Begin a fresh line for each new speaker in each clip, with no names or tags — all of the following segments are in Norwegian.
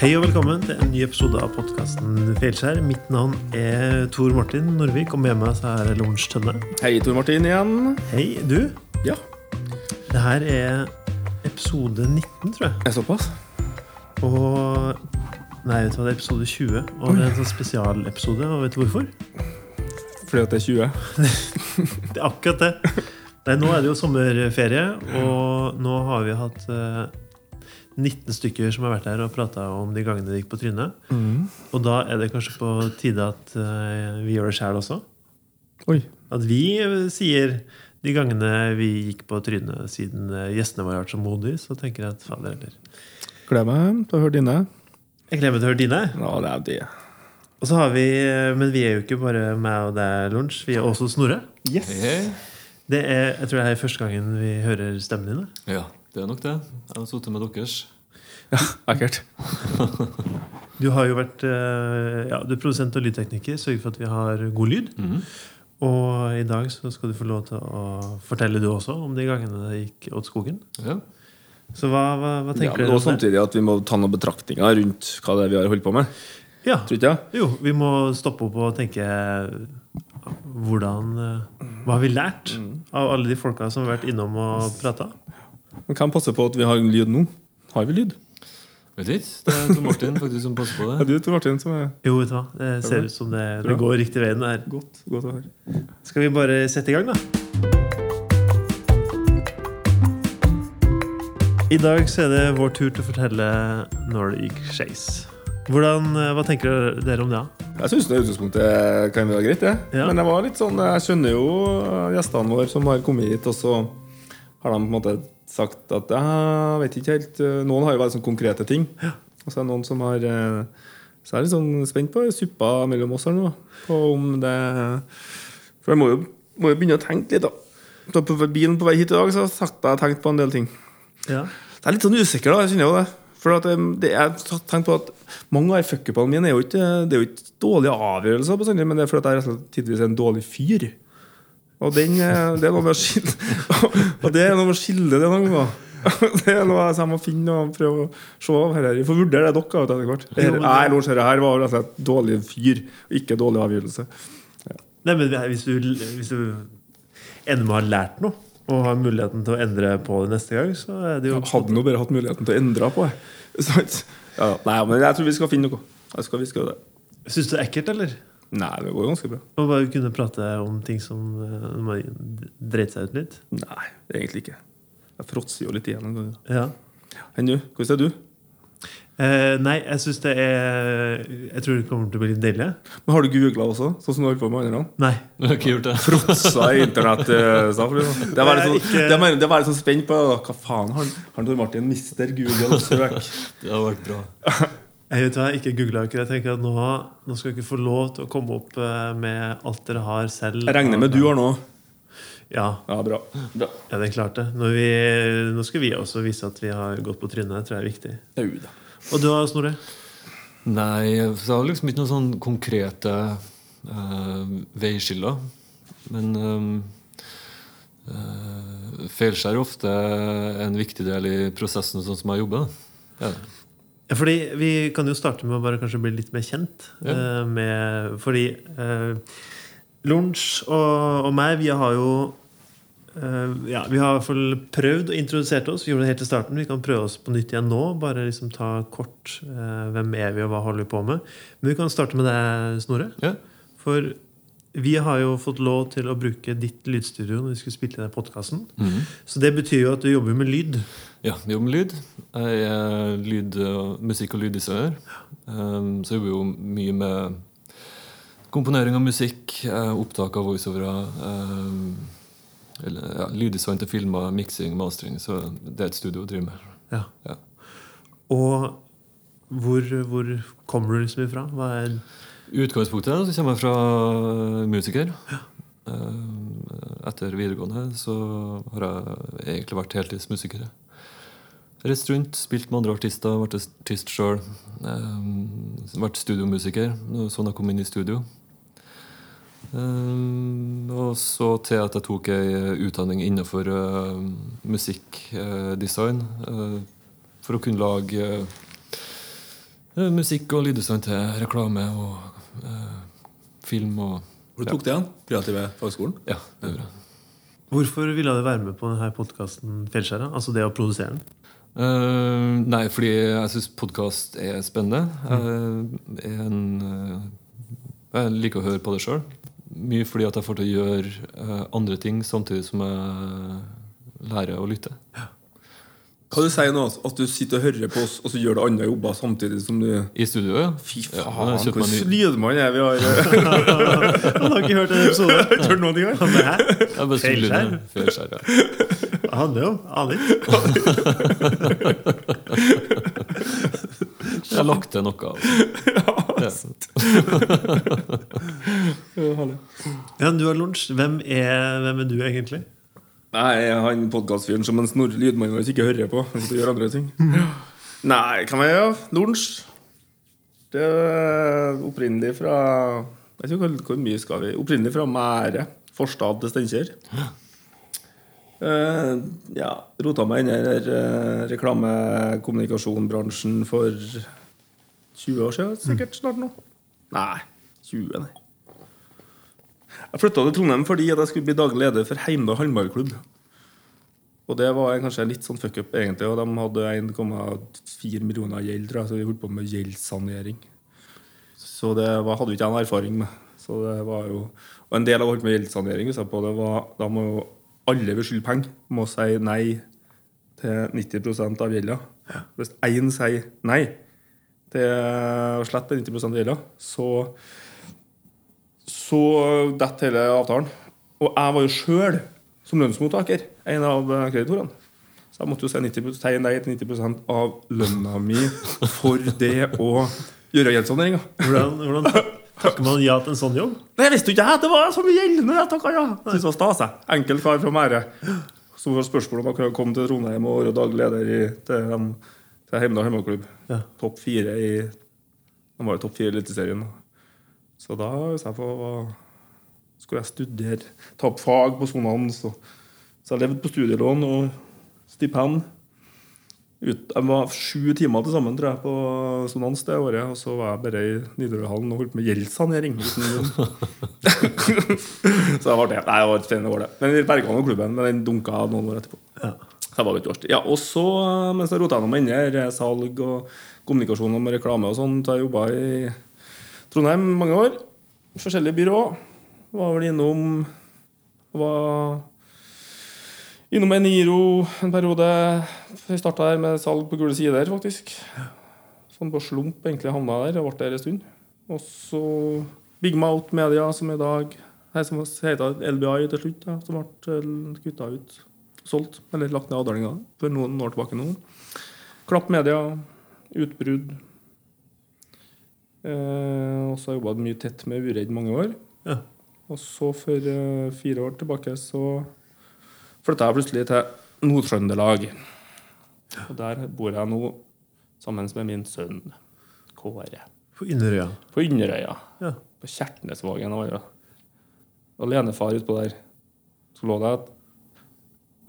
Hei og velkommen til en ny episode av podkasten Feilskjær. Mitt navn er Tor Martin Norvik, og med meg så er Lorentz Tønne.
Hei, Tor Martin igjen.
Hei, du.
Ja,
Det her er episode 19, tror jeg.
er såpass?
Og Nei, vet du hva, det er episode 20. Og det er en sånn spesialepisode. Og vet du hvorfor?
Fordi at det er 20.
Det er akkurat det. Nei, nå er det jo sommerferie, og nå har vi hatt eh, 19 stykker som har vært her og prata om de gangene det gikk på trynet. Og da er det kanskje på tide at eh, vi gjør det sjæl også.
Oi.
At vi eh, sier de gangene vi gikk på trynet siden eh, gjestene våre har vært så modige, så tenker jeg at fader heller.
Gleder meg til å høre dine.
Jeg gleder meg til å høre dine.
Ja, det er det.
Og så har vi, Men vi er jo ikke bare meg og deg, Lunsj. Vi er også Snorre.
Yes.
Hei.
Det er, jeg tror det er første gangen vi hører stemmen din. da.
Ja, det er nok det. Jeg har sittet med deres.
Ekkelt.
Du har jo vært eh, ja, du er produsent og lydtekniker. Sørger for at vi har god lyd.
Mhm.
Og i dag så skal du få lov til å fortelle du også om de gangene det gikk åt skogen.
Ja.
Så hva, hva, hva
Ja,
tenker
men
du?
samtidig at vi må ta noen betraktninger rundt hva det er vi har holdt på med.
Ja,
Tror ikke jeg?
jo, vi må stoppe opp og tenke hvordan eh, Hva har vi lært av alle de folka som har vært innom og prata?
Men Hvem passer på at vi har lyd nå? Har vi lyd?
Vet ikke. Det er Tor Martin faktisk som passer på
Er
det.
du Tor Martin som er
Jo, vet du hva. Det ser ut som det, det går riktig veien. der
godt, godt å høre?
Skal vi bare sette i gang, da? I dag så er det vår tur til å fortelle når det gikk skeis. Eh, Hva tenker dere om det?
Jeg syns utgangspunktet kan være greit, Ja.
Ja.
Men jeg var litt sånn Jeg skjønner jo gjestene våre som har kommet hit, og så har de på en måte sagt at jeg vet ikke helt eh, Noen har jo vært sånn konkrete ting. Og så er det noen som har eh, Så jeg er litt sånn spent på suppa mellom oss her nå. På om det For jeg må jo, må jo begynne å tenke litt, da. da på bilen på vei hit i dag så har jeg tenkt på en del ting.
Ja.
Det er litt sånn usikker, da. Jeg kjenner jo det. For at um, det er tenkt på at mange av fuckupene mine er jo ikke, det er jo ikke dårlige avgjørelser, men det er fordi jeg tidvis er en dårlig fyr. Og den, eh, det er noe med å skille Og det er noe med å skille det noen ganger. Det er noe jeg må finne og prøve å se av her. Vi får vurdere det dere etter hvert. Nei, Lars, dette her var rett og slett dårlig fyr, ikke dårlig avgjørelse.
Nei, men hvis du, hvis du ender med å ha lært noe, og har muligheten til å endre på det neste gang, så er det jo
Jeg hadde nå bare hatt muligheten til å endre på det. Ja, nei, men jeg tror vi skal finne noe. Jeg skal, vi skal det.
Syns du det er ekkelt, eller?
Nei, det går ganske bra.
Man bare kunne prate om ting som uh, man dreit seg ut litt?
Nei, egentlig ikke. Jeg fråtser jo litt igjen.
Ja.
Enn du? Hvordan er du?
Eh, nei, jeg syns det er Jeg tror det kommer til å bli litt deilig.
Men Har du googla også, sånn som du holder på med andre?
Nei.
Jeg har ikke gjort det.
Fråtsa i internett. eh, liksom. Det var litt sånn,
ikke-
det det var litt sånn spent på Hva faen har har Tor Martin mister Google søk?
Det har vært bra.
Jeg vet hva, ikke googla ikke. Jeg tenker at nå, nå skal dere få lov til å komme opp eh, med alt dere har selv.
Jeg regner med du har noe.
Ja,
Ja, bra. bra.
ja det er klart det. Når vi, nå skal vi også vise at vi har gått på trynet. Det tror jeg er viktig.
Uda.
Og du da, Snorre?
Nei, så jeg har liksom ikke noen sånn konkrete uh, veiskiller. Men uh, feilskjær er ofte en viktig del i prosessen sånn som jeg jobber. Ja.
Fordi Vi kan jo starte med å bare kanskje bli litt mer kjent.
Ja.
Uh, med, fordi uh, Lunsj og, og meg, vi har jo uh, ja, Vi har i hvert fall prøvd å introdusere oss. Vi gjorde det helt til starten. Vi kan prøve oss på nytt igjen nå. Bare liksom ta kort eh, hvem er vi og hva holder vi på med. Men vi kan starte med deg, Snorre.
Ja.
For vi har jo fått lov til å bruke ditt lydstudio når vi skulle spille inn podkasten.
Mm.
Så det betyr jo at du jobber med lyd.
Ja, jeg jobber med lyd. Jeg er lyd, musikk- og lyddesigner. Um, så jeg jobber jo mye med komponering av musikk, eh, opptak av voiceovere. Um, eller, ja, lyddesign til filmer, miksing, mastering. Så det er et studio å drive med.
Ja.
Ja.
Og hvor, hvor kommer du liksom ifra? Hva er
utgangspunktet så kommer jeg fra musiker. Um, etter videregående så har jeg egentlig vært heltidsmusiker. Reist rundt, spilt med andre artister, vært artist sjøl. Um, vært studiomusiker. Sånn jeg kom inn i studio. Um, og så til at jeg tok ei utdanning innenfor musikkdesign. For å kunne lage Eh, Musikk og lyddesign til reklame og eh, film og
Hvor du tok det an? Kreative fagskolen?
Ja, det gjorde jeg.
Hvorfor ville du være med på denne podkasten Fjellskjæra? Altså det å produsere den?
Uh, nei, fordi jeg syns podkast er spennende. Jeg, er en, eh, jeg liker å høre på det sjøl. Mye fordi at jeg får til å gjøre eh, andre ting samtidig som jeg lærer å lytte.
Hva du sier nå? At du sitter og hører på oss, og så gjør du andre jobber samtidig som du
I studio, ja.
Fy faen,
ja,
hvor man er vi har.
Han har ikke hørt en episode.
Har ikke hørt
noen ting spiller
Feilskjær?
Feilskjær, ja.
Det handler jo aner ikke.
Jeg har lagt til noe. Altså. Ja.
Ja, du har lunsj. Hvem er, hvem er du egentlig?
Nei, han podkastfyren som en snorre lydmann vår ikke hører på. Han du gjør andre ting. Nei, hva med gjøre, Lunsj? Det er opprinnelig fra Jeg vet ikke hvor, mye skal vi Opprinnelig fra Mære. Forstad til Steinkjer. Uh, ja, rota meg inn i uh, eh, reklamekommunikasjonbransjen for 20 år siden, sikkert snart nå. Nei, 20, nei. Jeg flytta til Trondheim fordi jeg skulle bli daglig leder for Heimdal håndballklubb. Og det var kanskje litt sånn fuck-up, egentlig. Og de hadde 1,4 millioner gjeld, tror jeg, så vi holdt på med gjeldssanering. Så det var, hadde jo ikke jeg noen erfaring med. Så det var jo, og en del av å holde med gjeldssanering på det var, da må jo alle vi skylde penger, må si nei til 90 av gjelda. Hvis én sier nei til å slette 90 av gjelda, så så detter hele avtalen. Og jeg var jo sjøl, som lønnsmottaker, en av eh, kreditorene. Så jeg måtte jo si 90%, nei til 90% av lønna mi for det å gjøre gjeldssaneringa.
Hvordan, hvordan takker man ja til en sånn jobb?
Nei, jeg visste jo ikke jeg, det var så mye gjeld når jeg takka ja. Synes det var stas. jeg. Enkel kar fra Mære. Så var spørsmål om jeg kunne komme til Trondheim og være daglig leder i, til, til Heimdal håndballklubb.
Ja.
Topp fire i De var jo topp fire i Eliteserien. Så da jeg på, skulle jeg studere, ta opp fag på sonene. Så, Så jeg levde på studielån og stipend. Ut, jeg var sju timer til sammen tror jeg, på sonans det året, og så var jeg bare i Nidarøhallen og holdt med gjeldssanering. så det var det. Nei, det var et spennende år, det. Men vi berga nå klubben, men den dunka noen år etterpå.
Ja.
Så det var litt årstid. Ja, og så, mens jeg rota gjennom inni her, salg og kommunikasjon og reklame og sånn, så jeg jobba i Trondheim mange år. Forskjellige byrå. Var vel innom Var innom Eniro en periode. Jeg starta her med salg på gule sider, faktisk. Sånn på slump egentlig havna der. og ble der en stund. Og så Big Mouth Media, som i dag Her som heter LBI til slutt, da, som ble kutta ut. Solgt, eller lagt ned avdelinga for noen år tilbake nå. Klapp Media, Utbrudd. Eh, og så har jeg jobba mye tett med Uredd mange år.
Ja.
Og så for eh, fire år tilbake så flytta jeg plutselig til Nord-Trøndelag. Og der bor jeg nå sammen med min sønn Kåre.
På Inderøya.
På Inderøya.
Ja.
På Kjertnesvågen. var jeg Alenefar utpå der. Så lå det at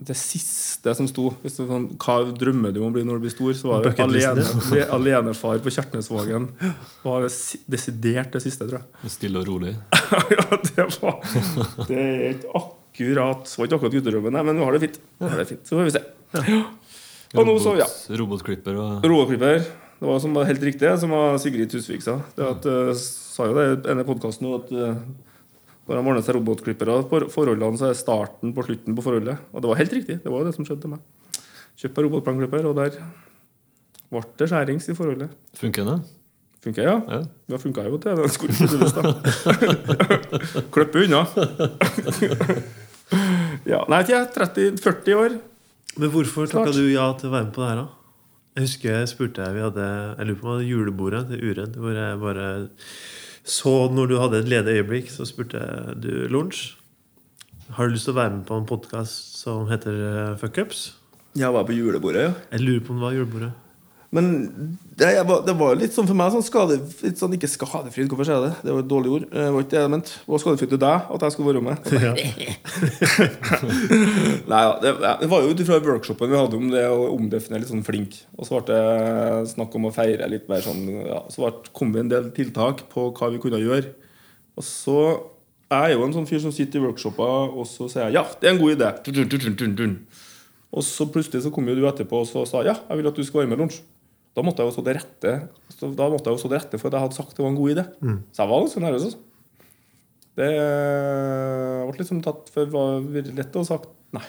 det siste som sto hvis det sånn, Hva drømmer du om å bli når du blir stor? Så var det alene, alenefar på Kjertnesvågen. Det var desidert det siste, tror jeg.
Stille og rolig.
ja, det var Det er ikke akkurat var ikke akkurat gutterommet, nei, men vi har det fint. Har det fint. Så får vi se. Ja. Og nå så, ja.
Robotklipper og
Robotklipper. Det var som var helt riktig, som var Sigrid Tusvik sa. Det at, uh, sa jo det i denne podkasten at uh, når de ordner seg robotklippere, for, forholdene så er starten på slutten på forholdet. Og det var helt riktig. Det var det som skjedde til meg. Kjøpte robotplanklipper, og der ble det skjærings i forholdet.
Funker det?
Funker ja?
Ja.
Det funka jo til. den skulle ikke da. Klippe unna. ja, nei, jeg er 30, 40 år.
Men hvorfor takka du ja til å være med på det her, da? Jeg husker jeg spurte jeg, vi hadde, jeg lurer på om det var julebordet til Uredd, hvor jeg bare så når du hadde et ledig øyeblikk, så spurte jeg du lunsj. Har du lyst til å være med på en podkast som heter eh, Fuckups?
Jeg var på julebordet, ja.
Jeg lurer på om det var julebordet.
Men det, var, det var litt sånn for meg sånn skade, litt sånn, Ikke skadefritt, hvorfor sier jeg det? Det var et dårlig ord. Det var ikke det jeg mente. Det var skadefritt til deg at jeg skulle være med.
Ja.
Nei, ja, det, det var jo ut ifra workshopen vi hadde om det å omdefinere litt sånn flink. Og så ble det snakk om å feire litt mer sånn ja, Så ble, kom vi en del tiltak på hva vi kunne gjøre. Og så jeg er jo en sånn fyr som sitter i workshoper, og så sier jeg ja, det er en god idé. Og så plutselig så kom jo du etterpå og så sa ja, jeg vil at du skal være med i lunsj. Da måtte jeg jo stå til rette så Da måtte jeg jo stå til rette for at jeg hadde sagt det var en god idé. Så jeg var ganske nervøs. Også. Det ble liksom tatt for det var lett ha sagt nei.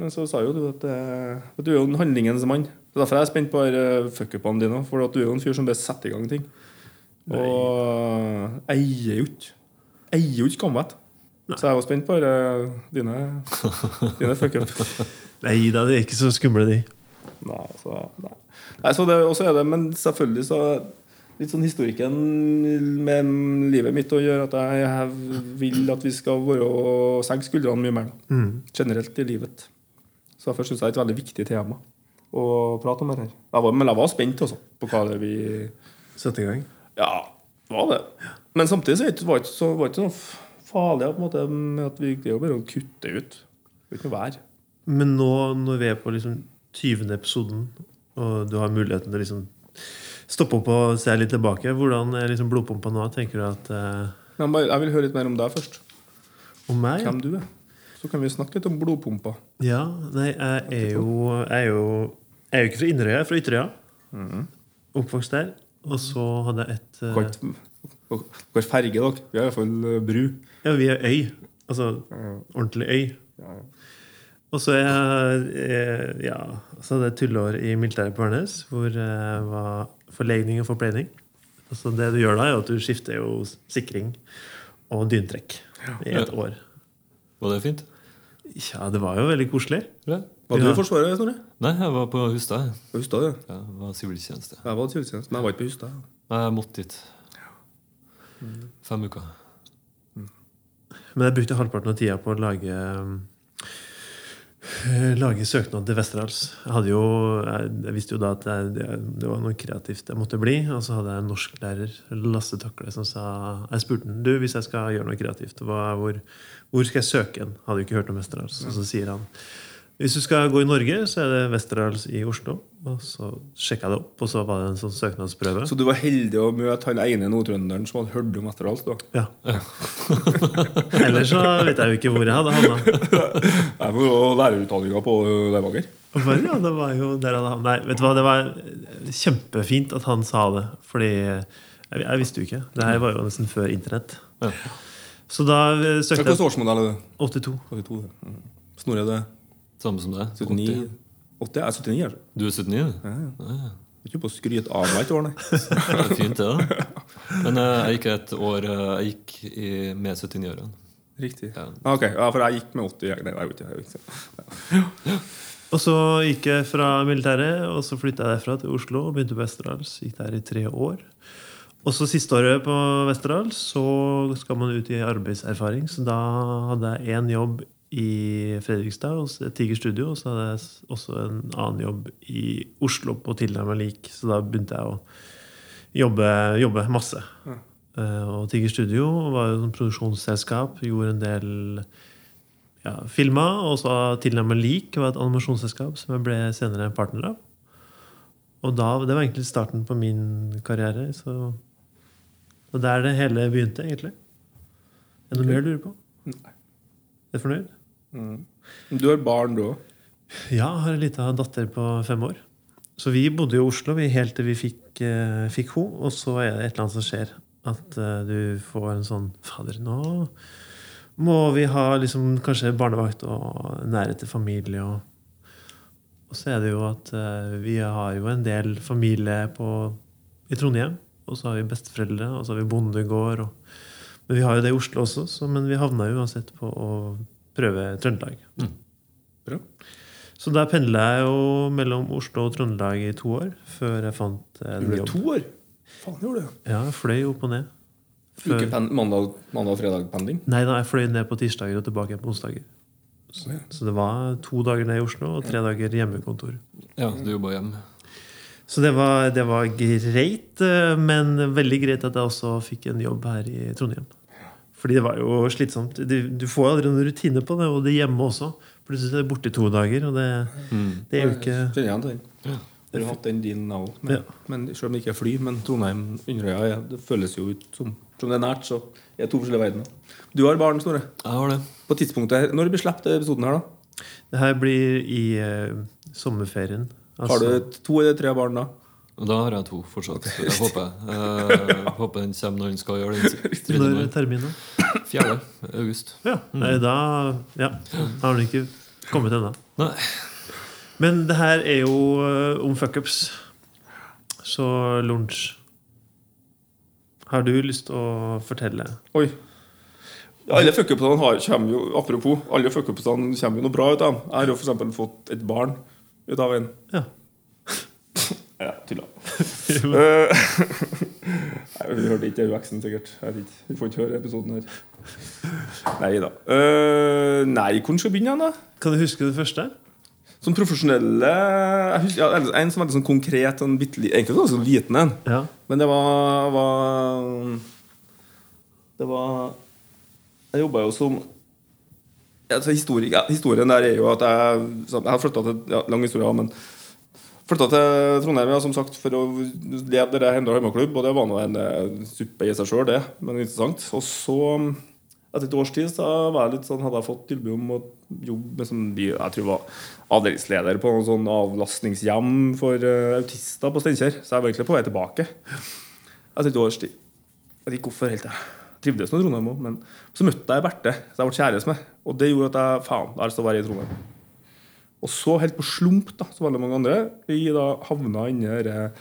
Men så sa jo du at, eh, at du er jo en handlingens mann. Så Derfor er spent på eh, fuckupene dine. For at du er jo en fyr som bare setter i gang ting. Og eier jo ikke Eier jo ikke skamvett. Så jeg var spent på eh, dine, dine fuckup.
Nei da, de er ikke så skumle, de.
Nei, så, nei. Nei så det, også er det, Men selvfølgelig så Litt sånn historikken med livet mitt å gjøre at jeg, vil at vi skal være og senke skuldrene mye mer.
Mm.
Generelt i livet. Så derfor syns jeg det er et veldig viktig tema å prate om det her. Jeg var, men jeg var spent også på hva det vi
Sette i gang.
Ja, var det. Men samtidig så var det ikke- så, var det så farlig på en måte, med at vi, det er jo bare å kutte ut. Det er ikke noe vær.
Men nå når vi er på liksom 20. episoden, og du har muligheten til å liksom stoppe opp og se litt tilbake, hvordan er liksom blodpumpa nå? Tenker du at
uh... Jeg vil høre litt mer om deg først.
Om meg?
Hvem du er. Så kan vi snakke litt om blodpumpa.
Ja, nei, jeg er jo Jeg er jo, jeg er jo ikke fra Inderøya, jeg er fra Ytterøya. Oppvokst der. Og så hadde jeg et eh,
Hva hva ferge dere? Vi har iallfall bru.
Ja, vi er øy. Altså ordentlig øy. Og så er jeg, eh, ja, så hadde jeg et tulleår i militæret på Værnes, hvor jeg var forlegning og forpleining. Så det du gjør da, er at du skifter jo sikring og dyntrekk i et år.
Var det fint?
Ja, det var jo veldig koselig.
Ja.
Var du
Ja.
i Forsvaret, Snorre?
Nei, jeg var på Hustad.
På Hustad, ja.
Ja, jeg var siviltjeneste.
Jeg var siviltjeneste, men jeg var ikke på Hustad.
Nei, jeg måtte dit. Fem uker.
Men jeg brukte halvparten av tida på å lage eh, Lage søknad til Westerdals. Jeg, jo, jeg, visste jo da at jeg, det, var noe kreativt jeg måtte bli. Og så hadde jeg en norsklærer, Lasse Takle, som sa Jeg spurte han du, hvis jeg skal gjøre noe kreativt, hva, hvor, hvor skal jeg søke hen? Hadde jo ikke hørt om Westerdals. Og så sier han hvis du skal gå i Norge, så er det Westerdals i Oslo. Og så sjekka jeg det opp, og så var det en sånn søknadsprøve.
Så du var heldig å møte han ene nordtrønderen som hadde hørt om Westerdals? da?
Ja. Ellers så vet jeg jo ikke hvor jeg hadde havna.
Jeg var jo lærerutdanninga på Levanger.
Og Ja, det var jo der han havna. Nei, vet du hva, det var kjempefint at han sa det. Fordi jeg, jeg visste jo ikke. Det her var jo nesten før internett.
Ja.
Så da søkte søkte
Hvilken
jeg
årsmodell er det?
82.
82, ja. Mm. Snorre, det
Samme som deg.
79?
80.
80? Jeg er 79, altså.
Du er 79? du?
Ja, ja.
Ja.
Ikke på å skryte av meg et år, nei.
Det er fint, det. da. Men eh, jeg gikk et år eh, Jeg gikk i, med 79-årene.
Riktig.
Ja.
Ah, ok, ja, for jeg gikk med 80. jeg- Nei, jeg vet ikke. Jeg vet ikke.
Og så gikk jeg fra militæret, og så flytta jeg derfra til Oslo og begynte på Westerdals. Gikk der i tre år. Og så siste året på Westerdals så skal man ut i arbeidserfaring. Så da hadde jeg én jobb i Fredrikstad hos Tiger Studio, og så hadde jeg også en annen jobb i Oslo på tilnærmet lik. Så da begynte jeg å jobbe, jobbe masse. Ja. og Tiger Studio var jo et produksjonsselskap. Gjorde en del ja, filma. Og så tilnærmet lik var et animasjonsselskap som jeg ble senere partner av. Og da, det var egentlig starten på min karriere. Så, og der det hele begynte, egentlig. Er det noe mer du lurer på?
Nei.
Er du fornøyd?
Du har barn, du òg?
Ja, jeg har en liten datter på fem år. Så vi bodde i Oslo vi, helt til vi fikk, eh, fikk henne. Og så er det et eller annet som skjer. At eh, du får en sånn Fader, nå må vi ha liksom, kanskje barnevakt og nærhet til familie. Og, og så er det jo at eh, vi har jo en del familie på, i Trondheim. Og så har vi besteforeldre, og så har vi bondegård. Og, men vi har jo det i Oslo også, så, men vi havna jo uansett på å prøve Trøndelag.
Bra.
Så der pendla jeg jo mellom Oslo og Trøndelag i to år, før jeg fant en
Du ble
jobb.
to år? Faen, gjorde du?
Ja, jeg fløy opp og ned. Før...
Mandag, mandag og fredag-pendling?
Nei da, jeg fløy ned på tirsdager og tilbake på onsdager. Så det var to dager ned i Oslo og tre dager hjemmekontor.
Ja, du jobba hjemme.
Så det var, det var greit, eh, men veldig greit at jeg også fikk en jobb her i Trondheim. Fordi det var jo slitsomt. Du, får får aldri noen rutine på det, og det hjemme også. Plutselig er du borte i to dager, og det, det er jo ikke
Kjenner igjen den. Jeg har hatt den dealen jeg òg. Men,
Ja.
men selv om det ikke er fly, men Trondheim Inderøya ja, det føles jo ut som Som det er nært, så er to forskjellige verdener. Du har barn, Snorre.
Jeg har det.
På tidspunktet her Når blir sluppet episoden her, da?
Det her blir i uh, sommerferien.
Har du to eller tre barn da?
Da har jeg to fortsatt. Jeg håper, jeg håper den kommer når den skal gjøre den.
Når er terminen?
4. august.
Ja. Nei, da ja, har den ikke kommet ennå. Men det her er jo eh, om fuckups. Så lunsj. Har du lyst til å fortelle?
Oi. Alle fuckupsene kommer jo Apropos, alle fuckupsene kommer jo noe bra ut av dem. Jeg har jo eksempel fått et barn ut av en.
Ja.
Ja, tulla. Hun Vi hørte ikke UX-en, sikkert. Jeg vet ikke. Får ikke høre episoden her. Nei da. Uh, nei, hvor skal vi begynne da?
Kan du huske det første?
Som profesjonelle husker, ja, En som var sånn konkret, bitte, li- egentlig sånn liten en.
Ja.
Men det var, var Det var Jeg jobba jo som altså, historik, ja, Historien der er jo at jeg, jeg har flytta til ja, Lang historie, ja, men flytta til Trondheim ja, som sagt, for å lede dere Hemdal Heimaklubb. Og det var nå en eh, suppe i seg sjøl, det. Men interessant. Og så, etter et års tid, så var jeg litt sånn, hadde jeg fått tilbud om å jobbe med sånn, jeg tror jeg var avdelingsleder på noen sånn avlastningshjem for eh, autister på Steinkjer. Så jeg var egentlig på vei tilbake. Etter et års tid. Jeg vet ikke hvorfor helt. Jeg trivdes med Trondheim òg, men så møtte jeg Berthe, som jeg ble kjæreste med. Og det gjorde at jeg faen, jeg har lyst til å være i Trondheim. Og så, helt på slump, da, som veldig mange andre, vi da havna inni denne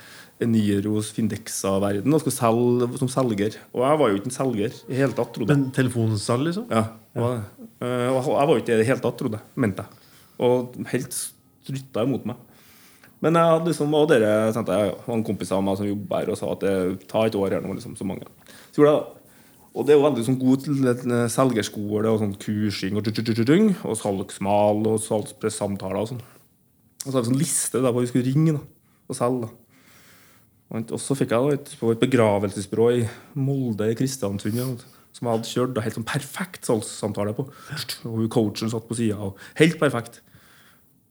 Eniros Findexa-verden og skulle selge som selger. Og jeg var jo ikke en selger i hele tatt, trodde jeg.
Men telefonsalg, liksom?
Ja, Og, var det. Eh, jeg var jo ikke det i det hele tatt, trodde jeg. Mente jeg. Og helt strutta imot meg. Men jeg hadde liksom, og dere tenkte jeg, en kompis av meg som jobber her og sa at det tar et år her nå, liksom, så mange. Så gjorde jeg. Og det er jo veldig sånn god til selgerskole og sånn kursing og, og salgsmal og salgspressamtaler og sånn. Og så har vi sånn liste der hvor vi skulle ringe da, og selge. da. Og så fikk jeg da et, på et begravelsesbyrå i Molde i Kristiansund som jeg hadde kjørt da, helt sånn perfekt salgssamtale på. Og coachen satt på sida. Helt perfekt.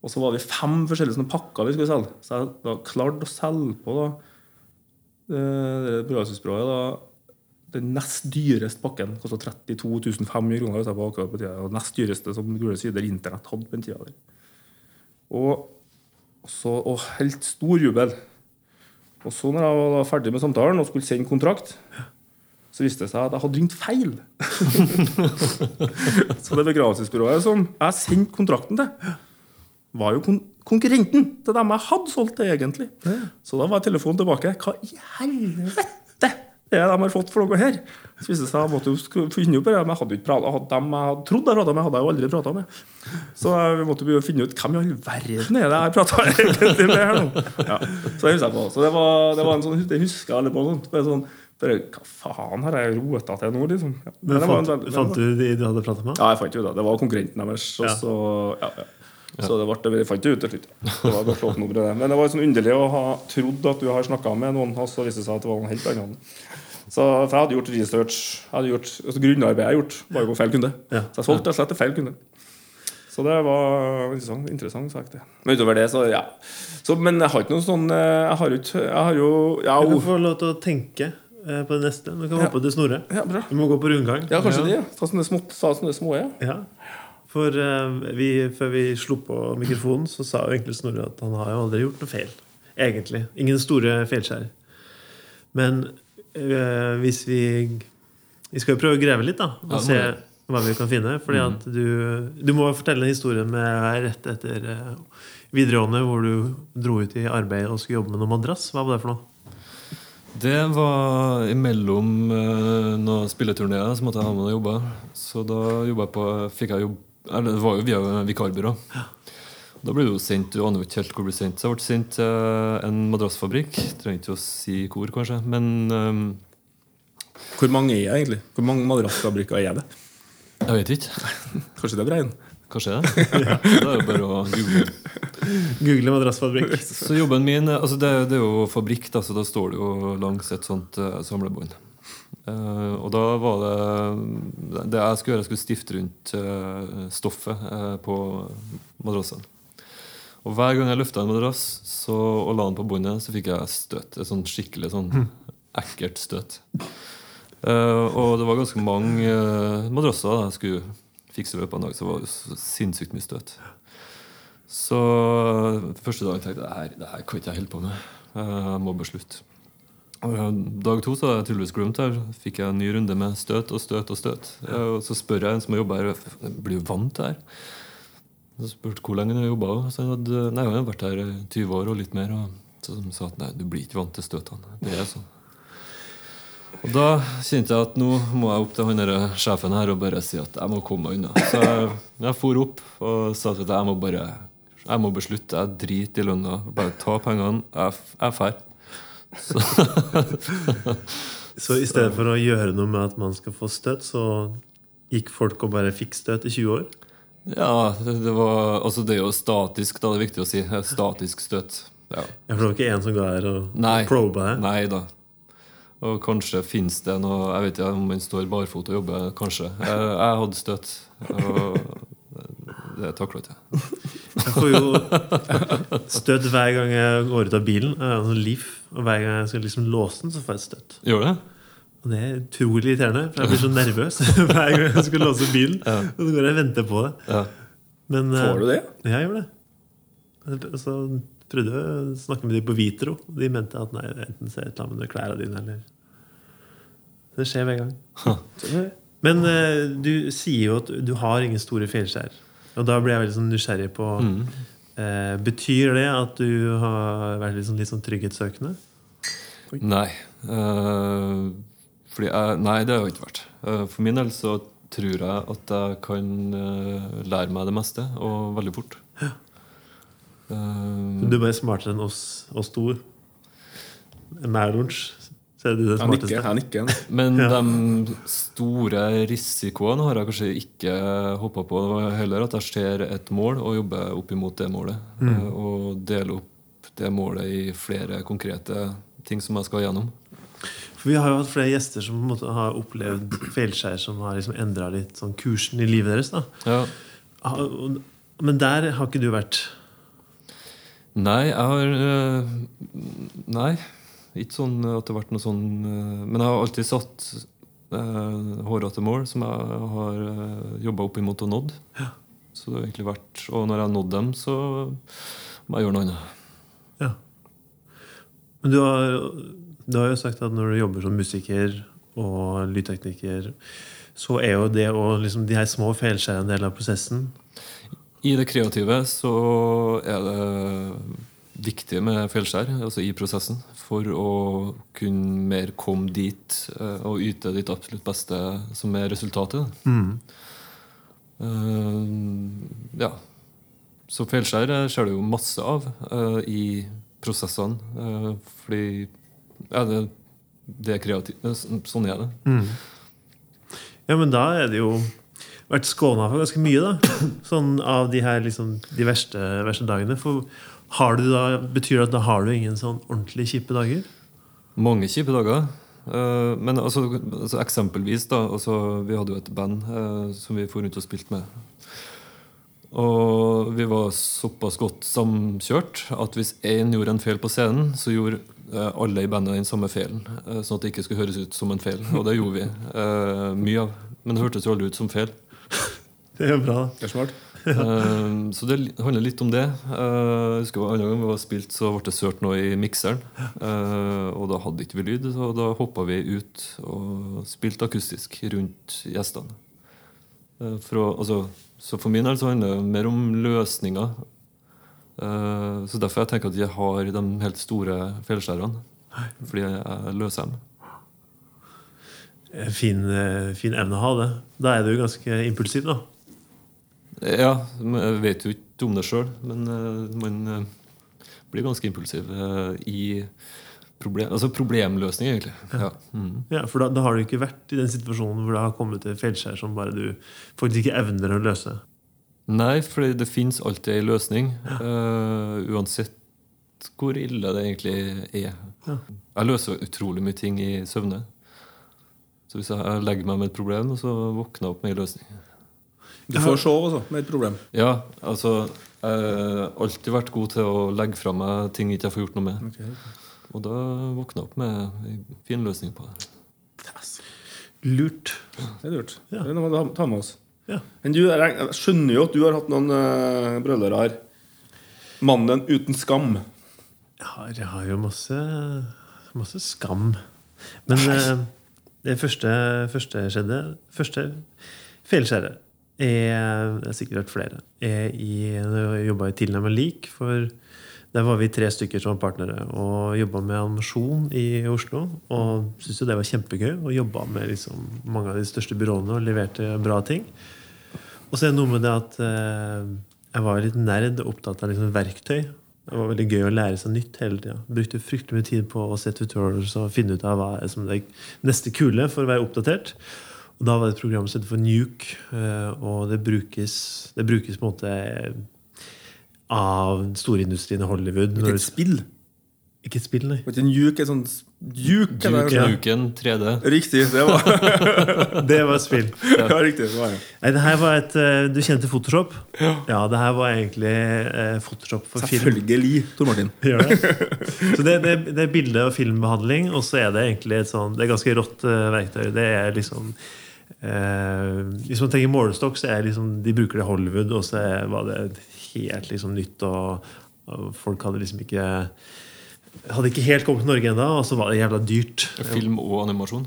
Og så var vi fem forskjellige sånne pakker vi skulle selge. Så jeg da klarte å selge på da, eh, det begravelsesbyrået. da den nest dyreste pakken kosta 32 500 kroner. hvis jeg var akkurat på tida, og nest dyreste som gule sider internett hadde på den tida. der. Og, så, og helt stor jubel. Og så når jeg var ferdig med samtalen og skulle sende kontrakt, så viste det seg at jeg hadde ringt feil. så det begravelsesbyrået som jeg sendte kontrakten til, var jo kon konkurrenten til dem jeg hadde solgt til, egentlig. Så da var telefonen tilbake. Hva i helvete det de har fått for noe her? Så viste det seg jeg måtte jo finne opp det. Men jeg hadde ikke pratet, hadde, dem jeg hadde trodd jeg prata med, hadde jeg jo aldri prata med. Så jeg måtte begynne å finne ut hvem i all verden er det jeg prata med her nå. Ja, så det husker jeg på. Så det var, det var en sånn, det husker jeg alle på. Sånn. Bare sånn, bare, hva faen har jeg rota til nå, liksom? Ja.
Men
men fant, en
fant, du de du hadde prata med?
ja, jeg fant jo det. Det var konkurrenten deres. Og så, ja, ja. Så det ble, jeg fant det ut til slutt. Det var bare. Men det var sånn underlig å ha trodd at du har snakka med noen, og så viste det seg at det var noen helt annet. Så, for jeg hadde gjort research. Jeg hadde gjort, altså Grunnarbeidet jeg gjort, var jo på feil kunde.
Ja.
Så jeg solgte rett og slett til feil kunde. Så det var interessant, interessant sagt. det. Men utover det, så ja. Så, men jeg har ikke noe sånn eh, Jeg har jo Jeg har jo Ja,
Du
oh.
får lov til å tenke eh, på det neste. Du kan
Ja.
håpe til Snorre.
ja.
Du må gå på rundgang.
Ja, kanskje det. Ta sånne, små, ta sånne små, ja.
For eh, vi, før vi slo på mikrofonen, så sa jo egentlig Snorre at han har jo aldri gjort noe feil. Egentlig. Ingen store feilskjær. Men eh, hvis vi Vi skal jo prøve å grave litt, da. Og
Ja,
se hva vi kan finne. Fordi at du, du må fortelle en historie med rett etter eh, videregående, hvor du dro ut i arbeid og skulle jobbe med noe madrass. Hva var det for noe?
Det var imellom noen spilleturneer så måtte jeg ha med noen jobber. Så da jeg på fikk jeg jobb Eller det var jo via vikarbyrå. Da ble det jo sendt, Du aner jo ikke helt hvor det ble sendt. Så jeg ble sendt til en madrassfabrikk. Trenger ikke å si hvor, kanskje. Men um,
Hvor mange er jeg egentlig? Hvor mange madrassfabrikker er det?
jeg vet ikke.
Kanskje det er Brein?
Kanskje det? Da er det bare å google.
Google madrassfabrikk.
Så jobben min altså det, det er jo fabrikk, da, så da står det jo langs et sånt uh, samlebånd. Uh, og da var det Det jeg skulle gjøre, jeg skulle stifte rundt uh, stoffet på madrassen. Og hver gang jeg løfta en madrass så, og la den på båndet, så fikk jeg støt. Et sånn skikkelig sånn ekkelt støt. og det var ganske mange madrasser da jeg skulle fikse i løpet av en dag, så var det så sinnssykt mye støt. Så første dagen tenkte jeg det her kan ikke jeg holde på med. Jeg må beslutte. Dag to så hadde jeg tydeligvis glemt her. Fikk jeg en ny runde med støt og støt og støt. Og så spør jeg en som har jobba her, blir jo vant til det her. Så spurte hvor lenge han jobba. Så jeg hadde, nei, han hadde vært her 20 år og litt mer. Og så sa at nei, du blir ikke vant til støtene. Det er sånn. Og Da kjente jeg at nå må jeg opp til han der sjefen her og bare si at jeg må komme meg unna. Så jeg, jeg for opp og sa at jeg må bare jeg må beslutte. Jeg driter i lønna. Bare ta pengene. Jeg drar. Så.
så i stedet for å gjøre noe med at man skal få støt, så gikk folk og bare fikk støt i 20 år?
Ja, det, var, altså det er jo statisk, da. Det er viktig å si. Statisk støt. Ja.
ja For det var ikke en som ga her og Nei. proba her?
Nei da. Og kanskje fins det noe Jeg vet ikke om man står barfot og jobber. Kanskje. Jeg, jeg hadde støt. Og det takla ikke jeg.
Jeg får jo støt hver gang jeg går ut av bilen. Jeg har sånn Leaf, og hver gang jeg skal liksom låse den, så får jeg støtt.
Gjør det?
Og det er utrolig irriterende, for jeg blir så nervøs hver gang jeg skal låse bilen. Ja. Og så går jeg og venter på det. Ja.
Men, Får du det?
Ja, jeg gjør det. Så prøvde jeg å snakke med de på Vitro. De mente at nei, enten så jeg et med klærne dine, eller Det skjer hver gang. Men uh, du sier jo at du har ingen store fjellskjær. Og da blir jeg veldig sånn nysgjerrig på mm. Eh, Betyr det at du har vært litt sånn, litt sånn trygghetssøkende?
Nei. Uh, jeg, nei, det har jeg ikke vært. Uh, for min del så tror jeg at jeg kan uh, lære meg det meste, og veldig fort. Ja.
du er bare smartere enn oss, oss to. Mælorns så er du det smarteste.
Han nikker.
Men ja. de store risikoene har jeg kanskje ikke hoppa på. Det var heller at jeg ser et mål og jobber opp imot det målet. Mm. Eh, og deler opp det målet i flere konkrete ting som jeg skal gjennom.
For Vi har jo hatt flere gjester som måte, har opplevd feilskjær som har liksom endra litt sånn kursen i livet deres. da ja. Men der har ikke du vært?
Nei, jeg har eh, Nei. Ikke sånn at det har vært noe sånn eh, Men jeg har alltid satt uh, hårete mål som jeg har eh, jobba opp imot og nådd. Ja. Så det har egentlig vært Og når jeg har nådd dem, så må jeg gjøre noe annet.
Ja. Men du har, du har jo sagt at når du jobber som musiker og lydtekniker, så er jo det og liksom de her små feilskjærene en del av prosessen.
I det kreative så er det viktig med feilskjær altså i prosessen for å kunne mer komme dit uh, og yte ditt absolutt beste, som er resultatet. Mm. Uh, ja. Så feilskjær ser du jo masse av uh, i prosessene. fordi ja, det, det er kreativt. Sånn er det. Mm.
Ja, men da er det jo vært skåna for ganske mye, da. Sånn av de her liksom, de verste, verste dagene. For da, betyr det at da har du ingen sånn ordentlig kjipe dager?
Mange kjipe dager. Uh, men altså, altså, eksempelvis, da altså, Vi hadde jo et band uh, som vi for rundt og spilte med. Og vi var såpass godt samkjørt at hvis én gjorde en feil på scenen, så gjorde uh, alle i bandet den samme feilen. sånn at det ikke skulle høres ut som en feil. Og det gjorde vi. mye av. Men det hørtes jo aldri ut som feil.
Det er jo bra.
Det er smart.
Uh, så det handler litt om det. Uh, jeg husker Andre gang vi var spilt, så ble det sølt noe i mikseren. Uh, og da hadde ikke vi lyd, så da hoppa vi ut og spilte akustisk rundt gjestene. For å, altså, så for min del så handler det mer om løsninger. så derfor jeg tenker at jeg har de helt store feilskjærene. Fordi jeg løser dem.
Fin, fin evne å ha det. Da er du ganske impulsiv, da.
Ja, jeg vet jo ikke om det sjøl, men uh, man uh, blir ganske impulsiv uh, i problem, altså problemløsning, egentlig.
Ja, ja. Mm. ja For da, da, har du ikke vært i den situasjonen hvor det har kommet til feilskjær som bare du faktisk ikke evner å løse?
Nei, for det fins alltid ei løsning. eh, uansett hvor ille det egentlig er. Jeg løser utrolig mye ting i søvne. Så hvis jeg legger meg med et problem, så våkner jeg opp med ei løsning.
Du får sove, også, med et problem.
Ja, altså Jeg har alltid vært god til å legge fra meg ting ikke jeg får gjort noe med. Og da våkner jeg opp med en fin løsning på det.
Lurt.
Det er lurt. Det er noe å ta med oss.
Ja.
Men du, jeg skjønner jo at du har hatt noen uh, brølere her. Mannen uten skam.
Jeg har, jeg har jo masse, masse skam. Men uh, det første, første skjedde Første feilskjæret er Det har sikkert flere. Er i, jeg jobba i Tilnærmet lik. For der var vi tre stykker som var partnere og jobba med animasjon i Oslo. Og syntes jo det var kjempegøy. Og jobba med liksom mange av de største byråene og leverte bra ting. Og så er det noe med det at eh, jeg var litt nerd og opptatt av liksom verktøy. Det var veldig gøy å lære seg nytt hele tida. Brukte fryktelig mye tid på å se tutorials og finne ut av hva er som det neste kule for å være oppdatert. Og da var det et program som het for Nuke, eh, og det brukes, det brukes på en måte av storindustrien i Hollywood.
Ikke et spill.
ikke et spill, nei.
Ikke Nuke, et sånt juk. ja.
Duke Nuken 3D.
Riktig. Det var
Det var et spill.
ja, riktig, det var det.
Nei, det her var et eh, Du kjente Photoshop? Ja. ja det her var egentlig eh, Photoshop for film.
Selvfølgelig, Tor Martin.
Gjør det? Så det, det, det er bilde- og filmbehandling, og så er det egentlig et sånn Det er ganske rått uh, verktøy. Det er liksom eh, Hvis man tenker målestokk, så er liksom de bruker det Hollywood, og så var det helt liksom nytt, og, og folk hadde liksom ikke Hadde ikke helt kommet til Norge ennå, og så var det jævla dyrt.
Film og animasjon.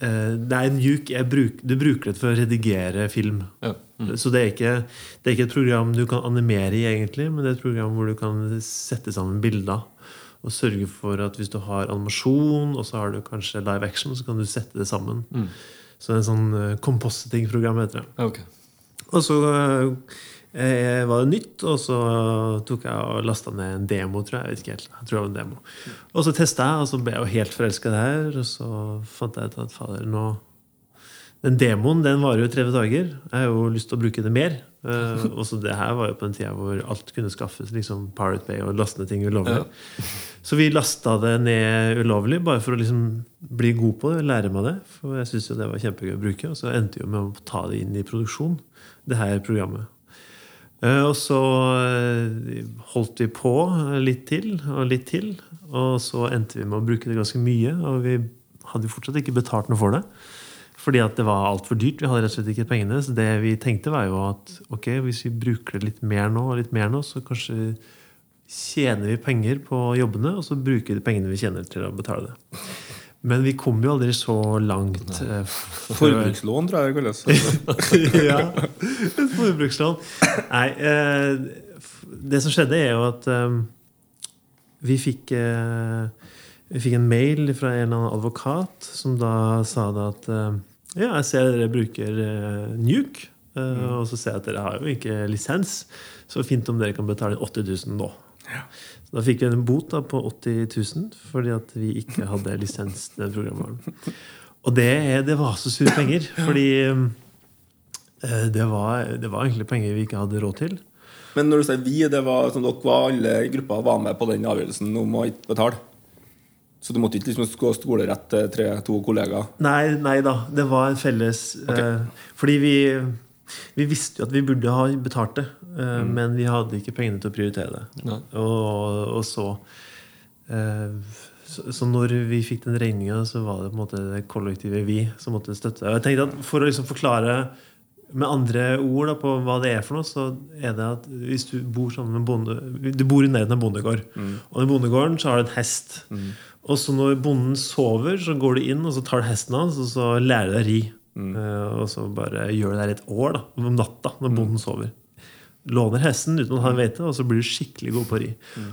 Eh, en Nuke bruk, Du bruker det for å redigere film.
Ja. Mm.
Så det er, ikke, det er ikke et program du kan animere i, egentlig, men det er et program hvor du kan sette sammen bilder. Og sørge for at hvis du har animasjon, og så har du kanskje live action, så kan du sette det sammen. Så det er en sånn compositing-program heter det.
Okay. ok.
Og så eh, var det nytt, og så tok jeg og lasta ned en demo, tror jeg. jeg vet ikke helt, jeg tror det var en demo. Og så testa jeg, og så ble jeg jo helt forelska i det her. Og så fant jeg ut at fader, nå Den demoen den varer jo 30 dager. Jeg har jo lyst til å bruke det mer. Eh, og så det her var jo på den tida hvor alt kunne skaffes. liksom Pirate Bay og laste ned ting ulovlig. Så vi lasta det ned ulovlig, bare for å liksom bli god på det. Lære meg det. For jeg syntes jo det var kjempegøy å bruke. Og så endte vi med å ta det inn i produksjon, det her programmet. Eh, Og så eh, holdt vi på litt til og litt til. Og så endte vi med å bruke det ganske mye. Og vi hadde jo fortsatt ikke betalt noe for det. Fordi at det var altfor dyrt. Vi hadde rett og slett ikke pengene. Så det vi tenkte, var jo at ok, hvis vi bruker det litt mer nå, og litt mer nå, så kanskje tjener vi penger på jobbene, og så bruker vi de pengene vi tjener, til å betale det. Men vi kom jo aldri så langt. eh, før-
Forbrukslån, tror jeg det kalles.
ja. Et forbrukslån. Nei, eh, det som skjedde, er jo at eh, vi fikk eh, Vi fikk en mail fra en eller annen advokat som da sa det at eh, Ja, jeg ser dere bruker eh, Nuke, eh, og så ser jeg at dere har jo ikke lisens. Så fint om dere kan betale 8000 nå. Så da fikk vi en bot da, på 80 000 fordi at vi ikke hadde lisens til den programvaren. Og det, det var så sure penger, fordi eh, det var, det var egentlig penger vi ikke hadde råd til.
Men når du sier vi, det var som dere var alle i gruppa var med på den avgjørelsen om å ikke betale? Så du måtte ikke liksom gå skolerett til tre, to kollegaer?
Nei, nei da. Det var en felles eh, Fordi vi, vi visste jo at vi burde ha betalt det, mm. men vi hadde ikke pengene til å prioritere det. Og, og så, eh, så Så når vi fikk den regninga, så var det på en måte det kollektive vi som måtte støtte. Og jeg tenkte at For å liksom forklare med andre ord da, på hva det er for noe, så er det at hvis du bor sammen med bonde Du bor i nærheten av bondegård. Og i bondegården så har du en hest. Og så når bonden sover, så går du inn og så tar du hesten hans og så lærer deg ri. Eh, og så bare gjør det der et år da, om natta når bonden sover. Låner hesten uten at han vet det, og så blir du skikkelig god på å ri.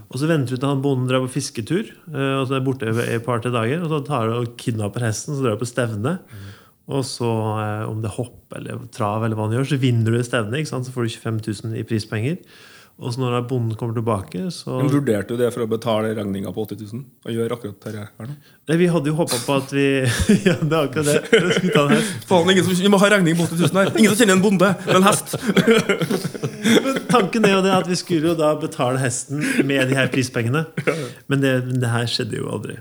Og så venter du til han bonden drar på fisketur, eh, og så er borte i et par-tre dager. Og så tar du og kidnapper hesten, så drar du på stevne. Og så, eh, om det er hopp eller trav, eller hva han gjør, så vinner du stevnet. Så får du 25 000 i prispenger. Og så når bonden kommer tilbake, så
Men Vurderte du det for å betale regninga på 80 000? Og gjøre akkurat dette her nå?
Nei, Vi hadde jo håpa på at vi Ja, det er akkurat det. det.
Faen, ingen som, Vi må ha regning på 80 000 her! Ingen som kjenner en bonde med en hest!
Men tanken er jo det at vi skulle jo da betale hesten med de her prispengene. Men det, det her skjedde jo aldri.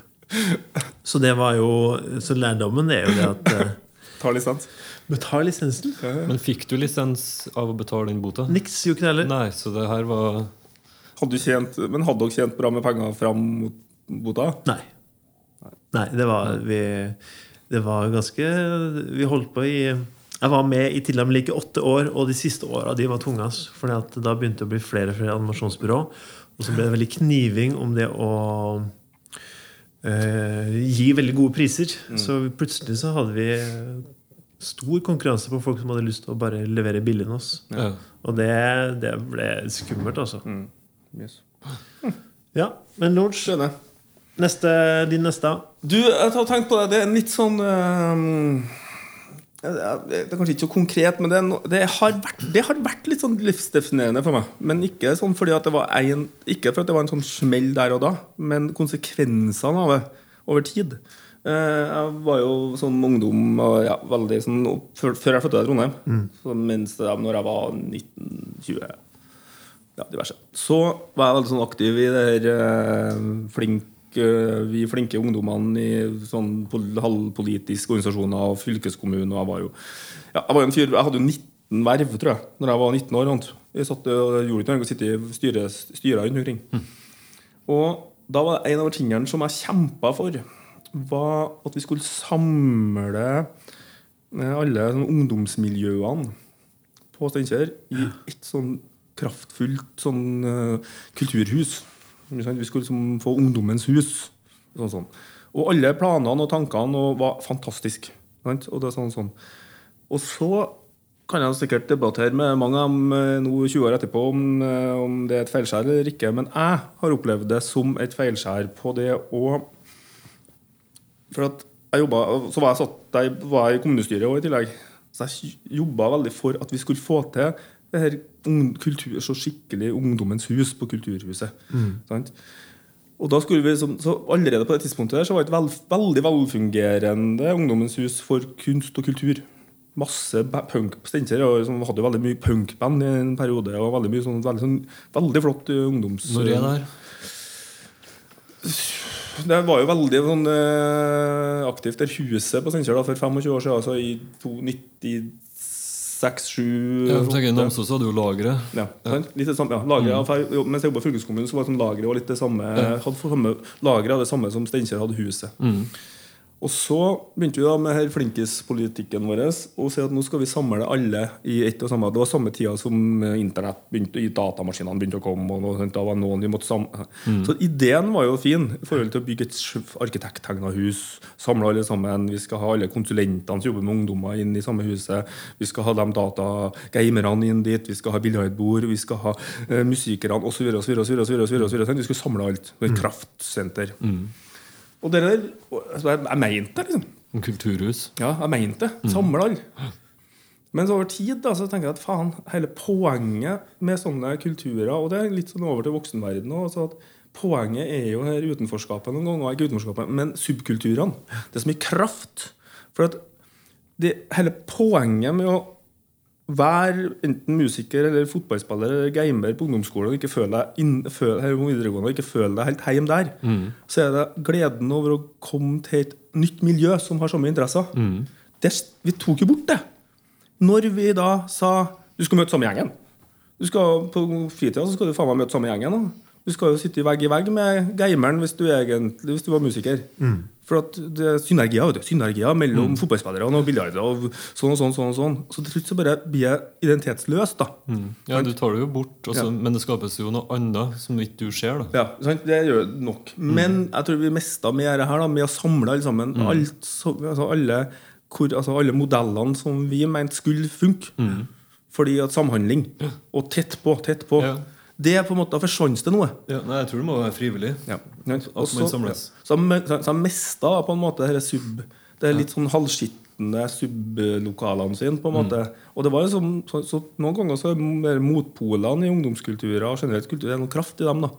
Så det var jo Så lærdommen er jo det at eh,
Ta lisens.
Betal lisensen.
Men fikk du lisens av å betale den bota?
Niks gjorde ikke det heller.
Nei, så det her var
Hadde du tjent, men hadde dere tjent bra med penger fram mot bota?
Nei. Nei, det var vi Det var ganske Vi holdt på i Jeg var med i til og med like åtte år, og de siste åra var tunge. For da begynte det å bli flere og flere animasjonsbyrå. Og så ble det veldig kniving om det å eh, gi veldig gode priser. Så plutselig så hadde vi stor konkurranse på folk som hadde lyst til å bare levere billigere enn oss.
ja.
Og det, det ble skummelt, altså.
Yes.
Ja, Men Lodge
Skjønner.
neste, din neste?
Du, jeg har tenkt på det. Det er en litt sånn uh, Det er kanskje ikke så konkret, men det, no, det, har vært, det har vært litt sånn livsdefinerende for meg. Men ikke sånn fordi at det var en, Ikke for at det var en sånn smell der og da, men konsekvensene av det over tid. Eh, Jeg var jo sånn ungdom og ja, veldig sånn, før, før jeg flytta til Trondheim. Så mens da jeg var 19-20 ja, diverse. Så var jeg veldig sånn aktiv i det her eh, flink, eh, vi flinke ungdommene i sånn pol- halvpolitiske organisasjoner og fylkeskommune. Og jeg var jo ja, jeg var en fyr, jeg hadde jo 19 verv, tror jeg, Når jeg var 19 år. Jeg satt, og gjorde ikke noe å sitte i styre, styrer rundt omkring. Og da var det en av tingene som jeg kjempa for, var at vi skulle samle eh, alle sånn ungdomsmiljøene på Steinkjer i et sånn kraftfullt sånn eh, kulturhus. Vi skulle liksom få ungdommens hus. Sånn, sånn. Og alle planene og tankene og var fantastiske. Og, sånn, sånn. og så kan jeg sikkert debattere med mange av dem eh, nå 20 år etterpå om, om det er et feilskjær eller ikke, men jeg har opplevd det som et feilskjær på det å For at jeg jobbet, så var jeg, satt, jeg var jeg i kommunestyret også i tillegg. Så jeg jobba veldig for at vi skulle få til det her kultur, så skikkelig ungdommens hus på Kulturhuset. Sant? Og da skulle vi, liksom- så Allerede på det tidspunktet der, så var det et vel, veldig velfungerende ungdommens hus for kunst og kultur. Masse punk Steinkjer. og liksom hadde jo veldig mye punkband i en periode. Og veldig mye sånn, veldig, sånn, veldig flott eh, ungdoms...
Når er det her?
Det var jo veldig sånn, eh, aktivt der huset på Steinkjer for 25 år siden. Altså i 96-7
Ja, for tenker, I Namsos hadde jo lagre.
Ja, ja. litt det samme, ja. Av Mens jeg jobbet i fylkeskommunen, så var det sånn lagre litt det samme, hadde for samme lageret det samme som Steinkjer hadde huset. Og så begynte vi da med her flinkispolitikken vår og si at nå skal vi samle alle i ett og samme. Det var samme tida som internett begynte, datamaskinene begynte å komme. og noe. Da var noen vi måtte sam Så ideen var jo fin i forhold til å bygge et arkitekttegna hus. Samle alle sammen. Vi skal ha alle konsulentene som jobber med ungdommer, inn i samme huset. Vi skal ha de datagamerne inn dit. Vi skal ha biljardbord. Vi skal ha uh, musikerne osv. Vi skulle samle alt. Et kraftsenter. Og det der, altså, jeg, jeg mente det, liksom.
Kulturhus.
Ja, jeg mente det. Samle alle. Men over tid da, så tenker jeg at faen, hele poenget med sånne kulturer Og det er litt sånn over til voksenverdenen òg. Poenget er jo her utenforskapet noen ganger, ikke utenforskapet, men subkulturene. Det er så mye kraft. For at det, hele poenget med å være enten musiker eller fotballspiller eller gamer på ungdomsskolen og ikke føl deg inn, føl, videregående, og ikke føl deg helt hjemme der, så er det gleden over å komme til et nytt miljø som har samme interesser. Det, vi tok jo bort det. Når vi da sa du skal møte samme gjengen. Du skal, på fritida så skal du faen meg møte samme gjengen. Da. Du skal jo sitte vegg i vegg med gameren hvis du, egentlig, hvis du var musiker. For at det er synergier, vet du. synergier mellom fotballspillere og biljardere. Og sånn og sånn, sånn og sånn. Så til slutt så bare blir jeg identitetsløs. da.
Ja, du tar det jo bort, altså, men det skapes jo noe annet som ikke du ser. da
Ja, sant? Det gjør det nok. Men jeg tror vi mista mer her da, med å samle alle sammen. Alt, så, altså alle, hvor, altså alle modellene som vi mente skulle funke. Fordi at samhandling og tett på, tett på
Ja.
Det på en måte forsvant det noe.
Ja, nei, Jeg tror det må være frivillig.
Ja. sant?
At man samles.
Så, så de mista på en måte dette sub Det er litt sånn halvskitne sublokalene sine. på en måte. Og det var jo sånn, så, så Noen ganger så er motpolene i ungdomskulturer og generelt kultur, det er noe kraft i dem. da.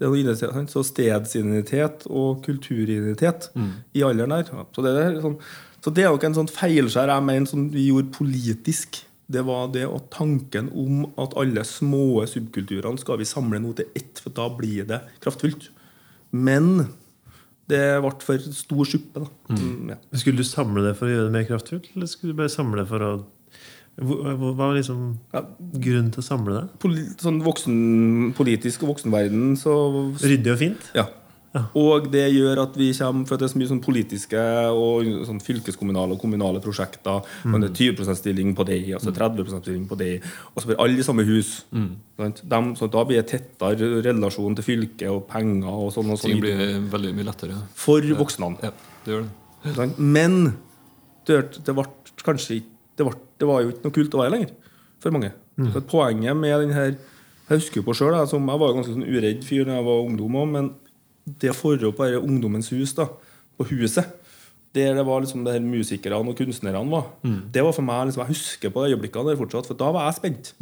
Det er noe. Så stedsidentitet og kulturidentitet i alderen der. Så det er sånn, så det er nok en sånn feilskjær jeg mener som vi gjorde politisk. Det var det og tanken om at alle små subkulturene skal vi samle nå til ett, for da blir det kraftfullt. Men det ble for stor suppe. da. Mm, ja.
Skulle du samle det for å gjøre det mer kraftfullt, eller skulle du bare samle det for å Hva var liksom
Ja,
grunnen til å samle det?
poli sånn voksen, politisk og voksenverden, så
Ryddig og fint?
Ja.
Ja.
Og det gjør at vi kommer For det er så mye sånn politiske og sånn fylkeskommunale og kommunale prosjekter. Men det er 20 stilling på det, og så 30 stilling på det. Og så blir alle i samme hus. Mm. De, så da blir det tettere relasjon til fylket og penger og sånn. Og sånn
Ting blir veldig mye lettere.
for voksne.
Ja, det gjør det.
Men det, det ble kanskje ikke det, ble, det var jo ikke noe kult å være lenger for mange. For poenget med den her Jeg husker jo på sjøl, jeg var jo ganske sånn uredd fyr da jeg var ungdom òg, men det forholdet på dette Ungdommens hus, da, på huset der det var liksom det her musikerne og kunstnerne var, det var for meg liksom, Jeg husker på de øyeblikkene der fortsatt, for da var jeg spent.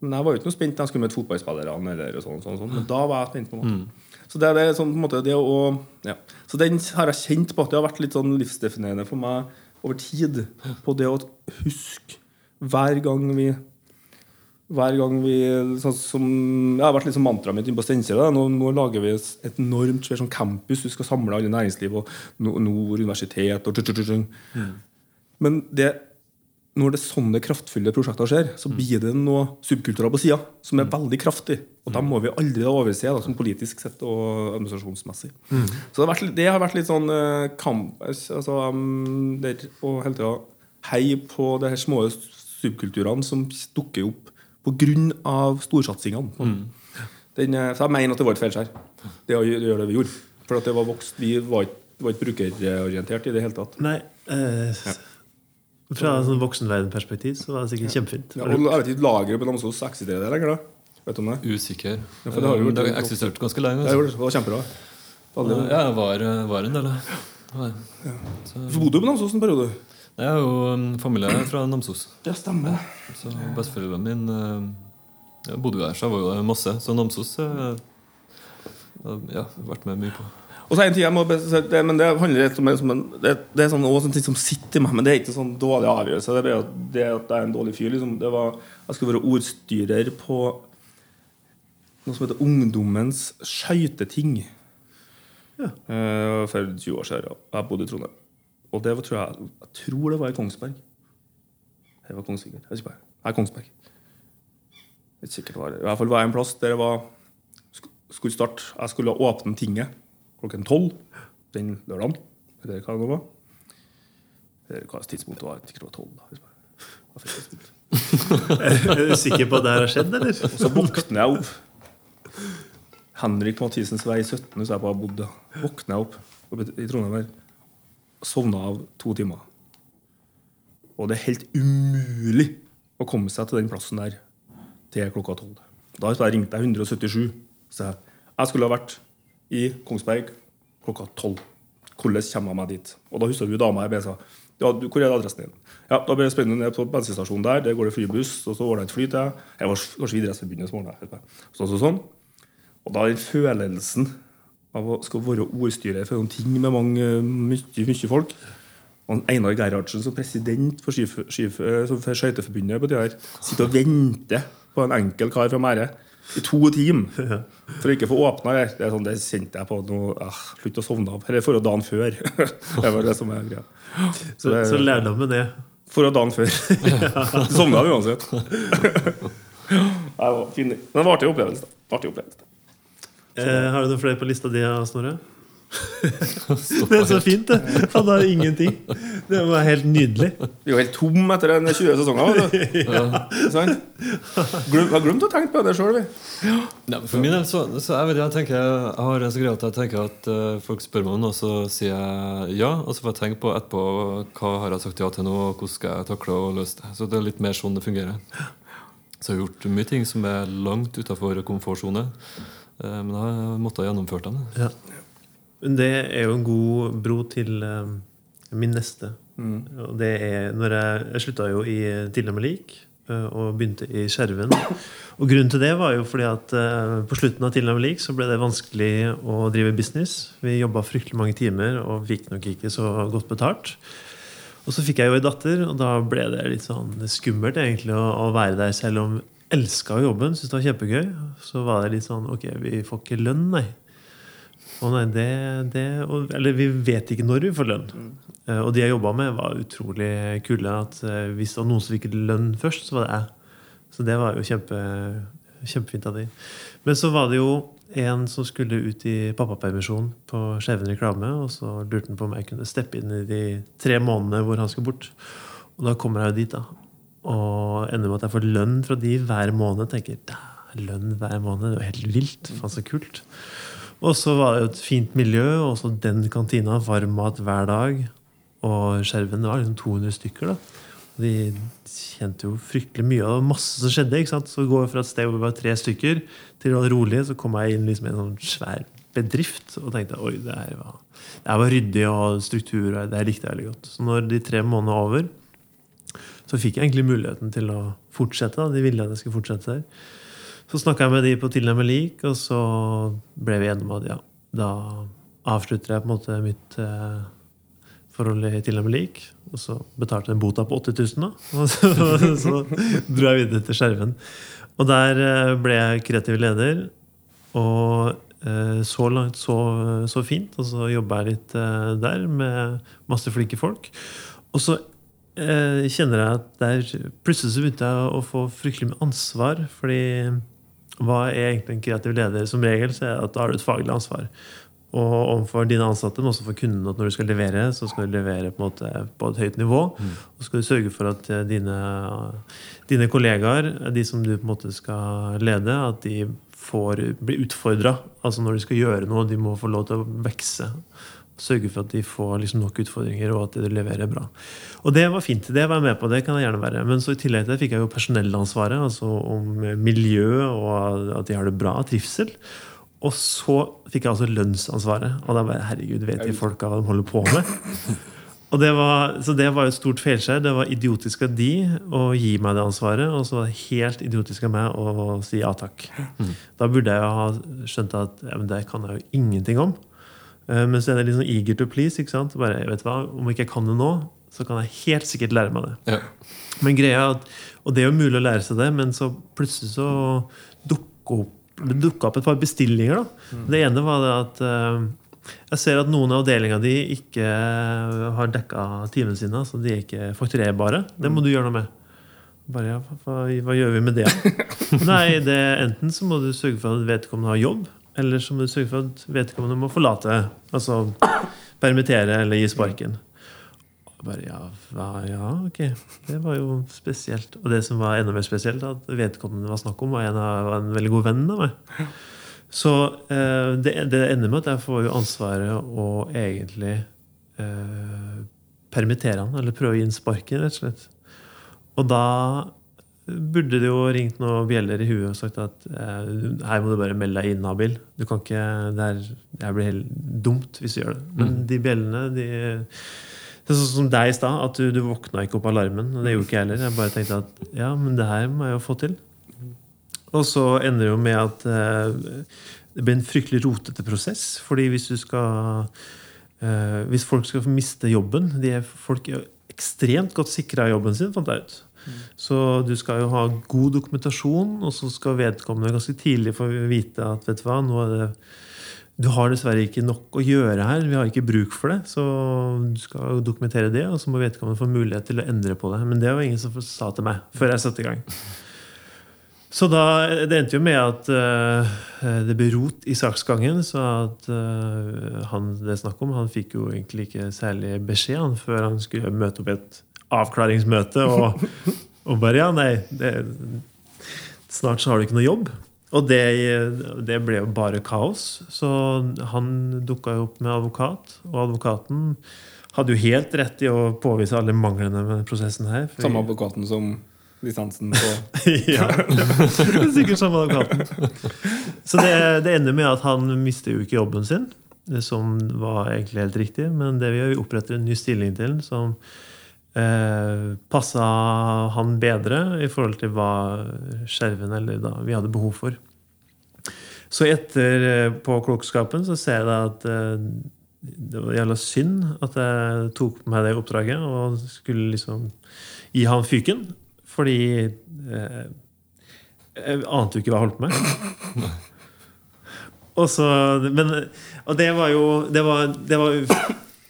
Men jeg var jo ikke noe spent når jeg skulle møte fotballspillerne. Eller sånn, sånn, sånn. Men da var jeg spent. på en måte Så det, er- det er sånn på en måte det å ja. Så den har jeg kjent på at det har vært litt sånn livsdefinerende for meg over tid. På det å huske hver gang vi hver gang vi sånn som, Jeg har vært litt sånn mantraet mitt inne på Steinkjer. Nå, nå lager vi et enormt svært sånn campus. Vi skal samle alle næringsliv og no- Nord universitet og tut, tut, tut, mm. Men det, når det sånne kraftfulle prosjekter skjer, så blir det noe subkulturer på sida som er veldig kraftig. Og dem må vi aldri overse, da, som politisk sett og administrasjonsmessig. Så det har, vært, det har vært litt sånn uh, kamp altså, um, der, Og hele tida heie på de små subkulturene som dukker opp pga. storsatsingene. Den, eh, så jeg mener at det var et feilskjær, det å gjøre det vi gjorde. For at det var vokst, vi var ikke, var ikke brukerorientert i det hele tatt.
Nei. Eh, fra et sånn voksenverdenperspektiv så var det sikkert kjempefint.
Ja, og jeg vet ikke, Lageret på Namsos eksisterer det lenger? da? Vet du om det?
Usikker.
Ja, for det har jo
Eh, det eksistert ganske lenge.
Det
Altså.
det. Det var kjempebra.
Ja, jeg var, var en del av det.
Så bodde du på Namsos en periode?
Jeg er jo um, familie fra Namsos.
Ja, stemmer.
Så besteforeldrene mine uh, ja, bodde jo der, så jeg var jo der masse. Så Namsos Jeg ja, vært med mye på.
Og så en ting jeg må det, men det handler litt om som en, det, det er sånn, også en ting som sitter i meg, men det er ikke sånn dårlig avgjørelse. Det er bare at det at jeg er en dårlig fyr. Liksom. Det var, jeg skulle være ordstyrer på noe som heter Ungdommens skøyteting. Eh, for 20 år siden. Jeg bodde i Trondheim. Og det var, tror jeg, jeg tror det var i Kongsberg. Det var Kongsvinger. Jeg husker. Nei, Kongsberg. Er ikke sikkert var det. I hvert fall var jeg en plass der det var skulle starte Jeg skulle åpne tinget klokken tolv den lørdagen. Eller hva det var. Eller hva slags tidspunkt det var. Jeg det var tolv.
Er du sikker på at det her har skjedd, eller?
Og så våkner jeg opp. Henrik Mathisens vei 17, hvis jeg bare bodde. bodd. Våkner jeg opp i Trondheim her. Sovna av to timer. Og det er helt umulig å komme seg til den plassen der til klokka tolv. Da ringte jeg ringt deg 177. Så jeg, jeg skulle ha vært i Kongsberg klokka tolv. Hvordan kommer jeg meg dit? Og da husker hun dama jeg sa ja, du, hvor er adressen din? Ja, Da ble jeg spennende ned på bensinstasjonen der. Der går det flybuss. Og så ordner jeg et fly til deg. Jeg var kanskje Idrettsforbundet som ordna det. Sånn, sånn, sånn. Og da den følelsen av å skal være ordstyrer for noen ting med mange, mye, mye folk og Einar Gerhardsen som president for, eh, for Skøyteforbundet på tida sitter og venter på en enkel kar fra Mære i to timer for å ikke få åpna det. Det, er sånn, det kjente jeg på nå. Ah, Slutt å sovne av. Eller for å dagen før. det var det som er greia.
Så,
det-
så lærdommen er
For å dagen før. Sovna uansett. Det var fin. Men det var artig opplevelse. Artig opplevelse.
Eh, Har du noen flere på lista di, Snorre? det er så fint, det. Han har ingenting. Det var helt nydelig.
Vi er jo helt tom etter den 20 sesonger. ja. Glem, har glemt å tenke på det sjøl.
vi. Ja, for min del så, så jeg, vet, jeg, tenker, jeg har en så greie at jeg tenker at uh, folk spør meg om noe, så sier jeg ja. Og så får jeg tenke på etterpå hva har jeg sagt ja til nå, og hvordan skal jeg takle og løse det. Så det er litt mer sånn det fungerer. Så jeg har gjort mye ting som er langt utafor komfortsone. Eh, Men jeg måtte jeg gjennomføre dem.
Ja. Men det er jo en god bro til eh, min neste Og det er når jeg, jeg slutta jo i Tilnærmet lik eh, og begynte i Skjerven. Og grunnen til det var jo fordi at på slutten av Tilnærmet lik så ble det vanskelig å drive business. Vi jobba fryktelig mange timer og fikk nok ikke så godt betalt. Og så fikk jeg jo ei datter, og da ble det litt sånn skummelt egentlig å, å være der, selv om elska jobben, syntes det var kjempegøy. Så var det litt sånn Ok, vi får ikke lønn, nei. Og nei, det, det og, Eller vi vet ikke når vi får lønn. Mm. Og de jeg jobba med, var utrolig kule. At eh, Hvis det var noen som fikk lønn først, så var det jeg. Så det var jo kjempe, kjempefint av de. Men så var det jo en som skulle ut i pappapermisjon på Skjeven reklame. Og så lurte han på om jeg kunne steppe inn i de tre månedene hvor han skulle bort. Og da kommer jeg jo dit, da. Og ender med at jeg får lønn fra de hver måned. tenker, lønn hver måned, Det var helt vilt. Faen, så kult. Og så var det jo et fint miljø, og så den kantina. Varm mat hver dag. Og skjerven var liksom 200 stykker. da. De kjente jo fryktelig mye. Og det var masse som skjedde. ikke sant? Så går jeg fra et sted hvor vi var tre stykker, til det var rolig, så kom jeg inn liksom i en sånn svær bedrift og tenkte oi, det her var, det her var ryddig og struktur. og Det her likte jeg veldig godt. Så når de tre månedene var over, så fikk jeg egentlig muligheten til å fortsette. da. De ville at jeg skulle fortsette der. Så snakka jeg med de på Tilnærmet lik, og så ble vi enige om at ja, da avslutter jeg på en måte mitt eh, forhold i Tilnærmet lik. Og så betalte jeg en bota på 80 000, da. Og så, så dro jeg videre til Skjerven. Og der eh, ble jeg kreativ leder. Og eh, så langt så, så fint. Og så jobba jeg litt eh, der med masse flinke folk. Og så eh, kjenner jeg at der plutselig så begynte jeg å få fryktelig mye ansvar. Fordi hva er egentlig en kreativ leder? Som regel så er det at da har du et faglig ansvar. Og overfor dine ansatte, men også for kundene, at når du skal levere, så skal du levere på, på et høyt nivå. Og så skal du sørge for at eh, dine, dine kollegaer, de som du på en måte skal lede, at de får bli utfordra. Altså når de skal gjøre noe, de må få lov til å vokse. Sørge for at de får liksom nok utfordringer, og at de leverer bra. Og det var fint. Det var jeg med på. det kan jeg gjerne være. Men så i tillegg til det fikk jeg jo personellansvaret, altså om miljø og at de har det bra, trivsel. Og så fikk jeg altså lønnsansvaret. Og da bare Herregud, vet de folka hva de holder på med? Og det var, så det var et stort feilskjær. Det var idiotisk av de å gi meg det ansvaret, og så var det helt idiotisk av meg å si ja takk. Da burde jeg jo ha skjønt at ja, men det kan jeg jo ingenting om. Eh, Men så er det litt sånn eager to please. ikke sant? Bare, vet du hva, Om ikke jeg kan det nå, så kan jeg helt sikkert lære meg det.
Ja.
Men greia er at, Og det er jo mulig å lære seg det, men så plutselig så dukka opp, det dukket opp et par bestillinger. da. Det ene var det at eh, jeg ser at noen av avdelinga di ikke har dekka timene sine. Så de er ikke fakturerbare. Det må du gjøre noe med. Bare, ja, hva, hva gjør vi med det? Nei, det Enten så må du sørge for at vedkommende har jobb, eller så må du sørge for at vedkommende må forlate. Altså permittere eller gi sparken. Og Bare, ja, ja, ok. Det var jo spesielt. Og det som var enda mer spesielt, at vedkommende var snakk om, var en, var en veldig god venn av meg. Så eh, det, det ender med at jeg får jo ansvaret å egentlig eh, permittere han, eller prøve å gi han sparken, rett og slett. Og da burde det jo ringt noen bjeller i huet og sagt at eh, her må du bare melde deg inhabil. Du kan ikke, det, er, det blir helt dumt hvis du gjør det. Men de bjellene de, Det er sånn som deg i stad, at du, du våkna ikke opp alarmen. Og det gjorde ikke jeg heller. Jeg bare tenkte at ja, men det her må jeg jo få til. Og så ender det jo med at eh, det blir en fryktelig rotete prosess. fordi hvis du skal eh, Hvis folk skal miste jobben de er, Folk er ekstremt godt sikra i jobben sin, fant jeg ut. Så du skal jo ha god dokumentasjon, og så skal vedkommende ganske tidlig få vite at vet du hva, nå er det du har dessverre ikke nok å gjøre her. Vi har ikke bruk for det. Så du skal dokumentere det, og så må vedkommende få mulighet til å endre på det. Men det var ingen som sa til meg før jeg satte i gang. Så da, det endte jo med at uh, det ble rot i saksgangen. Så at uh, han det er snakk om, han fikk jo egentlig ikke særlig beskjed han, før han skulle møte opp i et avklaringsmøte. Og, og bare ja, nei, det, snart så har du ikke noe jobb. Og det, det ble jo bare kaos. Så han dukka jo opp med advokat, og advokaten hadde jo helt rett i å påvise alle manglene med prosessen her.
Samme advokaten som lisensen på
ja, er sikkert samme advokaten. Så det, det ender med at han mister jo ikke jobben sin. som var egentlig helt riktig. Men det vi gjør, vi oppretter en ny stilling til som eh, passa han bedre i forhold til hva skjerven eller da vi hadde behov for. Så etter eh, på klokskapen så ser jeg da at eh, det var jævla synd at jeg tok på meg det oppdraget og skulle liksom gi han fyken. Fordi eh, jeg ante jo ikke hva jeg holdt på med. Og, så, men, og det var jo det var, det var,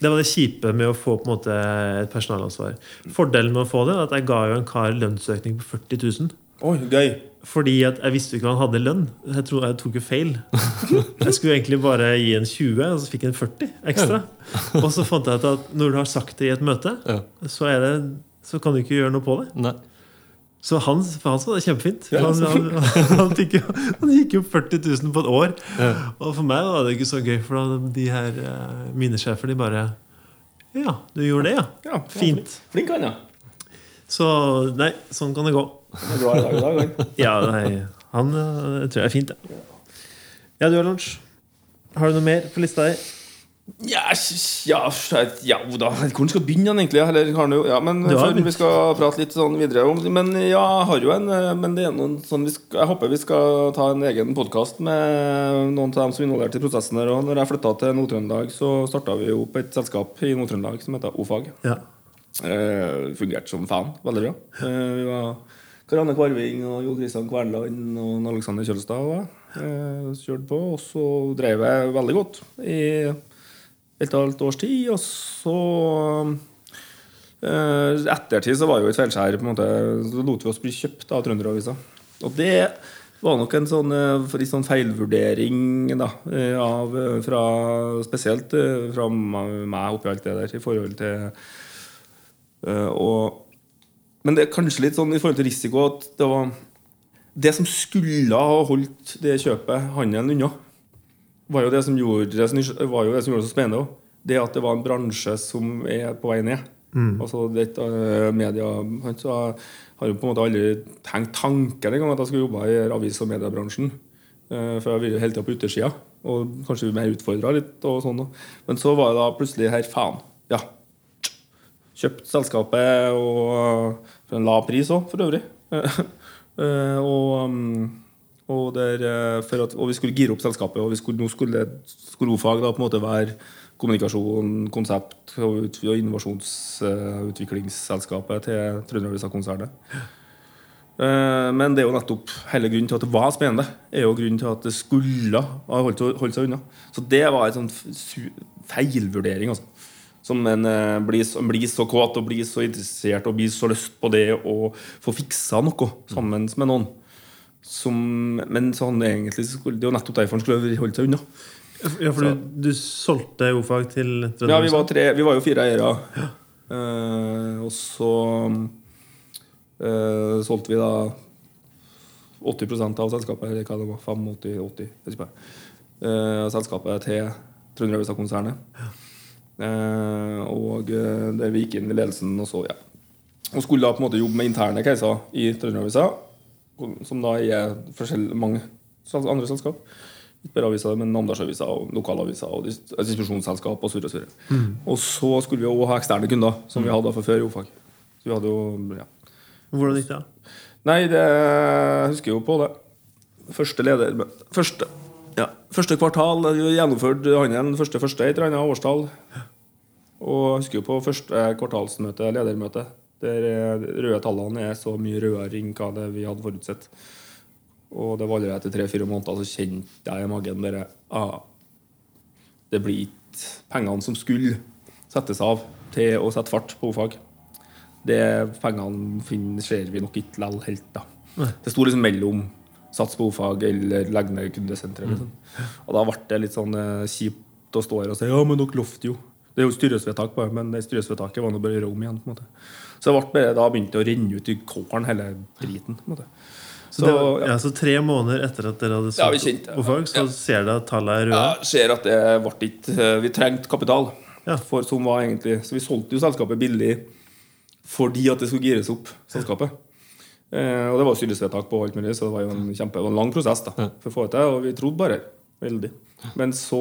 det var det kjipe med å få på en måte et personalansvar. Fordelen med å få det er at jeg ga jo en kar lønnsøkning på 40 000.
Oi, gøy.
Fordi at jeg visste ikke han hadde lønn. Jeg, tror, jeg tok jo feil. Jeg skulle egentlig bare gi en 20, og så fikk jeg en 40 ekstra. Og så fant jeg ut at når du har sagt det i et møte, så, er det, så kan du ikke gjøre noe på det.
Nei.
Så han, for han sa det kjempefint.
Ja.
Han, han, han, gikk jo, han gikk jo 40 000 på et år.
Ja.
Og for meg var det ikke så gøy, for da de her eh, mine sjefer de bare Ja, du gjorde det, ja.
Ja,
Fint.
Flink han, ja.
Så nei, sånn kan det gå.
Han er bra i dag, i dag.
Ja, nei, han eh, tror jeg er fint, ja. Ja, du har lunsj. Har du noe mer på lista di?
Ja, ja, ja da. Hvor skal begynne egentlig? Eller, ja, men før vi skal prate litt sånn videre om Men ja, jeg har jo en eh, Men det er noen sånn vi skal, Jeg håper vi skal ta en egen podkast med noen av dem som er involvert i prosessen her. Og når jeg flytta til Nord-Trøndelag, så starta vi opp et selskap i Nord-Trøndelag som heter Ofag.
Ja.
Eh, fungerte som fan. Veldig bra. Eh, vi var Karianne Kvarving og Jo Kristian Kvernland og Alexander Kjølstad og. Eh, kjørte på, og så drev jeg veldig godt i et halvt års tid. Og så eh, Ettertid så var jo et feilskjær. på en måte Så lot vi oss bli kjøpt av Trønderavisa. Og det var nok en sånn, eh, for litt sånn feilvurdering da, eh, av, eh, fra, spesielt eh, fra meg oppi alt det der i forhold til eh, og, Men det er kanskje litt sånn i forhold til risiko at det var Det som skulle ha holdt det kjøpet, handelen, unna, var jo det som gjorde det, var jo det som gjorde det så spennende også. Det at det var en bransje som er på vei ned. Altså det, uh, media han sa, har jo på en måte aldri tenkt tanken engang at jeg skulle jobbe i avis- og mediebransjen. Uh, for jeg ville hele tida på utersida og kanskje mer utfordra litt. og sånn. Men så var det da plutselig her faen. Ja. Kjøpt selskapet og for en lav pris òg, for øvrig. Eh, og um, og, der, eh, at, og vi skulle gire opp selskapet, og skulle, nå skulle Skolofag da på en måte være kommunikasjon, konsept og, og innovasjonsutviklingsselskapet til Trønderøysa-konsernet. Eh, Men det er jo nettopp hele grunnen til at det var spennende. er jo grunnen til at det skulle ha holdt, holdt seg unna. Så det var en sånn feilvurdering. altså. Som en eh, blir, blir så kåt og blir så interessert og blir så lyst på det å få fiksa noe sammen med noen. Som, men sånn egentlig så skulle, det jo nettopp derfor han skulle holdt seg unna.
Ja, for du, du solgte Ofag til
Ja, vi var, tre, vi var jo fire eiere. Eh, og så uh, solgte vi da 80% av selskapet, eller hva det var, 85-80, jeg husker ikke. Eh, selskapet til Trønderavisa-konsernet. Eh, og eh, der vi gikk inn i ledelsen og så, ja. Og skulle da på en måte jobbe med interne caser i Trønderavisa, som da er forskjellige, mange andre selskap. Ikke bare aviser, men Namdalsavisa og lokalaviser og dis- distribusjonsselskap og surre, surre. Og så skulle vi òg ha eksterne kunder, som vi hadde fra før i O-fag. Så vi hadde jo, ja.
Hvordan gikk det?
Nei, det jeg husker jo på det. Første leder Første, ja, første kvartal gjennomført handelen første første et eller annet årstall. Og jeg husker jo på første kvartalsmøte, ledermøte, der eh, de røde tallene er så mye rødere enn hva det vi hadde forutsett. Og det var allerede etter tre-fire måneder så kjente jeg i magen bare ah, Det blir ikke pengene som skulle settes av til å sette fart på O-fag. Det pengene finner, ser vi nok ikke likevel helt. da. Det sto liksom mellom sats på O-fag eller legge ned kundesenteret. Liksom. Og da ble det litt sånn eh, kjipt å stå her og si ja, men dere lovte jo. Det er jo styresvedtak på det, men det styresvedtaket var nå bare rom igjen. på en måte. Så det ble bare, da begynte det å renne ut i kålen, hele driten. på en måte.
Så, det, var- ja, så tre måneder etter at dere hadde
Ja, vi
solgt
ja, på
Ofag, så
Ja.
ser dere at tallene er røde?
Ja, ser at det ble ikke Vi trengte kapital.
Ja.
For, som var egentlig, så vi solgte jo selskapet billig fordi at det skulle gires opp, selskapet. Eh, og det var styresvedtak på alt mulig, så det var jo en kjempe det var en lang prosess da, for å få det til. Og vi trodde bare veldig. Men så,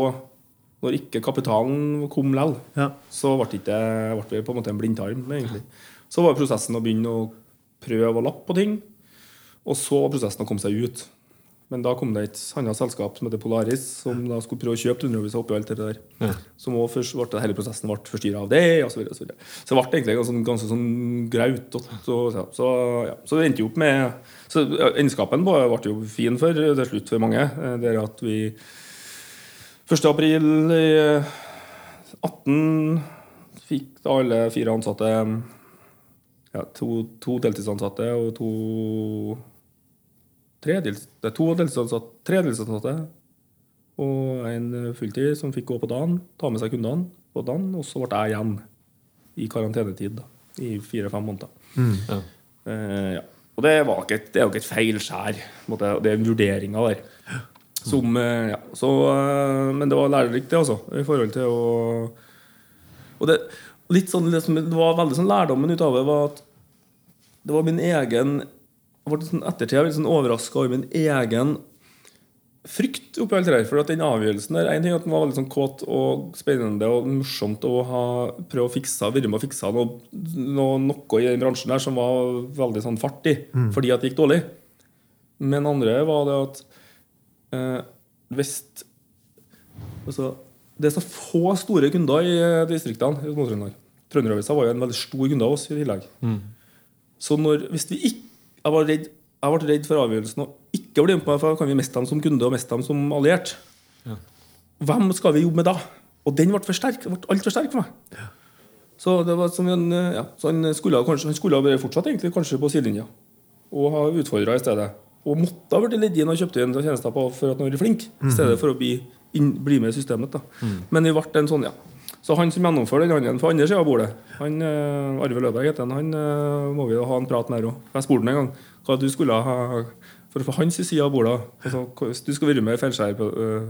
når ikke kapitalen kom likevel,
Ja.
så ble det ble det på en måte en blindtarm. egentlig. Så var prosessen å begynne å prøve å lappe på ting. Og så var prosessen å komme seg ut. Men da kom det et annet selskap som heter Polaris, som da skulle prøve å kjøpe Trønderøyvisa oppi alt det der.
Ja.
Som også først ble, hele prosessen ble forstyrra av det. Og så, videre, og så, videre. så det ble egentlig ganske, ganske sånn grautete. Så, så, ja. så det endte jo opp med Så Endskapen ble jo fin for til slutt for mange. Eh, Det er at vi 1. april i 18 fikk da alle fire ansatte ja, to, to deltidsansatte og to Tre, dels, det er to deltidsansatte, tre deltidsansatte og en fulltid som fikk gå på dagen, ta med seg kundene på dagen, og så ble jeg igjen i karantenetid da, i fire-fem måneder.
Ja.
Eh, ja. Og det, var ikke et, det er jo ikke et feilskjær. Det er vurderinger der. Som, eh, ja. så, eh, men det var lærerikt, det, altså. I forhold til å Og det, litt sånn, det, som, det var veldig sånn lærdommen ut av det, var at det var min egen Jeg ble sånn ettertid litt sånn overraska over min egen frykt oppi alt det der. For at den avgjørelsen der, en ting at den var veldig sånn kåt og spennende og morsomt å ha prøve å fikse, være med å fikse noe, noe, noe i den bransjen der som var veldig sånn fart i, fordi at det gikk dårlig. Men andre var det at eh, hvis altså, Det er så få store kunder i eh, distriktene i Trønderavisa var jo en veldig stor kunde av oss i tillegg. Så når, hvis vi ikke jeg, var redd, jeg ble redd for avgjørelsen å ikke bli med på for da kan vi miste dem som kunde og miste dem som alliert.
Ja.
Hvem skal vi jobbe med da? Og den ble for sterk. Ble altfor sterk for meg. Så det var som en, ja, så han skulle, kanskje, han skulle ha fortsatt egentlig kanskje på sidelinja og ha utfordra i stedet. Og måtte ha blitt ledd inn og kjøpt inn tjenester på for at han var flink, i stedet for å bli, inn, bli med i systemet. da. Men vi ble en sånn, ja. Så han som gjennomfører den handelen på andre sida av bordet, han, uh, Arve Løberg heter han, han eh, må vi jo ha en prat med her òg. Jeg spurte ham en gang hva du skulle ha for å få hans side av bordet. Altså, hvis du skal være med i Feilskjær på uh,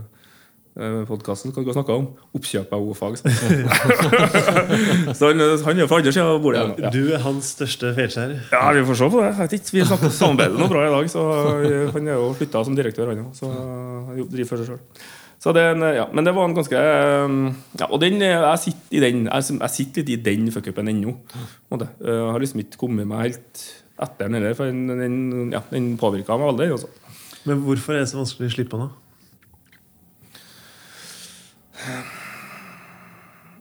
podkasten, hva skal du snakke om? Oppkjøp av O-fag. så han, han er fra andre sida av bordet. Ja.
Du er hans største feilskjær.
Ja, vi får se på det. Jeg vet ikke. Vi snakker samarbeider noe bra i dag. Så eh, Han er jo flytta som direktør, han òg. Så han driver for seg sjøl. Så det, ja. Men det var en ganske eh, ja, Og den, eh, jeg sitter i den Jeg, sitter litt i den fuckupen ennå. Jeg har liksom ikke kommet meg helt etter den heller, for den, den, ja, den påvirka meg veldig. Også.
Men hvorfor er det så vanskelig å slippe den, da?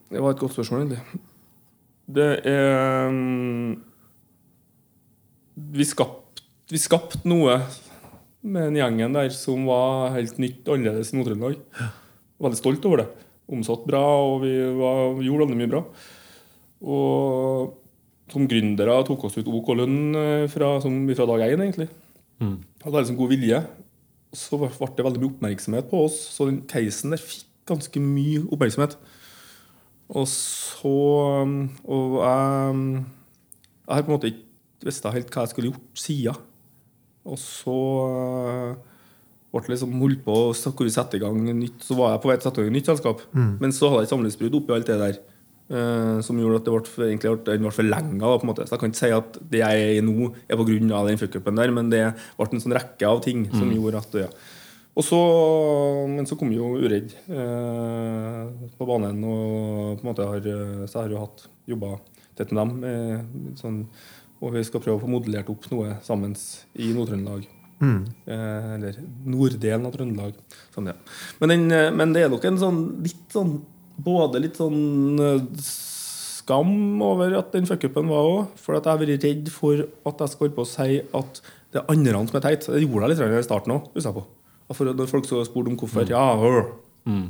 Det var et godt spørsmål, egentlig. Det er mm, Vi skapte vi skapt noe med den gjengen der som var helt nytt annerledes i Nord-Trøndelag. Veldig stolt over det. Omsatt bra, og vi var, gjorde veldig mye bra. Og som gründere tok oss ut OK lønn eh, fra, som, fra dag én, egentlig.
Mm.
Hadde sånn god vilje. Så ble det veldig mye oppmerksomhet på oss, så den casen der fikk ganske mye oppmerksomhet. Og så um, Og jeg, um, jeg har på en måte ikke visst helt hva jeg skulle gjort siden. Og så uh, ble det liksom holdt på vi sette i gang nytt, så var jeg på vei til å sette i gang nytt selskap. Men så hadde jeg et samlivsbrudd oppi alt det der. Uh, som gjorde at det ble, egentlig ble, ble forlenga. Så jeg kan ikke si at det jeg er i nå, er pga. den fuckupen der, men det ble en sånn rekke av ting som gjorde at ja. Og så, men så kom jo Uredd uh, på banen, og på en måte har, så har jeg jo hatt jobba tett med dem. Eh, sånn, og vi skal prøve å få modellert opp noe sammen i Nord-Trøndelag. Eh, eller norddelen av Trøndelag. Sånn, ja. men, den, eh, men det er nok en sånn litt sånn Både litt sånn eh, skam over at den fuckupen var òg. For at jeg har vært redd for at jeg skal holde på å si at det er andre som er teit. Det gjorde jeg litt i starten òg. For når folk så spurte om hvorfor Ja, hør.
Mm.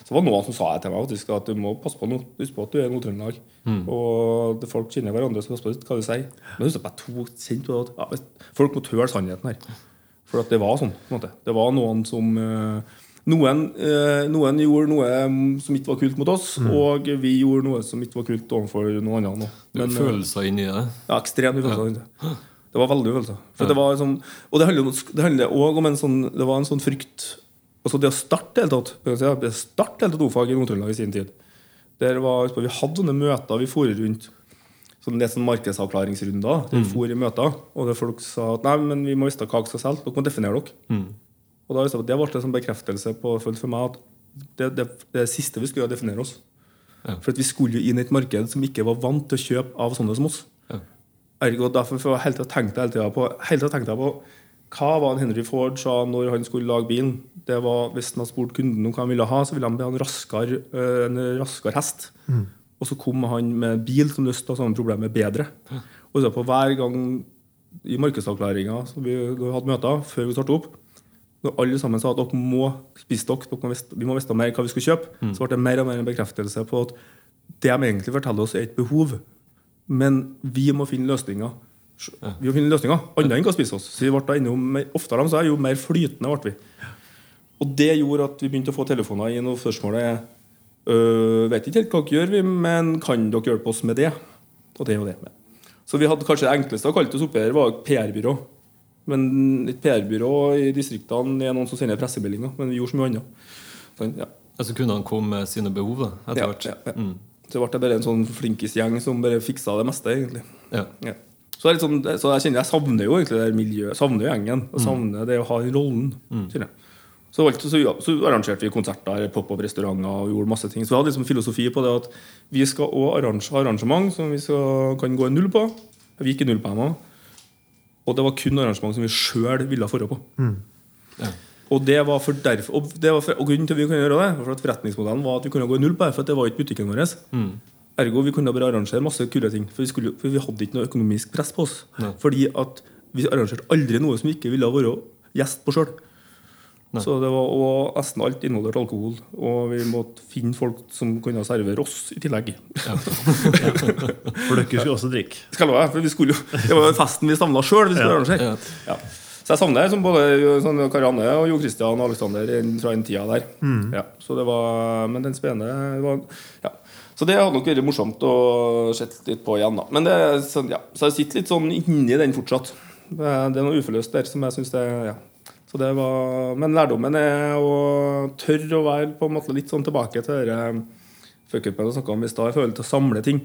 Så det var noen som sa til meg faktisk, at du må passe på noe. Husk på at du er Nord-Trøndelag. Og det folk kjenner hverandre, så pass på hva du sier. Men husk at jeg tok kjent på det. ja, folk må tøle sannheten her. For at det var sånn. på en måte. Det var noen som eh, noen, eh, noen gjorde noe mm, som ikke var kult mot oss, og vi gjorde noe som ikke var kult overfor noen andre.
Men,
eh,
følelser inni det.
ja, ekstremt mye følelser. Ja. Det var veldig følelser. For det var sånn, og det handler, det handler også om en sånn Det var en sånn frykt Altså det å starte hele tatt det starte hele tatt O-fag i Nord-Trøndelag i sin tid Der var, Vi hadde sånne møter, vi for rundt sånn, det er sånn markedsavklaringsrunder. Der vi for i møter, og der folk sa at nei, men vi må vite hva vi skal selge. Dere må definere dere.
Mm.
Og da, det ble en sånn bekreftelse på, for meg at det, det, det siste vi skulle gjøre, definere oss.
Ja.
For at vi skulle jo inn i et marked som ikke var vant til å kjøpe av sånne som oss.
Ja.
Ergo derfor for hele tiden tenkte jeg hele tida på, hele tiden tenkte jeg på hva var det Henry Ford sa når han skulle lage bilen. Det var Hvis han hadde spurt kunden om hva han ville ha, så ville han ha en raskere, øh, en raskere hest. Og så kom han med bil som løste samme problemet bedre. Og så på hver gang i markedsavklaringa som vi hadde møter før vi startet opp, når alle sammen sa at dere må spise dere, dere må vite, vi må vite mer hva vi skal kjøpe, så ble det mer og mer en bekreftelse på at det de egentlig forteller oss, er et behov. Men vi må finne løsninger. Vi må finne løsninger Andre enn hva spise oss. Så vi ble da innom, mer, ofte av dem så er jo mer flytende. ble vi. Og det gjorde at vi begynte å få telefoner inn, og spørsmålet er øh, Vet ikke helt hva dere gjør, vi, men kan dere hjelpe oss med det? Og det og det. Så vi hadde kanskje det enkleste å kalle oss oppi her, var PR-byrå. Men et PR-byrå i distriktene er noen som sender pressemeldinger. Men vi gjorde så mye annet. Sånn, ja.
Altså kunne han komme med sine behov da, etter
Ja,
hvert?
ja, ja.
Mm.
Så ble det bare en sånn flinkisgjeng som bare fiksa det meste, egentlig.
Ja.
Ja. Så, er litt sånn, så jeg kjenner jeg savner jo egentlig det miljøet. Savner gjengen. Og savner det å ha den rollen. Mm. Så, så, så arrangerte vi konserter, pop-up-restauranter og gjorde masse ting. Så vi hadde liksom filosofi på det at vi skal også arrange arrangement som vi skal, kan gå null på. Vi gikk i null på dem. Og det var kun arrangement som vi sjøl ville dra på.
Ja.
Og det var for derfor og, det var for, og grunnen til at vi kunne gjøre det, var for at forretningsmodellen var at vi kunne gå i null på det, for at det var ikke butikken vår.
Mm.
Ergo vi kunne bare arrangere masse kule ting. For vi, skulle, for vi hadde ikke noe økonomisk press på oss.
Nei.
Fordi at vi arrangerte aldri noe som vi ikke ville være gjest på sjøl. Så det var og nesten alt involvert alkohol. Og vi måtte finne folk som kunne servere oss i tillegg.
For dere skulle også drikke.
Skal jeg love for vi skulle jo, Det var festen vi savna sjøl. Vi skulle
Ja.
arrangere.
Ja.
Ja. Så jeg savner som både sånn Karianne og Jo Christian og Alexander fra den tida der. Ja, så det var, men den spennende var, ja. Så det hadde nok vært morsomt å se litt på igjen. da Men det, er sånn, ja. Så jeg sitter litt sånn inni den fortsatt. Det er noe uforløst der som jeg syns det ja. Så det var, Men lærdommen er å tørre å være på en måte litt sånn tilbake til det fuckupen jeg snakka om i stad, i forhold til å samle ting.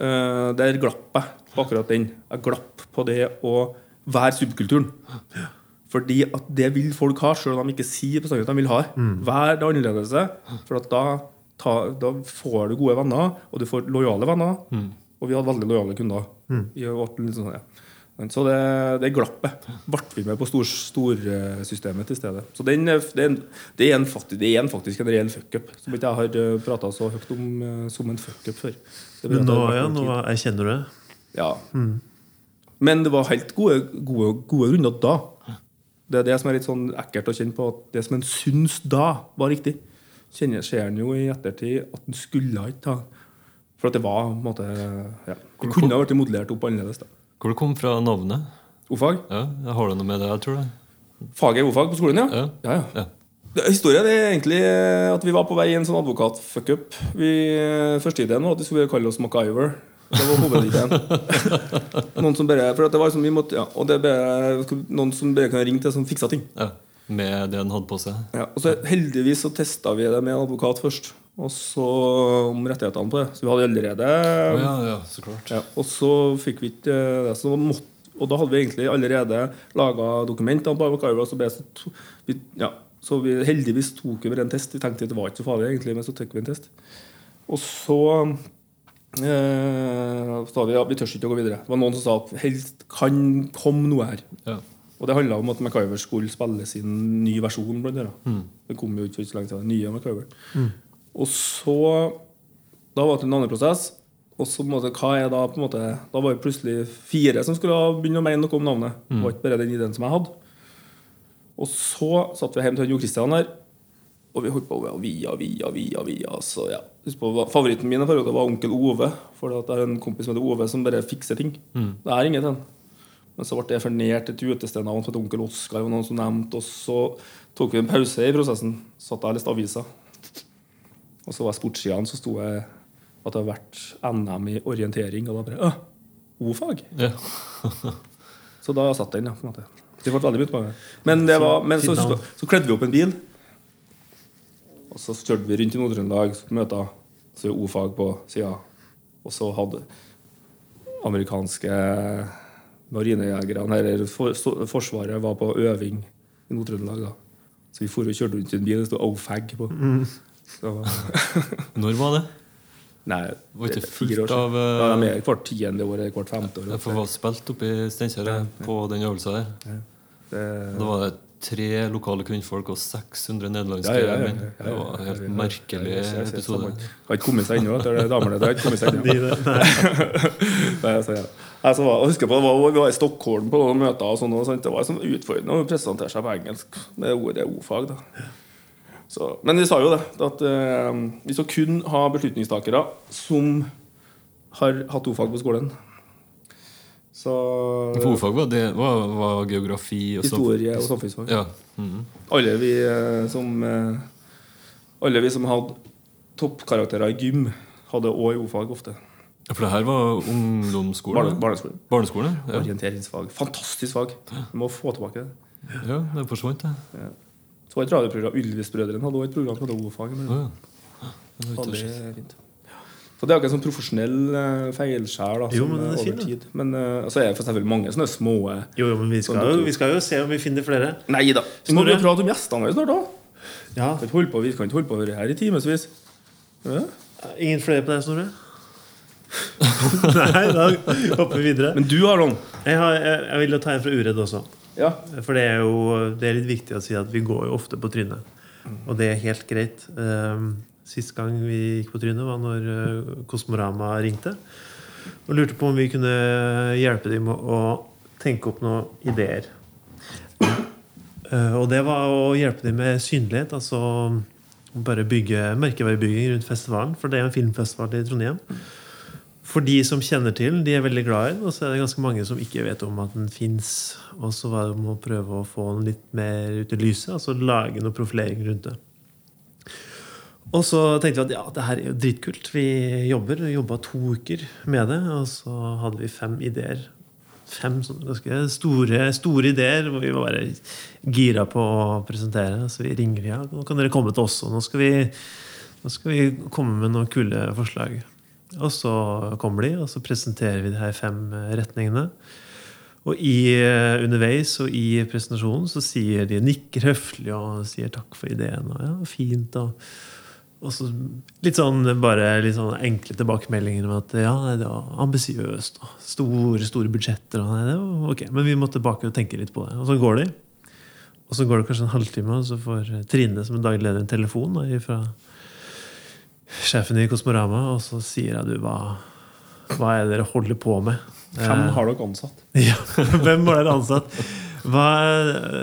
Uh, der glapp jeg på akkurat den. Jeg glapp på det å være subkulturen. Fordi at det vil folk ha, selv om de ikke sier bestandig at de vil ha det. Vær det annerledes. For at da, ta, da får du gode venner, og du får lojale venner. Og vi hadde veldig lojale kunder. Mm. sånn, ja. Men Så det, det glappet ble vi med på storsystemet stor, til stedet. Så den, er- det, er en, det, er en, faktisk, det er en faktisk en reell fuckup. Som ikke jeg har prata så høyt om eh, som en fuckup før. Det
Men nå, ja, nå erkjenner du det.
Ja. Men det var helt gode, gode, gode runder da. Det er det som er litt sånn ekkelt å kjenne på, at det som en syns da, var riktig. Kjenner, ser han jo i ettertid at han skulle ikke ta For at det var en måte ja. Det kunne ha vært modellert opp annerledes. da
Hvor det kom fra navnet?
O-fag.
Ja, Har du noe med det, jeg tror det?
Faget er O-fag på skolen, ja?
Ja.
ja, ja. Historien er egentlig at vi var på vei i en sånn advokat-fuckup. Vi- Første ideen var at vi skulle kalle oss MacGyver. Det var hovedideen. noen som bare, for at det var liksom, vi måtte, ja, og det bare, noen som bare kunne ringe til som fiksa ting.
Ja. Med det han hadde på seg?
Ja, og så Heldigvis så testa vi det med en advokat først. Og så om rettighetene på det. Så vi hadde allerede
oh, ja, ja, så klart.
ja, Og så fikk vi ikke det. Så måtte, og da hadde vi egentlig allerede laga dokumentene på MacGyver. Så, så, vi, ja, så vi heldigvis tok vi en test. Vi tenkte at det var ikke så farlig, egentlig, men så tok vi en test. Og så eh, sa vi ja, vi tør ikke å gå videre. Det var noen som sa at helst kan komme noe her.
Ja.
Og det handla om at MacGyver skulle spille sin ny versjon. Blant annet. Det kom jo ikke så lenge siden. den Nye MacGyver. Og så Da var det en annen prosess. Og så på en måte, hva er da på en måte Da var det plutselig fire som skulle begynne å mene noe om navnet. Det var ikke bare den ideen som jeg hadde. Og så satt vi hjemme til Jo Christian her. Og vi holdt på ja, via, via, via, via. Så ja. Husk på, Favoritten min i perioden var onkel Ove. For det er en kompis som heter Ove, som bare fikser ting. Det er ingenting. Men så ble det fornert et utestednavn som het Onkel Oskar. Og noen som nevnte, Og så tok vi en pause i prosessen. Satt jeg og leste aviser. Og så var jeg sportssiden, så sto jeg at det hadde vært NM i orientering. Og da bare Åh, O-fag!
Ja.
Så da satt den, ja. på en måte Det ble veldig mye. Men, det var, men så, så, så kledde vi opp en bil. Og så kjørte vi rundt i Nord-Trøndelag på møter. Så O-fag på sida. Og så hadde amerikanske marinejegerne, eller for, Forsvaret, var på øving i Nord-Trøndelag. Så vi for og kjørte rundt i en bil, det sto O-fag på. Så,
Når var det?
nei,
Var
det
ikke
er fire
fullt
år siden.
av eh,
Ja, er hvert tiende år eller hvert femte år.
Det var spilt oppe i Steinkjer på den øvelsen der.
Det,
Da var det tre lokale kvinnfolk og 600 nederlandske
Ja, ja,
menn. Det var en helt merkelig episode.
Har ikke kommet seg ennå. etter er Damene det har ikke kommet seg ennå. altså. Altså, jeg husker på, var, Vi var i Stockholm på noen møter. og sånn, og sånt. Det var sånn utfordrende å presentere seg på engelsk Det ordet o-fag. da. Så, men vi sa jo det, at uh, vi skal kun ha beslutningstakere som har hatt o-fag på skolen. Så
For ordfag var, det, var, var geografi og.
Historie og samfunnsfag.
Ja. mhm.
Alle vi eh, som eh, Alle vi som hadde toppkarakterer i gym, hadde òg o-fag ofte.
For det her var ungdomsskolen?
Barne,
ja.
barneskolen.
Barneskolen? Ja.
Orienteringsfag. Fantastisk fag. Vi må få tilbake det.
ja, det forsvant, det.
Så var det et radioprogram Ylvis-brødrene hadde også et program som heter O-fag.
ja. Det var
fint. Så det er ikke en sånn profesjonell uh, feilskjær da,
Jo, men den er
er
fin,
over tid. Men uh, så er det selvfølgelig mange sånne små eh,
Jo, jo, men vi skal, jo, vi skal jo se om vi finner flere.
Nei da! Vi må jo prate om gjestene våre snart òg.
Ja.
Vi kan ikke holde på- å på her i timevis. Ja.
Ingen flere på deg, Snorre? Nei, da hopper vi videre.
Men du har noen.
Jeg, har, jeg, jeg vil ta en fra Uredd også.
Ja.
For det er jo det er litt viktig å si at vi går jo ofte på trynet. Og det er helt greit. Um, Sist gang vi gikk på trynet, var når uh, Kosmorama ringte og lurte på om vi kunne hjelpe dem med å tenke opp noen ideer. Uh, og det var å hjelpe dem med synlighet. Altså bare bygge merkevarebygging rundt festivalen. For det er en filmfestival i Trondheim. For de som kjenner til, de er veldig glad i den. Og så er det ganske mange som ikke vet om at den fins. Og så var det om å prøve å få den litt mer ut i lyset. Altså lage noe profilering rundt det. Og så tenkte vi at ja, det her er jo dritkult. Vi jobber, jobba to uker med det. Og så hadde vi fem ideer. Fem sånne ganske store, store ideer hvor vi var bare gira på å presentere. Så vi ringer ja, nå kan dere komme til oss, og nå skal vi, nå skal vi komme med noen kule forslag. Og så kommer de, og så presenterer vi de her fem retningene. Og i, eh, underveis og i presentasjonen så sier de nikker høflig og sier takk for ideen. Og ja, fint og, og så litt sånn bare litt sånn enkle tilbakemeldinger om at ja, det var ambisiøst store, store budsjetter. Og nei, det var ok, Men vi må tilbake og tenke litt på det. Og så går de. Og så går det kanskje en halvtime, og så får Trine som en daglig leder en telefon da, fra sjefen i Kosmorama, og så sier jeg du, hva, hva er det dere holder på med?
Hvem
Eh,
har dere ansatt?
ja, Hvem har dere ansatt? Hva,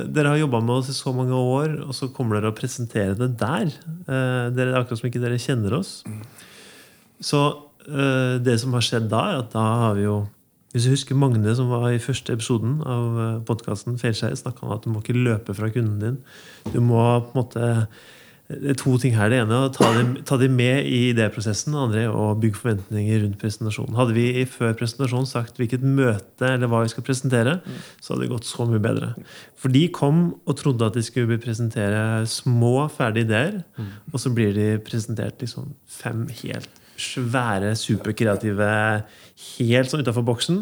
dere har jobba med oss i så mange år, og så kommer dere og presenterer det der. Eh, dere, er akkurat som ikke dere kjenner oss. Så eh, det som har skjedd da, er at da har vi jo Hvis du husker Magne, som var i første episoden av podkasten Feilskjær, snakka om at du må ikke løpe fra kunden din. Du må på en måte det er to ting her. Det ene er å ta dem, ta dem med i idéprosessen. Det andre er å bygge forventninger rundt presentasjonen. Hadde vi i før presentasjonen sagt hvilket møte eller hva vi skal presentere, så hadde det gått så mye bedre. For de kom og trodde at de skulle presentere små, ferdige ideer, og så blir de presentert liksom fem helt svære, superkreative, helt sånn utafor boksen.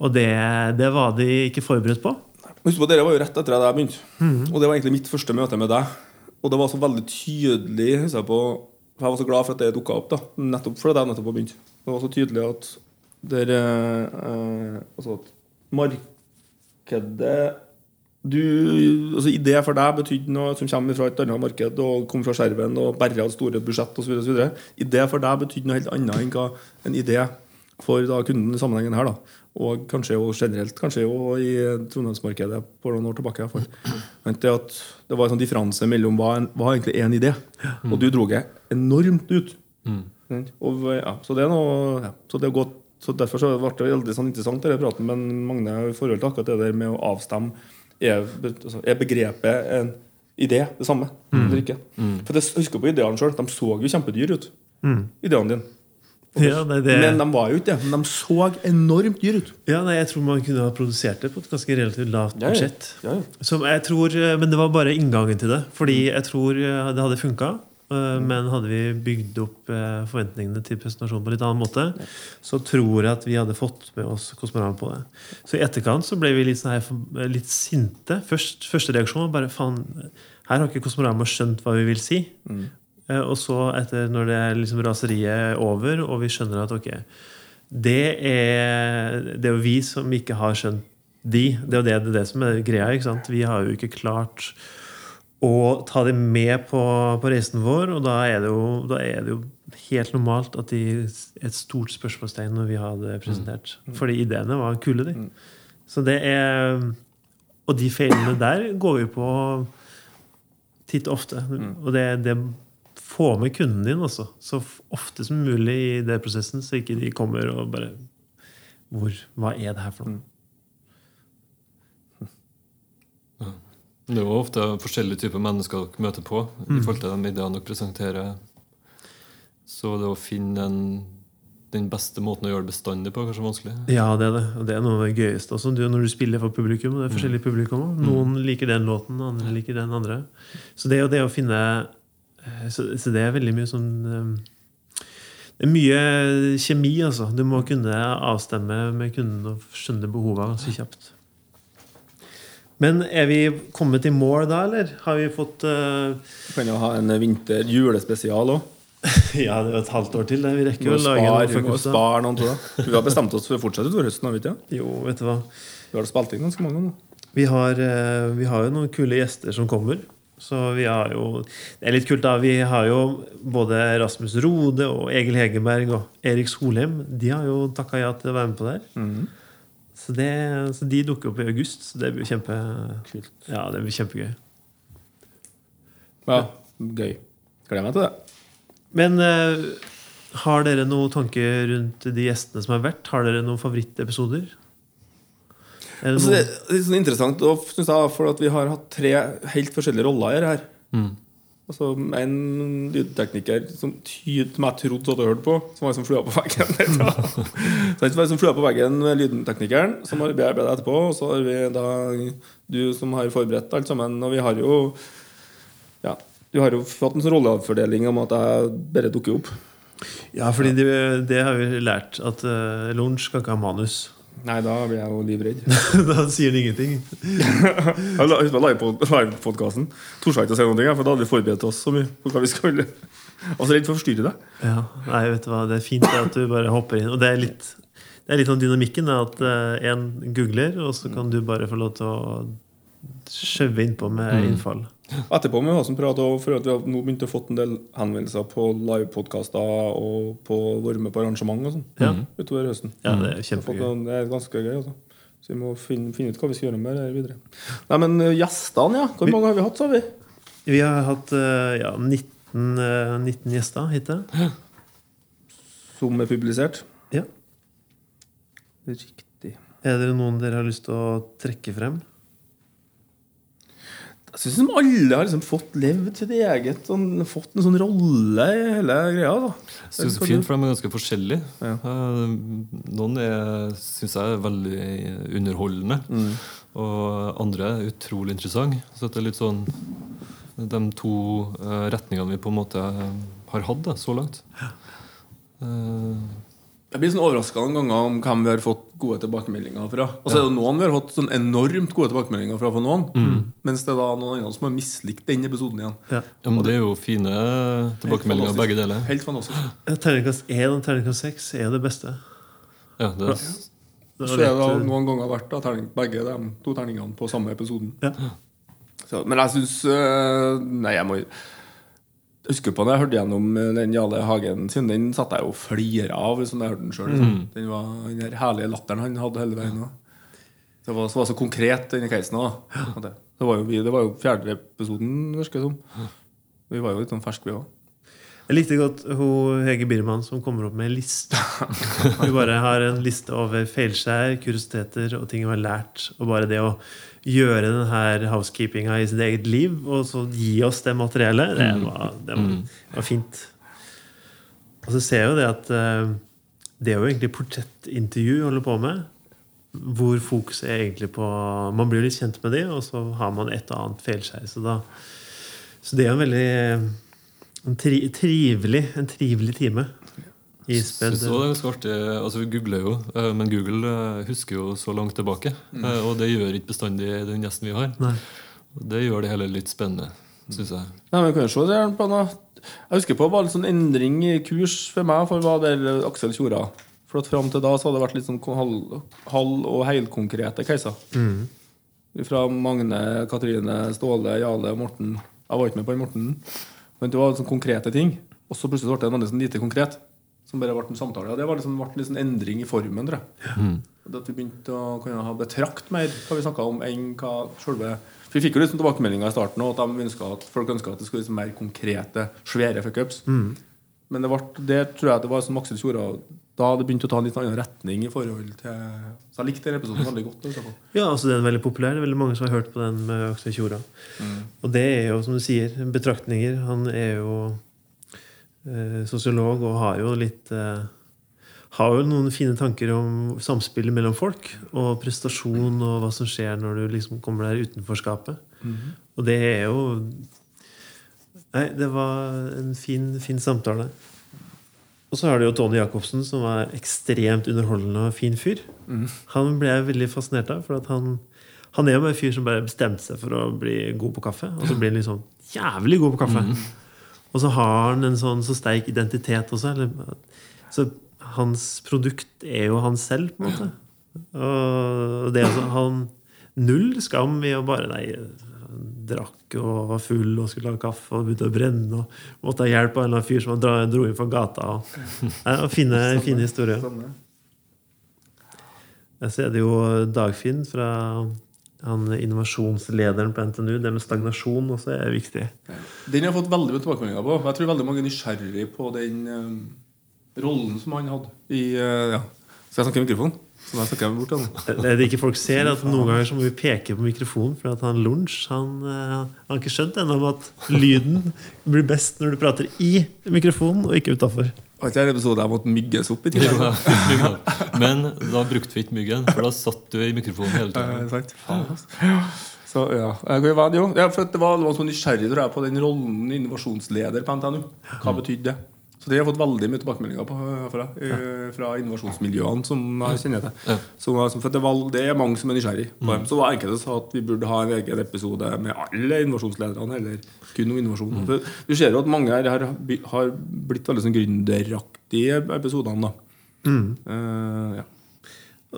Og det, det var de ikke forberedt på.
Husk på, Dere var jo rett etter at jeg begynte. Og det var egentlig mitt første møte med deg. Og det var så veldig tydelig husker jeg på, Jeg var så glad for at det dukka opp. da Nettopp fordi jeg nettopp har begynt. Det var så tydelig at der eh, Altså at markedet du, altså Idé for deg betydde noe som kommer fra et annet marked og kom fra skjerven og bare hadde store budsjett osv. Idé for deg betydde noe helt annet enn hva en idé for da kunden i sammenhengen her. da Og kanskje jo generelt kanskje jo i trondheimsmarkedet for noen år tilbake. For. At det var en sånn differanse mellom hva, en, hva egentlig en idé. Og du dro det enormt ut. Mm. Og, ja, så det er noe ja, så det er godt, så Derfor så ble det veldig sånn interessant denne praten men Magne i forhold til akkurat det der med å avstemme er, altså, er begrepet en idé det samme? Eller ikke? For jeg husker på ideene sjøl. De så jo kjempedyr ut, ideene dine.
Ja, nei, det,
Men de var jo ikke det. Men de så enormt dyr ut.
ja, nei, jeg tror man kunne ha produsert det på et ganske relativt lavt budsjett.
Ja, ja.
Tror, eh, men det var bare inngangen til det. Fordi jeg tror eh, det hadde funka. eh, Men hadde vi bygd opp forventningene til presentasjonen på en litt annen måte, så tror jeg at vi hadde fått med oss Kosmoran på det. Så i etterkant så ble vi litt, sånn her, litt sinte. Først, første reaksjon var bare faen, her har ikke Kosmorama skjønt hva vi vil si. Eh, Og så, etter når det er liksom raseriet er over, og vi skjønner at ok Det er, det er jo vi som ikke har skjønt de. Det er jo det, det, er det som er greia. ikke sant? Vi har jo ikke klart å ta dem med på, på reisen vår, og da er, det jo, da er det jo helt normalt at de er et stort spørsmålstegn når vi har det presentert. Fordi ideene var kule, de. Så det er Og de feilene der går vi på titt ofte. Og det, det få med kunden din også, så ofte som mulig i den prosessen, så ikke de kommer og bare hvor, Hva er det her for noe?
Det er jo ofte forskjellige typer mennesker dere møter på i forhold til de ideene dere presenterer. Så det å finne en, den beste måten å gjøre det bestandig på, er kanskje vanskelig.
Ja, det er det. Og det er noe av det gøyeste også. Du, når du spiller for publikum. Det er forskjellige publikum også. Noen liker den låten, andre liker den andre. Så det er jo det å finne Så, så det er veldig mye sånn eh, Det er mye kjemi, altså. Du må kunne avstemme med kunden og skjønne behovene ganske kjapt. Men er vi kommet i mål da, eller? Har vi fått uh...
Vi kan jo ha en vinter-julespesial òg.
Ja, det er jo et halvt år til. det. Vi rekker jo å lage noe
vi må
frokost.
noen til det. Vi har bestemt oss for å fortsette utover høsten. Vet jeg.
Jo, vet du hva.
Vi har spilt inn ganske mange nå.
Vi har, uh, vi har jo noen kule gjester som kommer. Så vi har jo Det er litt kult, da. Vi har jo både Rasmus Rode og Egil Hegerberg og Erik Solheim. De har jo takka ja til å være med på det her.
Mm.
Så, det, så de dukker opp i august. Så det blir kjempe
Kult.
Ja, det blir kjempegøy.
Ja, gøy. Gleder meg til det.
Men uh, har dere noen tanker rundt de gjestene som har vært? Har dere noen favorittepisoder? Er det
Altså, det er sånn interessant og synes jeg, for at vi har hatt tre helt forskjellige roller her.
Mm.
Altså, en lydtekniker som, ty, som jeg trodde hadde hørt på, som var som flua på veggen. så det var som flua på veggen med lydteknikeren, som har bearbeida etterpå. Og så har vi da du som har forberedt alt sammen. Og vi har jo Ja, du har jo fått en sånn rolleavfordeling om at jeg bare dukker opp.
Ja, fordi det, det har vi lært, at uh, lunsj skal ikke ha manus.
Nei, da blir jeg jo livredd.
da sier han ingenting.
La- husker livepodkasten. Torde ikke å si noe, for da hadde vi forberedt oss så mye på hva vi skulle. Og så redd for å forstyrre deg.
Ja, nei, vet du hva, Det er fint det at du bare hopper inn. Og det er litt, det er litt sånn dynamikken. At én en googler, og så kan du bare få lov til å skjøve innpå med innfall.
Etterpå med sånn prat og for at vi har nå begynt å fått en del henvendelser på livepodkaster og på å være med på arrangement og sånn
Ja.
utover høsten.
Ja, det er kjempegøy.
Det er ganske gøy. altså Så vi må finne, finne ut hva vi skal gjøre med det videre. Nei, men eh, gjestene, ja. Hvor mange har vi hatt, sa vi?
Vi har hatt eh, ja, 19, eh, 19 gjester hittil.
Som er publisert?
Ja.
Riktig.
Er det noen dere har lyst til å trekke frem?
Jeg syns alle har liksom fått levd sitt eget sånn, Fått en sånn rolle i hele greia. da
Jeg synes det er fint, for de er ganske forskjellige.
Ja.
Eh, Noen syns jeg er veldig underholdende,
Mm.
og andre er utrolig interessante. Så det er litt sånn de to eh, retningene vi på en måte har hatt da, så langt. Eh,
Jeg blir sånn overraska noen ganger om hvem vi har fått gode tilbakemeldinger fra. Og så er det noen vi har fått sånn enormt gode tilbakemeldinger fra for noen. Mens det er da noen andre som har mislikt den episoden igjen.
Ja.
ja, men det er jo fine tilbakemeldinger, begge deler.
Helt fantastisk.
Terningkast 1 og terningkast 6 er det beste.
Ja, det,
er...
Så er det
eh,
noen ganger vært da, terning, begge de to terningene på samme episoden.
Ja.
Så, men jeg syns Nei, jeg må huske på når jeg hørte gjennom eh, den Jale Hagen sin. Den satte jeg jo flira av liksom, jeg hørte den selv, Liksom. Den, var- den der herlige latteren han hadde hele veien. også. Det var, så var så konkret, denne casen. òg. Det, det var jo, vi, det var jo fjerde episoden, virker det som. Vi var jo litt sånn ferske, vi òg.
Jeg likte godt hun Hege Birman som kommer opp med en liste. Hun bare har en liste over feilskjær, kuriositeter og ting hun har lært. Og bare det å gjøre denne housekeepinga i sitt eget liv, og så gi oss det materiellet, det var, det var, var fint. Og så ser jeg jo det at eh, det er jo egentlig portrettintervju holder på med. Hvor fokuset er egentlig på Man blir litt kjent med de, og så har man et og annet feilskjær. Så, da, så det er jo en veldig en tri, trivelig, en trivelig time. Ispedd
også det er ganske artig. Altså, vi googler jo, eh, men Google eh, husker jo så langt tilbake. Mm. Og det gjør ikke bestandig den gjesten vi har.
Nei.
Det gjør det hele litt spennende. syns jeg.
Nei, men kan jeg, se det på noe. Jeg husker på det var en sånn endring i kurs for meg for hva det gjelder Aksel Tjora. For at fram til da så hadde det vært litt sånn halv, halv- og helkonkretete caser. Fra Magne, Katrine, Ståle, Jale Morten. Jeg var ikke med på den Morten. Men det var sånn konkrete ting. Og så plutselig ble det veldig sånn lite konkret. Som bare ble en samtale. Og det var liksom, ble en liksom endring i formen, tror jeg. Og At vi begynte å kunne ha betrakt mer hva vi snakka om, enn hva selve For Vi fikk jo liksom tilbakemeldinger i starten og at, at folk ønska at det skulle være mer konkrete, svære fuckups. Men det, ble, det tror jeg det var som Aksel Tjora Da hadde det begynt å ta en litt annen retning i forhold til Så jeg likte den episoden veldig godt.
Ja, altså Den er veldig populær. Det er veldig mange som har hørt på den med Aksel Tjora. Og det er jo, som du sier, betraktninger. Han er jo eh, sosiolog og har jo litt eh, Har jo noen fine tanker om samspillet mellom folk. Og prestasjon og hva som skjer når du liksom kommer der utenforskapet. Og det er jo Nei, det var en fin, fin samtale. Og så har du jo Tony Jacobsen, som var ekstremt underholdende og fin fyr. Han ble jeg veldig fascinert av. For at han, han er jo en fyr som bare bestemte seg for å bli god på kaffe. Og så blir han liksom jævlig god på kaffe. Og så har han en sånn så sterk identitet også. Eller, så hans produkt er jo han selv, på en måte. Og det er altså han Null skam i å bare Nei, drakk og var full og skulle lage kaffe og begynte å brenne. Og måtte ha hjelp av en eller annen fyr som dro, dro inn fra gata. Og, og fine, fine historier. Jeg ser det jo Dagfinn fra han innovasjonslederen på NTNU. Det med stagnasjon også er viktig.
Den har jeg fått veldig mye tilbakemeldinger på. Jeg tror veldig mange er nysgjerrig på den um, rollen som han hadde i uh, ja. Skal jeg snakke i mikrofon? Så da snakker jeg bort den.
Det det ikke folk ser, er at noen ganger så må vi peke på mikrofonen. For at han Lunsj han, eh, han har ikke skjønt ennå om at lyden blir best når du prater i mikrofonen og ikke utafor.
Var ikke det en episode jeg måtte mygges opp i?
Ja. Men da brukte vi ikke myggen, for da satt du i mikrofonen hele
Eh,
tiden.
Så ja, jo. ja for det var, det var så nysgjerrig tror jeg, på den rollen innovasjonsleder på NTNU. Hva betydde det? Så det har jeg fått veldig mye tilbakemeldinger på fra, eh, fra innovasjonsmiljøene som jeg kjenner til.
Ja.
Som, for det, var, det er mange som er nysgjerrig på dem. Så var enkelte sa at vi burde ha en egen episode med alle innovasjonslederne, eller kun om innovasjon. For vi ser jo at mange her har, har blitt veldig sånn gründeraktige episodene. da. Uh, ja.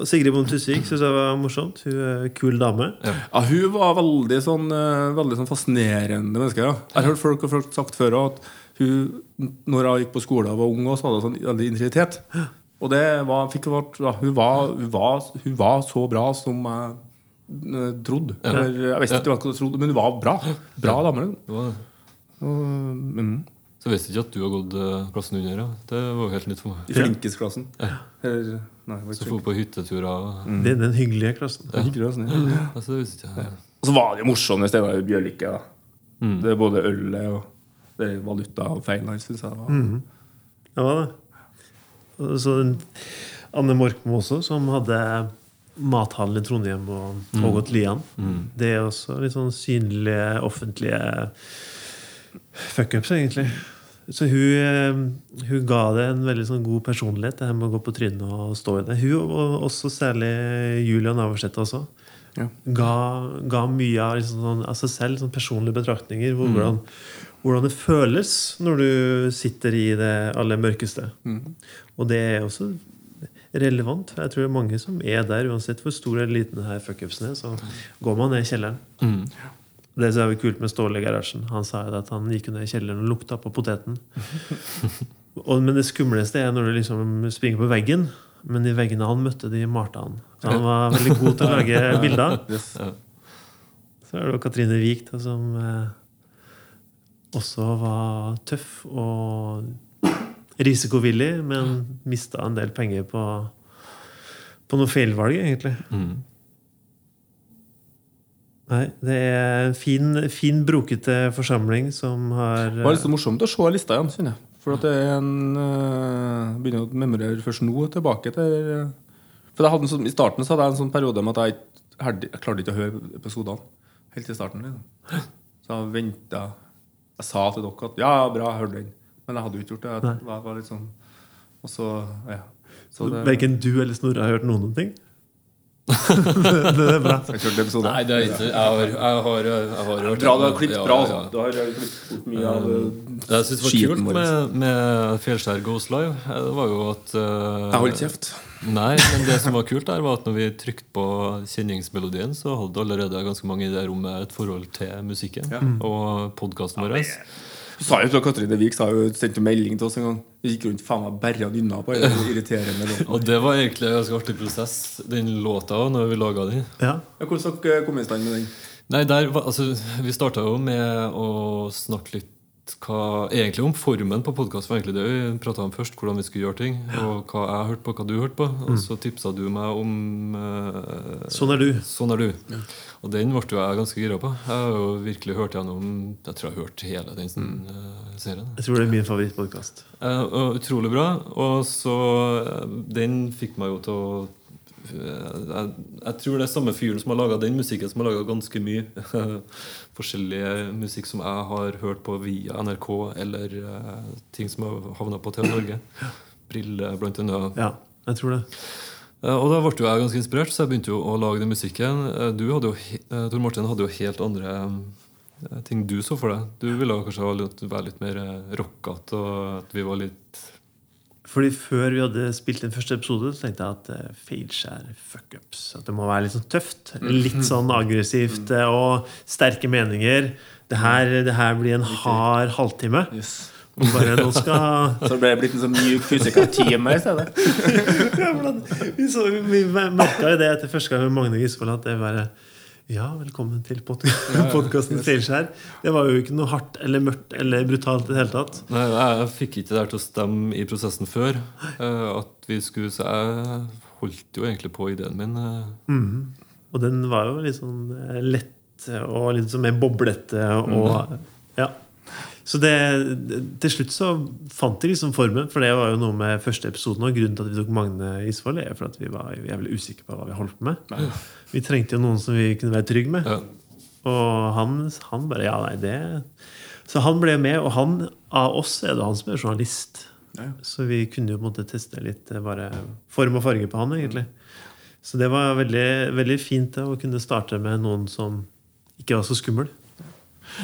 Sigrid Bonde Tusvik syns jeg var morsomt. Hun er en kul dame.
Ja, hun var veldig sånn, eh, veldig sånn fascinerende menneske. Ja. Jeg har hørt folk, folk sagt før at hun, når hun gikk på skole og var ung, også, så hadde hun sånn veldig integritet. Og det var, fikk hun, vært- ja, hun, var, hun, var, hun var så bra som jeg trodde. Ja. Eller, jeg vet ikke hva jeg trodde, men hun var bra. Bra dame. mm,
Så jeg visste ikke at du har gått eh, klassen under. Ja. Det var jo helt nytt for meg.
I flinkisklassen. Eller, nei,
Så får på hytteturer. og-
Det er den hyggelige klassen.
flinkisklassen. Ja.
Altså, det visste ikke jeg.
Og så var det jo morsomme steder i Bjørlike. Mm. Det er både ølet og det er valuta og feil her, syns jeg. Var.
Det var det. Så Anne Morkmo også, som hadde mathallen i Trondheim og Ågot Lian. Det er også litt sånn synlige, offentlige fuckups, egentlig. Så hun, eh, hun ga det en veldig sånn god personlighet, det her med å gå på trynet og stå i det. Hun, og også særlig Julia Navarsete også,
Ja.
ga, ga mye av liksom sånn, seg selv, sånn personlige betraktninger. Hvor, hvordan, hvordan det føles når du sitter i det aller mørkeste. Og det er også relevant. Jeg tror det er mange som er der, uansett hvor stor eller liten her fuckupsen er. Så går man ned i kjelleren.
Mm.
Det som er kult med Ståle i garasjen. Han sa at han gikk ned i kjelleren og lukta på poteten. og, men det skumleste er når du liksom springer på veggen. Men de veggene han møtte, de malte han. Så han var veldig god til å lage bilder. Så er det jo Katrine Wiik som eh, også var tøff og risikovillig, men mista en del penger på, på noe feilvalg, egentlig.
Mm.
Nei, det er en fin, fin brokete forsamling som har
Det var litt så morsomt å se lista igjen, synes jeg. For at det er en uh, Begynner å memorere først nå tilbake til For jeg hadde en sånn, I starten så hadde jeg en sånn periode med at jeg, ikke jeg klarte ikke å høre episodene helt i starten. Liksom. Så jeg venta Jeg sa til dere at ja, bra, jeg hørte den. Men jeg hadde jo ikke gjort det. Jeg var, var litt sånn Og så Ja. Så det,
Verken du eller Snorre har hørt noen ting? Det er bra.
Jeg kjørte episode.
Nei, det er ikke Jeg har, jeg har, jeg har hørt
Bra, du har klippet
Ja,
bra. Altså. Du har klippet bort mye av
Det jeg synes var kult med, med Fjellskjær Goes Live, eh, det var jo at uh,
Jeg holdt kjeft.
Nei, men det som var kult der, var at når vi trykte på kjenningsmelodien, så hadde allerede ganske mange i det rommet et forhold til musikken og podkasten vår.
Du sa jo Katrine Wiik sendte melding til oss en gang. Vi gikk rundt faen meg bare og nynna på den irriterende låten.
Og det var egentlig en ganske artig prosess, den låta, også, når vi laga den.
Ja.
Hvordan kom dere i stand med den?
Nei, der, altså, Vi starta jo med å snakke litt hva, egentlig om formen på podkast. egentlig det vi prata om først. Hvordan vi skulle gjøre ting. Og hva jeg hørte på, hva du hørte på. Og så tipsa du meg om eh,
Sånn er du.
Sånn er du. Og den ble jo jeg ganske gira på. Jeg har jo virkelig hørt gjennom Jeg tror jeg har hørt hele den eh, serien.
Jeg tror det er min favorittpodkast.
Eh, utrolig bra. Og så eh, Den fikk meg jo til å jeg, jeg tror det er samme fyren som har laga den musikken, som har laga ganske mye forskjellig musikk som jeg har hørt på via NRK, eller uh, ting som har havna på TV Norge. Brille, blant annet.
Ja, jeg tror det.
Uh, Og da ble jo jeg ganske inspirert, så jeg begynte jo å lage den musikken. Eh, Du hadde jo, Tor Martin hadde jo helt andre ting du så for deg. Du ville kanskje være litt mer rockete, og at vi var litt
Fordi Før vi hadde spilt den første episode, så tenkte jeg at uh, er fuckups. At det må være litt sånn tøft. Litt sånn aggressivt eh, og sterke meninger. Det her, det her blir en hard halvtime.
Yes.
Bare nå skal
Så det blitt en sånn mjuk fysikertime i stedet.
ja, Vi, så, vi merka jo det etter første gang med Magne Gisvold at det bare Ja, velkommen til pod podkasten Feilskjær. Det var jo ikke noe hardt eller mørkt eller brutalt i det hele tatt.
Nei, jeg fikk ikke det der til å stemme i prosessen før. eh, At vi skulle Så jeg holdt jo egentlig på ideen min. Mm
-hmm. Og den var jo litt sånn eh, lett og litt sånn mer boblete og Ja. Så det, til slutt så fant de liksom formen, for det var jo noe med første episoden. Og grunnen til at vi tok Magne Isvold, er for at vi var jævlig usikre på hva vi holdt på med. Vi trengte jo noen som vi kunne være trygge med.
Ja.
Og han, han bare Ja, nei, det Så han ble med, og han av oss er det han som er journalist.
Ja.
Så vi kunne jo på en måte teste litt eh, bare form og farge på han, egentlig. Så det var veldig, veldig fint da, å kunne starte med noen som ikke var så skummel.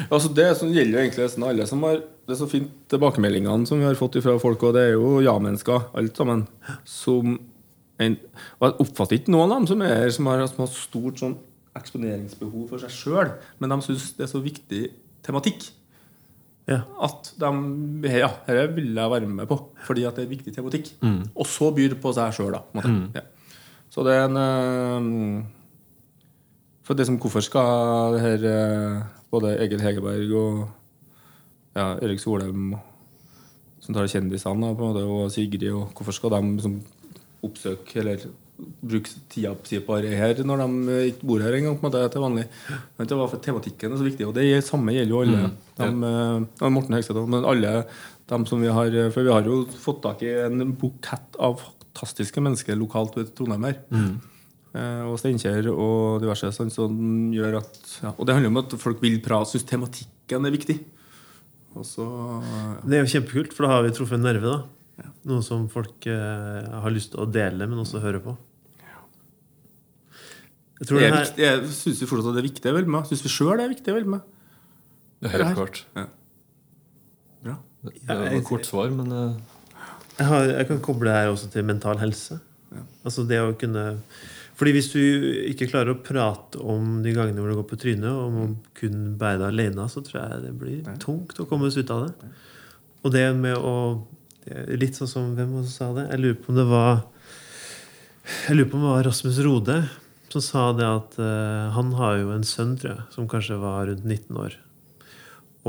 Altså det som gjelder jo egentlig nesten alle som har Det er så fint tilbakemeldingene som vi har fått fra folk, og det er jo ja-mennesker, alt sammen, som en, Og jeg oppfatter ikke noen av dem som er som har, som har stort sånn eksponeringsbehov for seg sjøl, men de syns det er så viktig tematikk
Ja.
at de Ja, dette vil jeg være med på, fordi at det er viktig tematikk. Og så byr på seg sjøl, da. måte. Ja. Så det er en eh, For det som hvorfor skal det her eh, både Egil Hegerberg og ja, Erik Solheim som tar kjendisene og Sigrid og Hvorfor skal de liksom, oppsøke eller bruke tida si på det her når de eh, ikke bor her engang til vanlig? Men det var for Tematikken er så viktig, og det samme gjelder jo alle.
Mm,
De, eh, ja, Morten Hegseth men alle de som vi har For vi har jo fått tak i en bukett av fantastiske mennesker lokalt ved Trondheim her. Mm. og Steinkjer og diverse sånn, som gjør at ja, Og det handler om at folk vil prate, syns tematikken er viktig. Og så ja.
Det er jo kjempekult, for da har vi truffet en nerve. da Noe som folk eh, har lyst til å dele, men også høre på. Jeg tror
Det
det
er
her,
jeg syns fortsatt at det er viktig å velge med. Syns vi sjøl det er viktig å velge med.
Det er helt
klart.
klart.
Bra.
Det, det var
jeg-
et kort svar, men eh,
jeg, har, jeg kan koble det her også til mental helse. Altså det å kunne Fordi hvis du ikke klarer å prate om de gangene hvor du går på trynet, og må kun bære deg alene, så tror jeg det blir tungt å komme oss ut av det. Og det med å Litt sånn som Hvem som sa det? Jeg lurer på om det var Jeg lurer på om det var Rasmus Rode som sa det at uh, han har jo en sønn, tror jeg, som kanskje var rundt 19 år.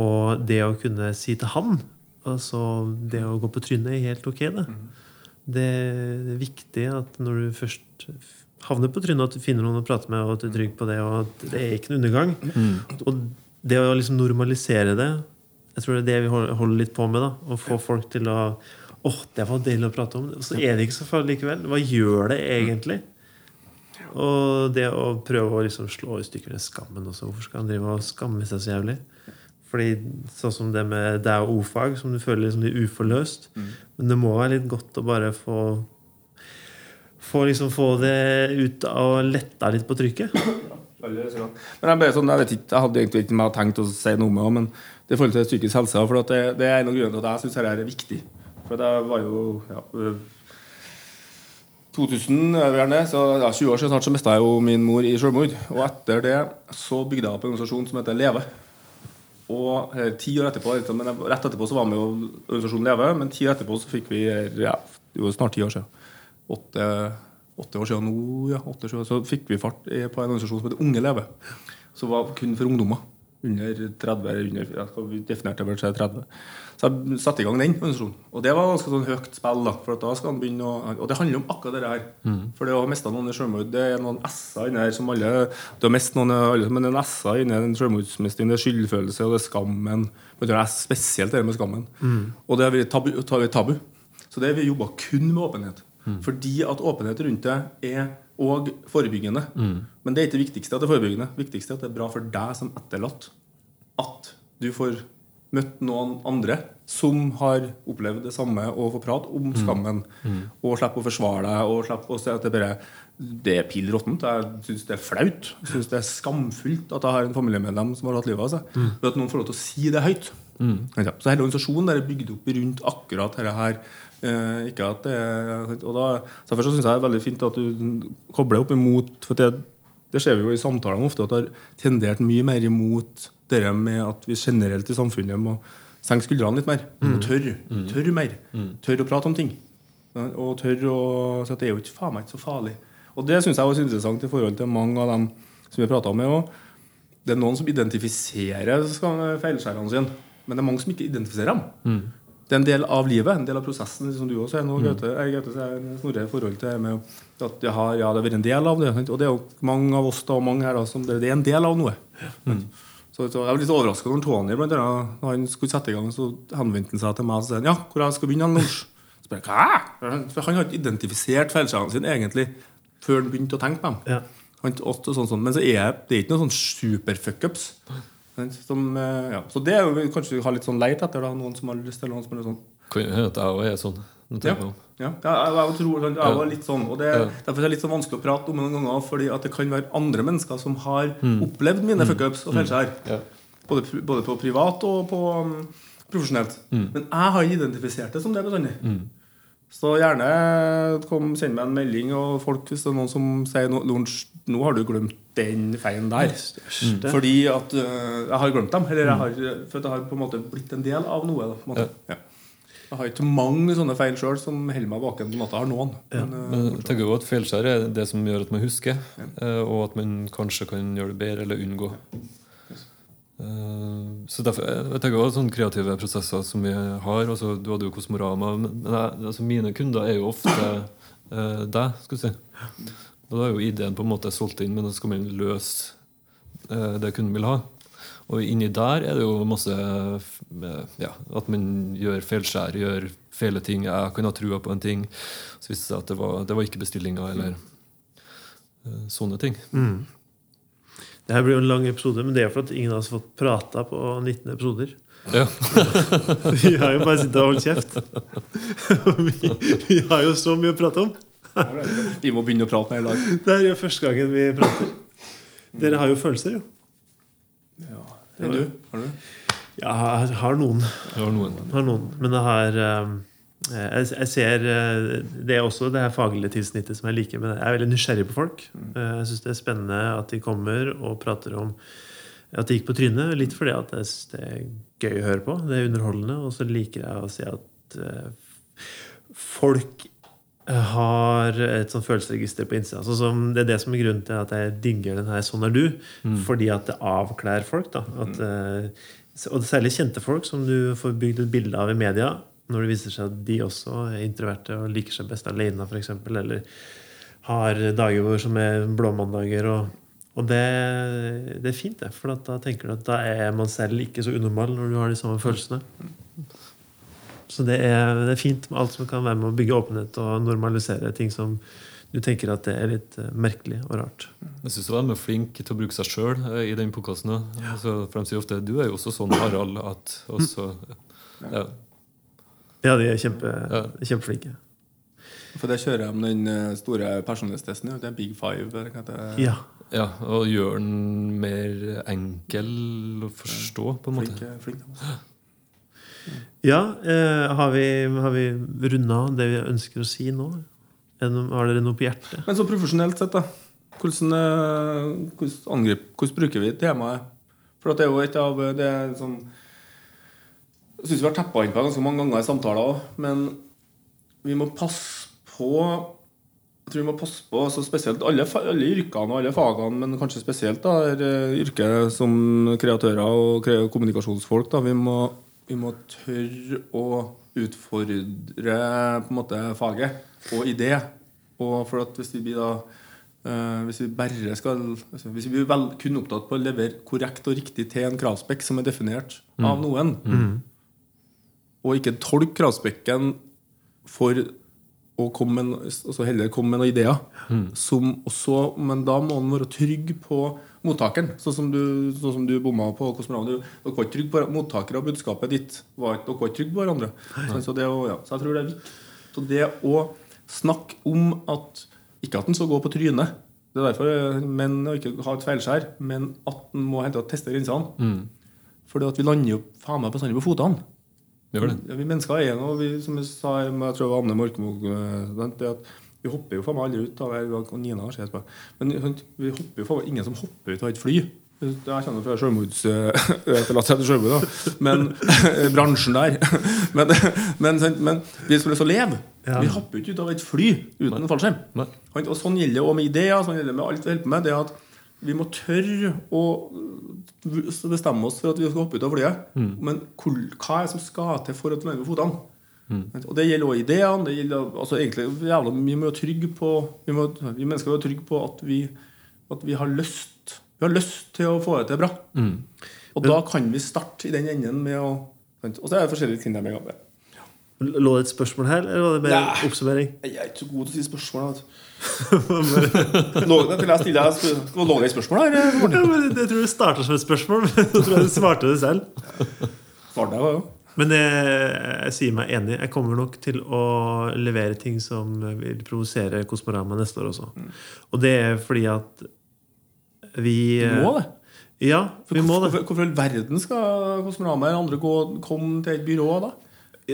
Og det å kunne si til han Altså, det å gå på trynet er helt ok, det. Det er viktig at når du først havner på trynet, at du finner noen å prate med, og at du er trygg på det, og at det er ikke noen undergang. Og det å liksom normalisere det, jeg tror det er det vi holder litt på med. da Å få folk til å Åh, det var deilig å prate om. Og så er det ikke så farlig likevel. Hva gjør det egentlig? Og det å prøve å liksom slå i stykker den skammen også. Hvorfor skal han drive og skamme seg så jævlig? Fordi sånn som det med det er o-fag, som du føler liksom litt uforløst. Men det må være litt godt å bare få få, liksom, få det ut og letta litt på trykket?
Men jeg, bare sånn, jeg vet ikke, jeg hadde egentlig ikke tenkt å si noe med det, men det forhold til psykisk helse for det, det er en av grunnene til at jeg syns dette er viktig. For det var jo ja, øh, 2000, er gjerne, så ja, 20 år siden snart så mista jeg jo min mor i selvmord. Og etter det så bygde jeg opp en organisasjon som heter Leve. Og her, ti år etterpå men Rett etterpå så var vi jo organisasjonen Leve, men ti år etterpå så fikk vi ja, det var snart ti år siden. Åtte, åtte år siden nå, ja, åtte så fikk vi fart på en organisasjon som heter Unge Leve. Som var kun for ungdommer. Under 30, under, ja, vi definerte vel seg 30. Så jeg satte i gang den organisasjonen. Og det var ganske sånn høyt spill. da, for da skal han begynne å, Og det handler om akkurat det her. Mm. For det å miste noen i selvmord, det er noen s-er inni her som alle Du har mistet noen alle, men det er en s-er inni den selvmordsmestring. Det er skyldfølelse, og det er skammen. Men det er spesielt det med skammen. Mm. Og det har vært tabu, tabu. Så det har vi jobba kun med åpenhet. Mm. Fordi at åpenhet rundt det er og forebyggende. Mm. Men det er ikke det viktigste at det er forebyggende. Det viktigste er at det er bra for deg som etterlatt. At du får møtt noen andre som har opplevd det samme, og får prate om mm. skammen. Mm. Mm. Og slipper å forsvare deg, og slipper å si at det bare det er pill råttent. Jeg syns det er flaut. Jeg syns det er skamfullt at jeg har en familiemedlem som har hatt livet av seg. Mm. At noen får lov til å si det høyt. Mm. Så hele organisasjonen er bygd opp rundt akkurat dette her Eh, ikke at det og da, Derfor syns jeg det er veldig fint at du kobler opp imot For det, det ser vi jo i samtalene ofte, at det har tendert mye mer imot det med at vi generelt i samfunnet må senke skuldrene litt mer. Mm. Og tørre mm. tør mer. Mm. Tørre å prate om ting. Og tørre å si at det er jo ikke faen meg så farlig. Og det syns jeg er interessant i forhold til mange av dem som vi prata med òg. Det er noen som identifiserer feilskjærene sine, men det er mange som ikke identifiserer dem. Mm det er en del av livet, en del av prosessen, som du også er nå. Mm. Gaute, jeg, Gaute, Snorre, i forhold til med at jeg har, ja, det har vært en del av det. Og det er jo mange av oss da, og mange her da, som det, er en del av noe. Mm. Så, så, Jeg var litt overraska når Tony blant annet, når han skulle sette i gang, så henvendte han seg til meg og sa ja, hvor jeg skal begynne Så Spør jeg, Hva? For han har ikke identifisert feilskjærene sine egentlig før han begynte å tenke på dem. Ja. Han, også, sånn, sånn. Men så er det er ikke noen sånn super-fuckups. Som, eh, ja. Så det er jo kanskje du har litt sånn leit etter da, noen som har lyst til noen som er sånn.
Kan hende at jeg òg er sånn.
Ja, ja. jeg, tror jeg var litt sånn. Og det. Derfor er det litt sånn vanskelig å prate om noen ganger, fordi at det kan være andre mennesker som har mm. opplevd mine mm. fuckups og feilskjær. Mm. Ja. Både, både, på privat og på um, profesjonelt. Mm. Men jeg har identifisert det som det bestandig. Så gjerne kom, send meg en melding, og folk, hvis det er noen som sier no, nå har du glemt den feien der. Mm. Fordi at uh, jeg har glemt dem. Eller jeg har, for jeg har på en måte blitt en del av noe. Da, ja. Jeg har ikke mange sånne feil sjøl som holder meg våken på natta. har noen.
Ja. Men, uh, Men jeg tenker jo at Feilskjær er det som gjør at man husker, ja. uh, og at man kanskje kan gjøre det bedre eller unngå. Eh, så derfor, jeg tenker også sånne kreative prosesser som vi har. Altså, du hadde jo Kosmorama. Men jeg, altså, mine kunder er jo ofte eh, deg. skal du si. Og Da er jo ideen på en måte solgt inn, men da skal man løse eh, det kunden vil ha. Og inni der er det jo masse ja, At man gjør feilskjær, gjør feile ting. Jeg kan ha trua på en ting. Så viste det seg at det var, det var ikke bestillinga, eller sånne ting. Mm.
Det her blir jo en lang episode, men det er for at ingen av oss har fått prata på 19 episoder. Ja. vi har jo bare sittet og holdt kjeft. vi, vi, har jo så mye å prate om.
vi må begynne å prate mer i dag.
Det er jo første gangen vi prater. Dere har jo følelser, jo.
Ja. Enn du? Har du?
Ja, jeg har noen.
Jeg har noen.
Har noen. Men jeg har um, jeg, jeg, ser eh, Det er også det her faglige tilsnittet som jeg liker Men. Jeg er veldig nysgjerrig på folk. Mm. Eh, jeg syns det er spennende at de kommer og prater om at de gikk på trynet. Litt fordi at det er gøy å høre på. Det er underholdende. Og så liker jeg å se at eh, folk har et sånt følelsesregister på innsida. Altså det er det som er grunnen til at jeg digger den her 'Sånn er du'. Mm. Fordi at det avkler folk. da at, mm. Og særlig kjente folk som du får bygd et bilde av i media når det viser seg at de også er introverte og liker seg best alene, f.eks. Eller har dager hvor som er blåmandager. Og, og det, det, er fint, det. For da tenker du at da er man selv ikke så unormal når du har de samme følelsene. Så det er, det er fint med alt som kan være med å bygge åpenhet og normalisere ting som du tenker at det er litt uh, merkelig og rart.
Jeg syns de er flink til å bruke seg sjøl uh, i den podkasten. Ja. Altså, for de sier ofte du er jo også sånn, Harald, at også, ja.
Ja, de er kjempe, ja. kjempeflinke.
For det kjører jeg med den eh, store personlighetstesten. Det er Big Five. eller hva heter det?
Ja.
Ja, Og gjør den mer enkel å forstå, på en måte.
Flink, eh, flink. altså.
ja eh, har vi, har vi runda det vi ønsker å si nå? Er Har dere noe på hjertet?
Men så profesjonelt sett, da. Hvordan, eh, hvordan, angrip, hvordan bruker vi temaet? For at det er jo et av det er sånn Jeg syns vi har tappa inn på det ganske mange ganger i samtaler òg, men vi må passe på jeg tror vi må passe på så spesielt alle, alle yrkene og alle fagene, men kanskje spesielt da, eh, yrket som kreatører og kommunikasjonsfolk. Da. Vi, må, vi må tørre å utfordre på en måte faget og idé. Og for at hvis vi blir da eh, Hvis vi bare skal altså, Hvis vi blir vel, kun opptatt på å levere korrekt og riktig til en kravspekk som er definert av noen, og ikke tolke kravspekken for å komme med, altså heller komme med noen ideer. Som også, men da må man være trygg på mottakeren. Sånn som du, sånn som du bomma på. Kosmonaut. Dere var ikke trygge på mottaker av budskapet ditt. Var, dere var ikke trygg på hverandre. Sånn, så, det, ja, så jeg tror det er viktig. Så det å snakke om at Ikke at en skal gå på trynet, det er derfor men å ikke ha et feilskjær, men at en må hente og teste grensene.
Mm.
Fordi at vi lander jo faen meg bestandig på fotene. Ja, vi mennesker er noe, vi, som jeg sa jeg tror det var Anne Morkmog eh, Vi hopper jo faen meg aldri ut av her. Nina har sett på. Men vi hopper jo faen meg ingen som hopper ut av et fly. Jeg kjenner fra selvmords... Etterlatt etter selvmord, da. Men bransjen der. Men, men, men vi skulle lyst til å leve.
Ja.
Vi hopper ikke ut av et fly uten en fallskjerm. Og sånn gjelder det òg med ideer. Sånn gjelder det med alt vi holder på med. Det at vi må tørre å bestemme oss for at vi skal hoppe ut av flyet. Men hva er det som skal til for at vi nærmer fotene? Og Det gjelder også ideene. Det gjelder, altså egentlig, jævla, vi må trygge på Vi, må, vi mennesker må være trygge på at vi, at vi har lyst Vi har lyst til å få det til bra.
Mm.
Og da kan vi starte i den enden med å? Og så er det forskjellige tilnærminger.
Lå det et spørsmål her, eller var det bare
Nei.
oppsummering?
Jeg er ikke så god til å si spørsmål. du. Lå jeg stille deg Skal lå det et spørsmål her?
Ja, men jeg tror det starta som et spørsmål, men jeg tror jeg svarte det selv.
Svarte jeg, jo.
Men jeg, jeg sier meg enig. Jeg kommer nok til å levere ting som vil provosere Kosmorama neste år også. Og det er fordi at vi
Du må det.
Ja, vi må det.
Hvorfor i all verden skal Kosmorama eller andre gå, komme til et byrå da?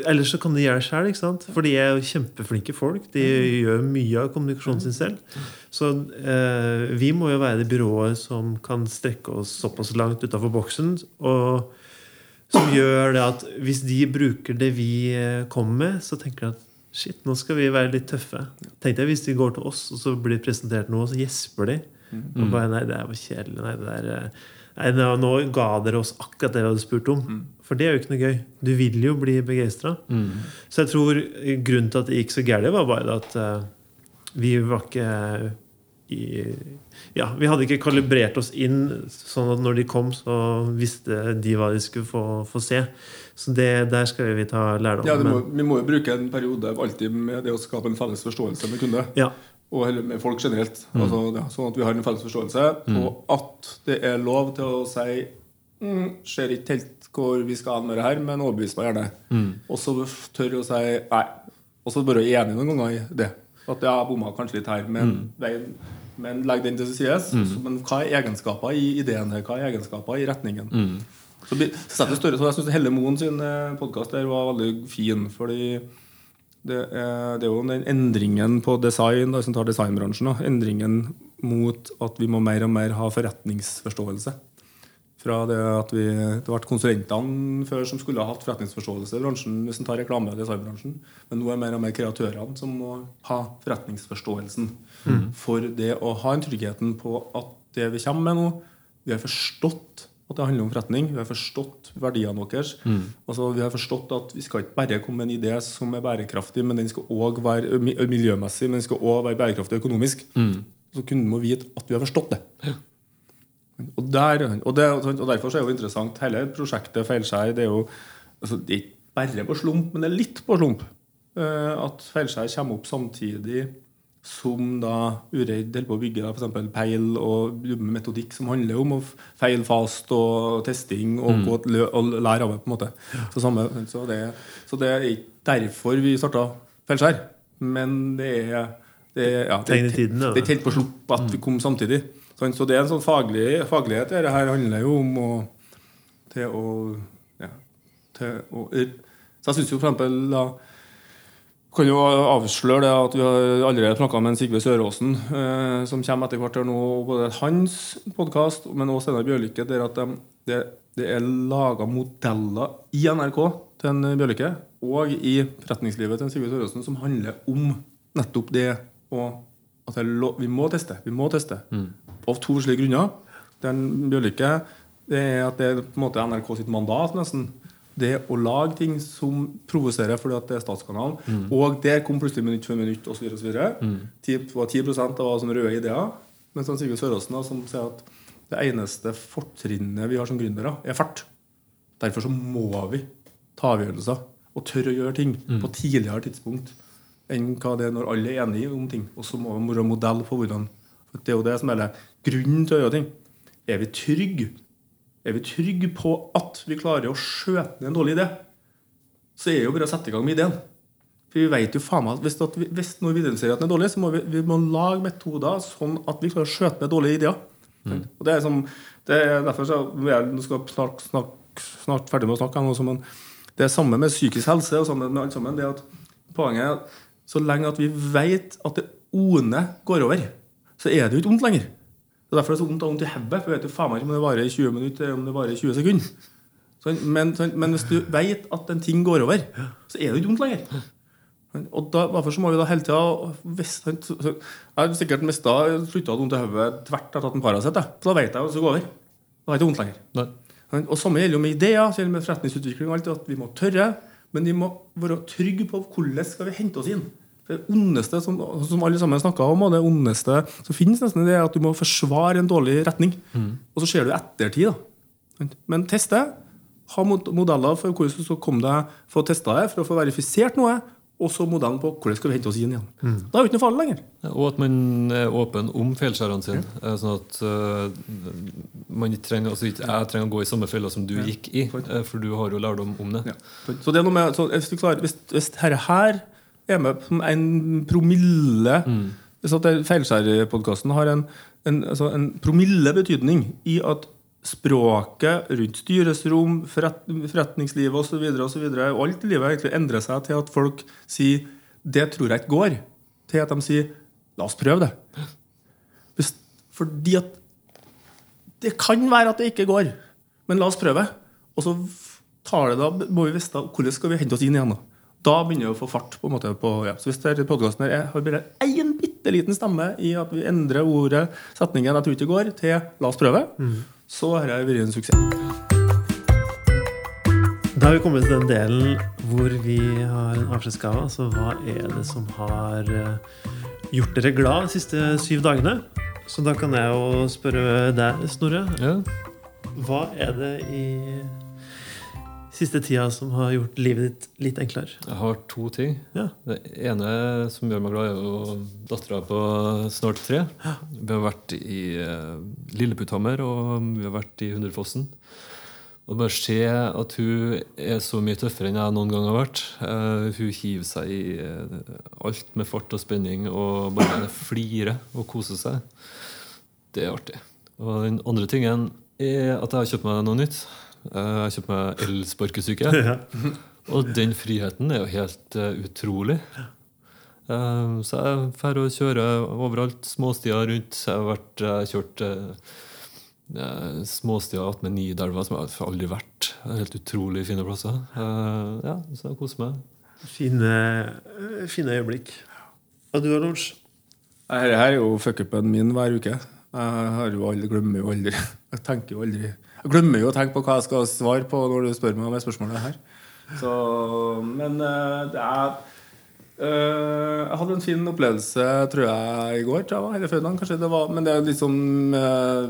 Ellers så kan de gjøre det sjøl. For de er jo kjempeflinke folk. De gjør mye av kommunikasjonen sin selv. Så eh, vi må jo være det byrået som kan strekke oss såpass langt utafor boksen. Og som gjør det at hvis de bruker det vi eh, kommer med, så tenker de at shit, nå skal vi være litt tøffe. Tenkte jeg hvis de går til oss, og så blir det presentert noe, og så gjesper de. Og bare nei, det var kjedelig. Nei, det der, eh, nei, nå, nå ga dere oss akkurat det vi hadde spurt om. For det er jo ikke noe gøy. Du vil jo bli begeistra.
Mm.
Så jeg tror grunnen til at det gikk så gærent, var bare at uh, vi var ikke i Ja, vi hadde ikke kalibrert oss inn sånn at når de kom, så visste de hva de skulle få, få se. Så det, der skal vi ta lærdom.
Ja, det må,
men-
vi må jo bruke en periode alltid med det å skape en felles forståelse med kunde.
ja.
Og med folk generelt. Altså, ja, sånn at vi har en felles forståelse, og at det er lov til å si mm, Ser ikke helt hvor vi skal hen med det her, men overbevis meg gjerne. Og så tør å si nei. Og så bare være enig noen ganger i det. At 'jeg jeg bomma kanskje litt her, men, veien, men legg den til sides. Så, Men hva er egenskaper i ideen her? Hva er egenskaper i retningen? Så, så større, så jeg syns Helle Moen sin podkast var veldig fin. Fordi det er, det er jo den endringen på design, da, som tar designbransjen. Da. Endringen mot at vi må mer og mer ha forretningsforståelse. Fra det at vi, Det ble konsulentene før som skulle ha hatt forretningsforståelse i bransjen, hvis en tar reklame- i designbransjen. Men nå er det mer og mer kreatørene som må ha forretningsforståelsen. For det å ha en tryggheten på at det vi kommer med nå, vi har forstått at det handler om forretning. Vi har forstått verdiene deres. Altså, vi har forstått at vi skal ikke bare komme med en idé som er bærekraftig, men den skal også være miljømessig, men den skal også være bærekraftig økonomisk. Så kunden må vite at vi har forstått det. Og, der, og, det, og derfor så er det jo interessant hele prosjektet Feilskjær. Det er jo altså, det er ikke bare på slump, men det er litt på slump. eh, at Feilskjær kommer opp samtidig som da Ureid holder på å bygge f.eks. Peil og jobber med metodikk som handler om å feile fast og testing og, gå, og, og lære av det. på en måte Så, samme, så, det, så det er ikke derfor vi starta Feilskjær. men det er det, ja, det,
tiden, ja.
det er ikke helt på slupp at vi kom samtidig. Så, Så det er en sånn faglig, faglighet. Dette her handler jo om å til å ja, til å Så jeg syns jo for eksempel da kan jo avsløre det at vi har allerede snakka med en Sigve Søråsen, eh, som kommer etter hvert her nå. Både hans podkast, men også Steinar Bjørlykke, der at de, det, det er laga modeller i NRK til en Bjørlykke og i forretningslivet til en Sigve Søråsen som handler om nettopp det og at det er vi må teste. Vi må teste. Av to slike grunner. Den Bjørlykke det er at det er på en måte NRK sitt mandat, nesten. Det å lage ting som provoserer fordi at det er statskanalen. Og der kom plutselig minutt for minutt osv. Mm. Det var 10 av sånne røde ideer. Mens han Sigurd Søråsen som sier at det eneste fortrinnet vi har som gründere, er fart. Derfor så må vi ta avgjørelser og tørre å gjøre ting på tidligere tidspunkt enn hva det er når alle er enige om ting. Og så må vi være modell for hvordan for Det er jo det som er grunnen til å gjøre ting. Er vi trygge er vi trygge på at vi klarer å skjøte ned en dårlig idé, så er det jo bare å sette i gang med ideen. For vi vet jo faen meg hvis, at vi, hvis når vi identifiserer at den er dårlig, så må vi, vi må lage metoder sånn at vi klarer å skjøte ned dårlige ideer. Og det er som, det er derfor så er, Nå skal jeg snart, snart, snart ferdig med å snakke, også, men det er samme med psykisk helse og sammen med alt sammen. det at Poenget er at så lenge at vi vet at det onde går over, så er det jo ikke ondt lenger. Det er det så vondt vondt i hodet. For vet jo faen meg ikke om det varer i 20 minutter eller om det varer i 20 sekunder. Sånn, men, sånn, men hvis du vet at en ting går over, så er det ikke vondt lenger. Og da, Derfor så må vi da hele tida sånn, så- så- Jeg har sikkert mista slutta å ha vondt i hodet tvert etter at en Paracet. Så da vet jeg at det går over. Da er det ikke vondt lenger.
Nei.
Sånn, Og samme gjelder jo med ideer, så gjelder med forretningsutvikling. og alt, At vi må tørre, men vi må være trygge på hvordan skal vi hente oss inn. Det ondeste som, som alle sammen snakka om, og det ondeste som finnes, nesten, det er at du må forsvare en dårlig retning. Og så ser du ettertid. da. Men teste. Ha modeller for hvordan du skal komme deg å teste det, for å få verifisert noe. Og så modellen på hvordan skal vi hente oss inn igjen. Da er det ikke noe farlig lenger.
Og at man er åpen om feilskjærene sine. Ja. Sånn at uh, man trenger, altså ikke jeg trenger å gå i samme fella som du gikk i. eh, For du har jo lærdom om det.
Ja. Så det er noe med, så hvis, hvis, hvis her, her er med som en promille Hvis at det- Feilskjærpodkasten har en, en, altså en promille betydning i at språket rundt styresrom, forret, forretningslivet osv. Og alt i livet egentlig endrer seg til at folk sier 'det tror jeg ikke går', til at de sier 'la oss prøve det'. Fordi at det kan være at det ikke går, men la oss prøve. Og så tar det da, må vi vite hvordan skal vi hente oss inn igjen. Da Da begynner vi å få fart. på en måte på, ja. Så Hvis podkasten har bare én bitte liten stemme i at vi endrer ordet, setningen 'jeg tror ikke det går', til 'la oss prøve', så har det vært en suksess.
Da har vi kommet til den delen hvor vi har en avskjedsgave. Altså hva er det som har eh, gjort dere glad de siste syv dagene? Så da kan jeg jo spørre deg, Snorre.
Ja.
Hva er det i siste tida som har gjort livet ditt litt enklere?
Jeg har to ting.
Ja.
Det ene som gjør meg glad, er jo dattera på snart tre. Vi har vært i eh, Lilleputthammer, og vi har vært i Hundrefossen. Og bare se at hun er så mye tøffere enn jeg noen gang har vært. Eh, hun hiver seg i eh, alt med fart og spenning og bare flirer og koser seg. Det er artig. Og den andre tingen er at jeg har kjøpt meg noe nytt. Eh, jeg har kjøpt meg elsparkesykkel.
Ja.
Og den friheten er jo helt eh, utrolig. Eh, så jeg drar og kjører overalt. Småstier rundt. Jeg har vært, jeg har kjørt uh, småstier attmed Nidelva, som jeg har aldri vært. Helt utrolig fine plasser. Eh, ja, så jeg koser meg.
Fine, fine øyeblikk. Og du, Lars?
Dette er jo fuck-upen min hver uke. Jeg har jo aldri, glemmer jo aldri Jeg tenker jo aldri glemmer jo å tenke på hva jeg skal svare på når du spør meg om det spørsmålet her. Så, men eh, det er eh, Jeg hadde en fin opplevelse, tror jeg, i går. Tror jeg var, kanskje det var, Men det er litt sånn, eh,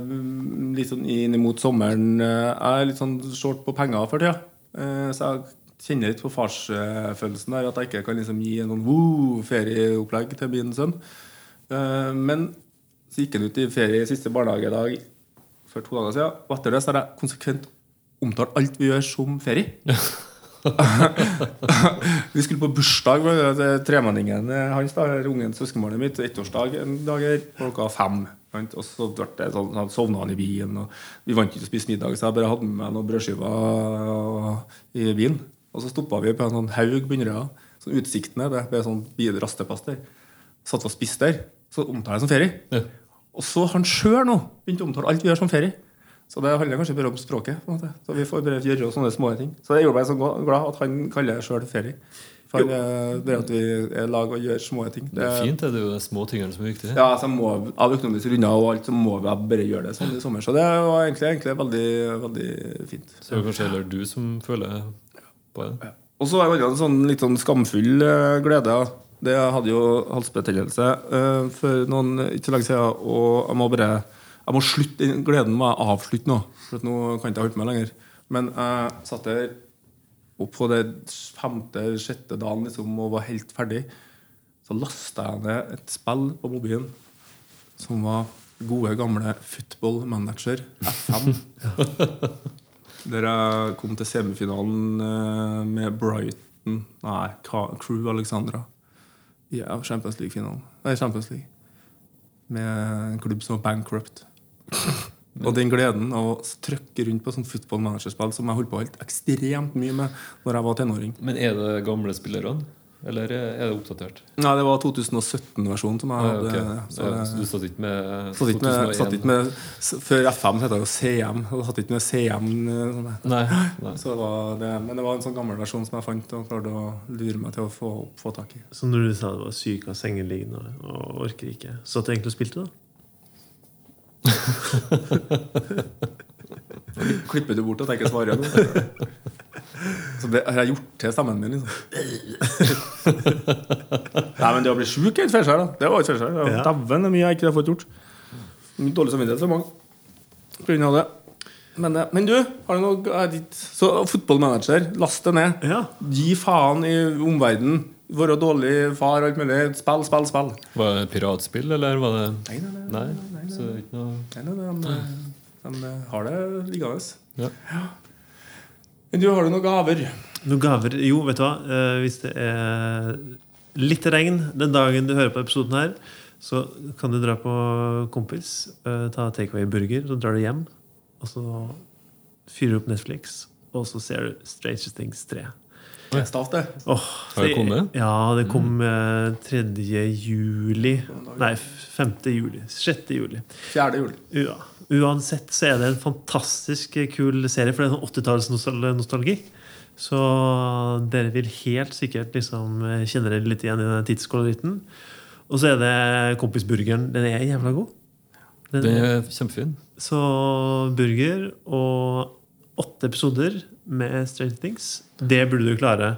litt sånn inn mot sommeren. Jeg er litt sånn short på penger for tida. Så jeg kjenner litt på farsfølelsen der. At jeg ikke kan liksom gi en sånn woo, ferieopplegg til min sønn. Men så gikk han ut i ferie siste barnehagedag for to dager siden. Og etter det så har jeg konsekvent omtalt alt vi gjør, som ferie. Vi skulle på bursdag med tremenningen hans, da, ungen søskenbarnet mitt. Ettårsdag en dag her, klokka fem. Og så ble det sånn, sovna han i bilen. Og vi vant ikke å spise middag, så jeg bare hadde med meg noen brødskiver i bilen. Og så stoppa vi på en sånn haug bunnrøya. Sånn utsiktene. Det ble sånn rasteplass der. Satt og spiste der. Så omtaler jeg det som ferie.
Ja.
Og så har han sjøl nå begynt å omtale alt vi gjør som ferie. Så det handler kanskje bare om språket. på en måte. Så vi får bare gjøre sånne små ting. Så det gjorde meg så glad at han kaller det sjøl ferie. For bare at vi er lag og gjør små ting.
Det er fint, det. Det er jo de små tingene som er viktige.
Ja, så må, Av økonomiske grunner og alt, så må vi bare gjøre det sånn i sommer. Så det var egentlig, egentlig veldig, veldig fint.
Så det er kanskje heller du som føler på det.
Og så er det en sånn litt sånn skamfull eh, glede. Det hadde jo halsbetennelse uh, for noen ikke så lenge siden, og jeg må bare jeg må slutte, gleden må jeg avslutte nå. For nå kan jeg ikke holde på meg lenger. Men jeg satt der opp på det femte-sjette dagen liksom, og var helt ferdig. Så lasta jeg ned et spill på mobilen som var gode, gamle Football Manager F5. Der jeg kom til semifinalen eh, med Brighton Nei, Crew Alexandra. Ja, Champions League-finalen. Nei, Champions League. Med en klubb som var bankrupt. Og den gleden av å trykke rundt på sånn football manager-spill som jeg holdt på helt ekstremt mye med når jeg var tenåring.
Men er det gamle spillerne? Eller er det oppdatert?
Nei, det var 2017-versjonen som jeg
Ah,
hadde.
ok.
Så
Ja,
det-
så du satt ikke med
Satt ikke med,
2001?
satt ikke med Før FM het det jo CM. og Satt ikke med CM. eh, Sånn.
Nei. nei.
Så det var det, men det var en sånn gammel versjon som jeg fant og klarte å lure meg til å få, få tak i.
Så når du sa du var syk av sengeliggende og, og orker ikke, så at du egentlig spilte, da?
Klipper du bort at jeg ikke svarer nå? Så det har jeg gjort til stemmen min, liksom. Nei, men det å bli sjuk er ikke feilskjær, da. Det var ikke feilskjær.
Ja.
Dæven, det er mye jeg ikke har fått gjort. Dårlig samvittighet for mange. På grunn av det. Men, eh, men du, har du noe er Så fotballmanager, last det ned.
Ja.
Gi faen i omverdenen. Være dårlig far og alt mulig. Spill, spill, spill.
Var det piratspill, eller var det
Nei, nei, nei.
Nei? Så det er ikke noe
nei, nei, nei de, de, har det liggende.
Ja.
Men du, har du noen gaver?
Noen gaver Jo, vet du hva? Eh, hvis det er litt regn den dagen du hører på episoden her, så kan du dra på Kompis, eh, ta takeaway-burger, så drar du hjem. Og så fyrer du opp Netflix, og så ser du Stranger Things 3.
Det er stas, det.
Åh,
Har det kommet?
Ja, det kom eh, 3. juli Nei, 5. juli. 6. juli.
4. juli.
Ja. Uansett så er det en fantastisk kul serie, for det er sånn 80-tallsnostalgi. Så dere vil helt sikkert liksom eh, kjenne dere litt igjen i den tidskoloritten. Og så er det Kompisburgeren. Den er jævla god. Den
Den er kjempefin.
Så burger og åtte episoder med Strange Things, det burde du klare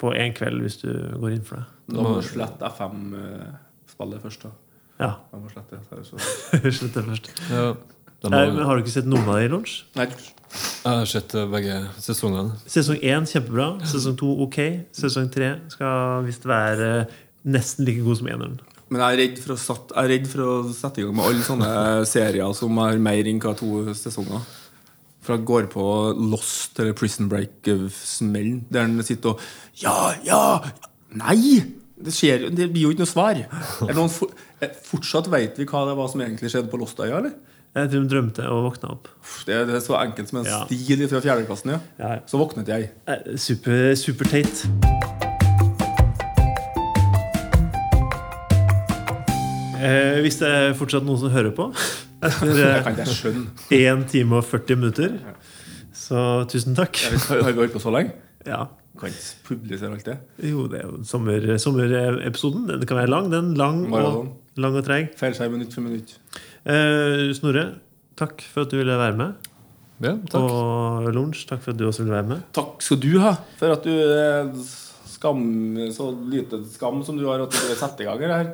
på én kveld hvis du går inn for det.
Da må du slette FM-spillet først. da
Ja,
må slette det, så-
Slutt det først.
Ja. De
Nei, men har du ikke sett noen av dem i lunsj?
Nei,
jeg har sett eh, begge sesongene.
Sesong én kjempebra. Sesong to ok. Sesong tre skal visst være nesten like god som eneren.
Men jeg er, redd for å satt, jeg er redd for å sette i gang med alle sånne serier som har mer enn hva to sesonger. For jeg går på Lost eller Prison Break-smellen, der han sitter og Ja, ja! Nei! Det, skjer, det blir jo ikke noe svar. Er det noen for, eh, fortsatt vet vi hva det var som egentlig skjedde på Lostøya, eller?
Jeg tror de drømte og våkna opp.
Det er, det er så enkelt som en
Ja.
stil fra fjerdeklassen. Ja.
Ja,
Så våknet jeg.
ja. Super, super teit. Eh, hvis det er fortsatt noen som hører på etter
Det
eh. 1 time og 40 minutter, så tusen takk.
Har vi holdt på så lenge?
Ja.
Kan ikke publisere alt det.
Jo, det er jo sommer, sommerepisoden. Den kan være lang. Den lang og, lang og treg.
Feilskjerm minutt for minutt.
Eh, Snorre, takk for at du ville være med.
Ja, takk.
Og Lunsj, takk for at du også ville være med.
Takk skal du ha for at du er skam, så lite skam som du har at du vil sette i gang det her.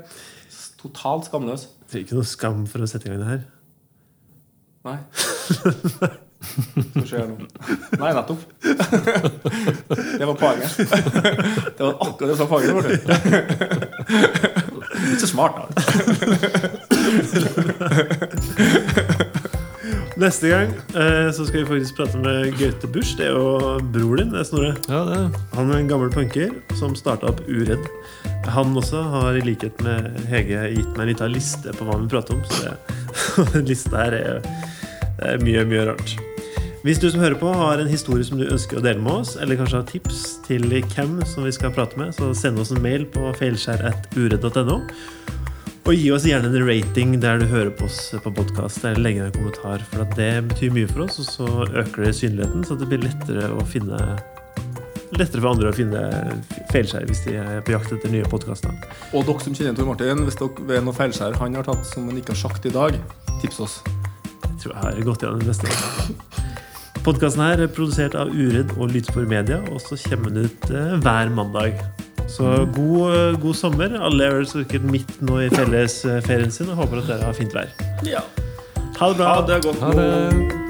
Totalt skamløs.
Det er ikke noe skam for å sette i gang det her.
Nei. Hva skjer nå? Nei, nettopp. Det var poenget. Det var akkurat det som var poenget. Ikke så smart, da.
Neste gang eh, så skal vi faktisk prate med Gaute Busch. Det er jo bror din, det Snorre.
Ja, det
Han er en gammel punker som starta opp Uredd. Han også har i likhet med Hege gitt meg en liten liste på hva vi prater om. Så det, den lista her er, det er mye, mye rart. Hvis du som hører på har en historie som du ønsker å dele med oss, eller kanskje har tips til hvem som vi skal prate med, så send oss en mail på feilskjær.uredd.no. Og gi oss gjerne en rating der du hører på oss på podkast, eller legge en kommentar. For at det betyr mye for oss, og så øker det synligheten, så det blir lettere å finne Lettere for andre å finne feilskjær hvis de er på jakt etter nye podkaster.
Og dere som kjenner Tor Martin, hvis dere ved noe feilskjær han har tatt som han ikke har sagt i dag, tips oss.
Jeg tror jeg har gått gjennom det meste. Podkasten her er produsert av Uredd og Lydspor Media, og så kommer den ut eh, hver mandag. Så god, eh, god sommer. Alle er vel sikkert midt nå i fellesferien sin og håper at dere har fint vær.
Ja.
Ha det bra.
Ha det godt
Ha det.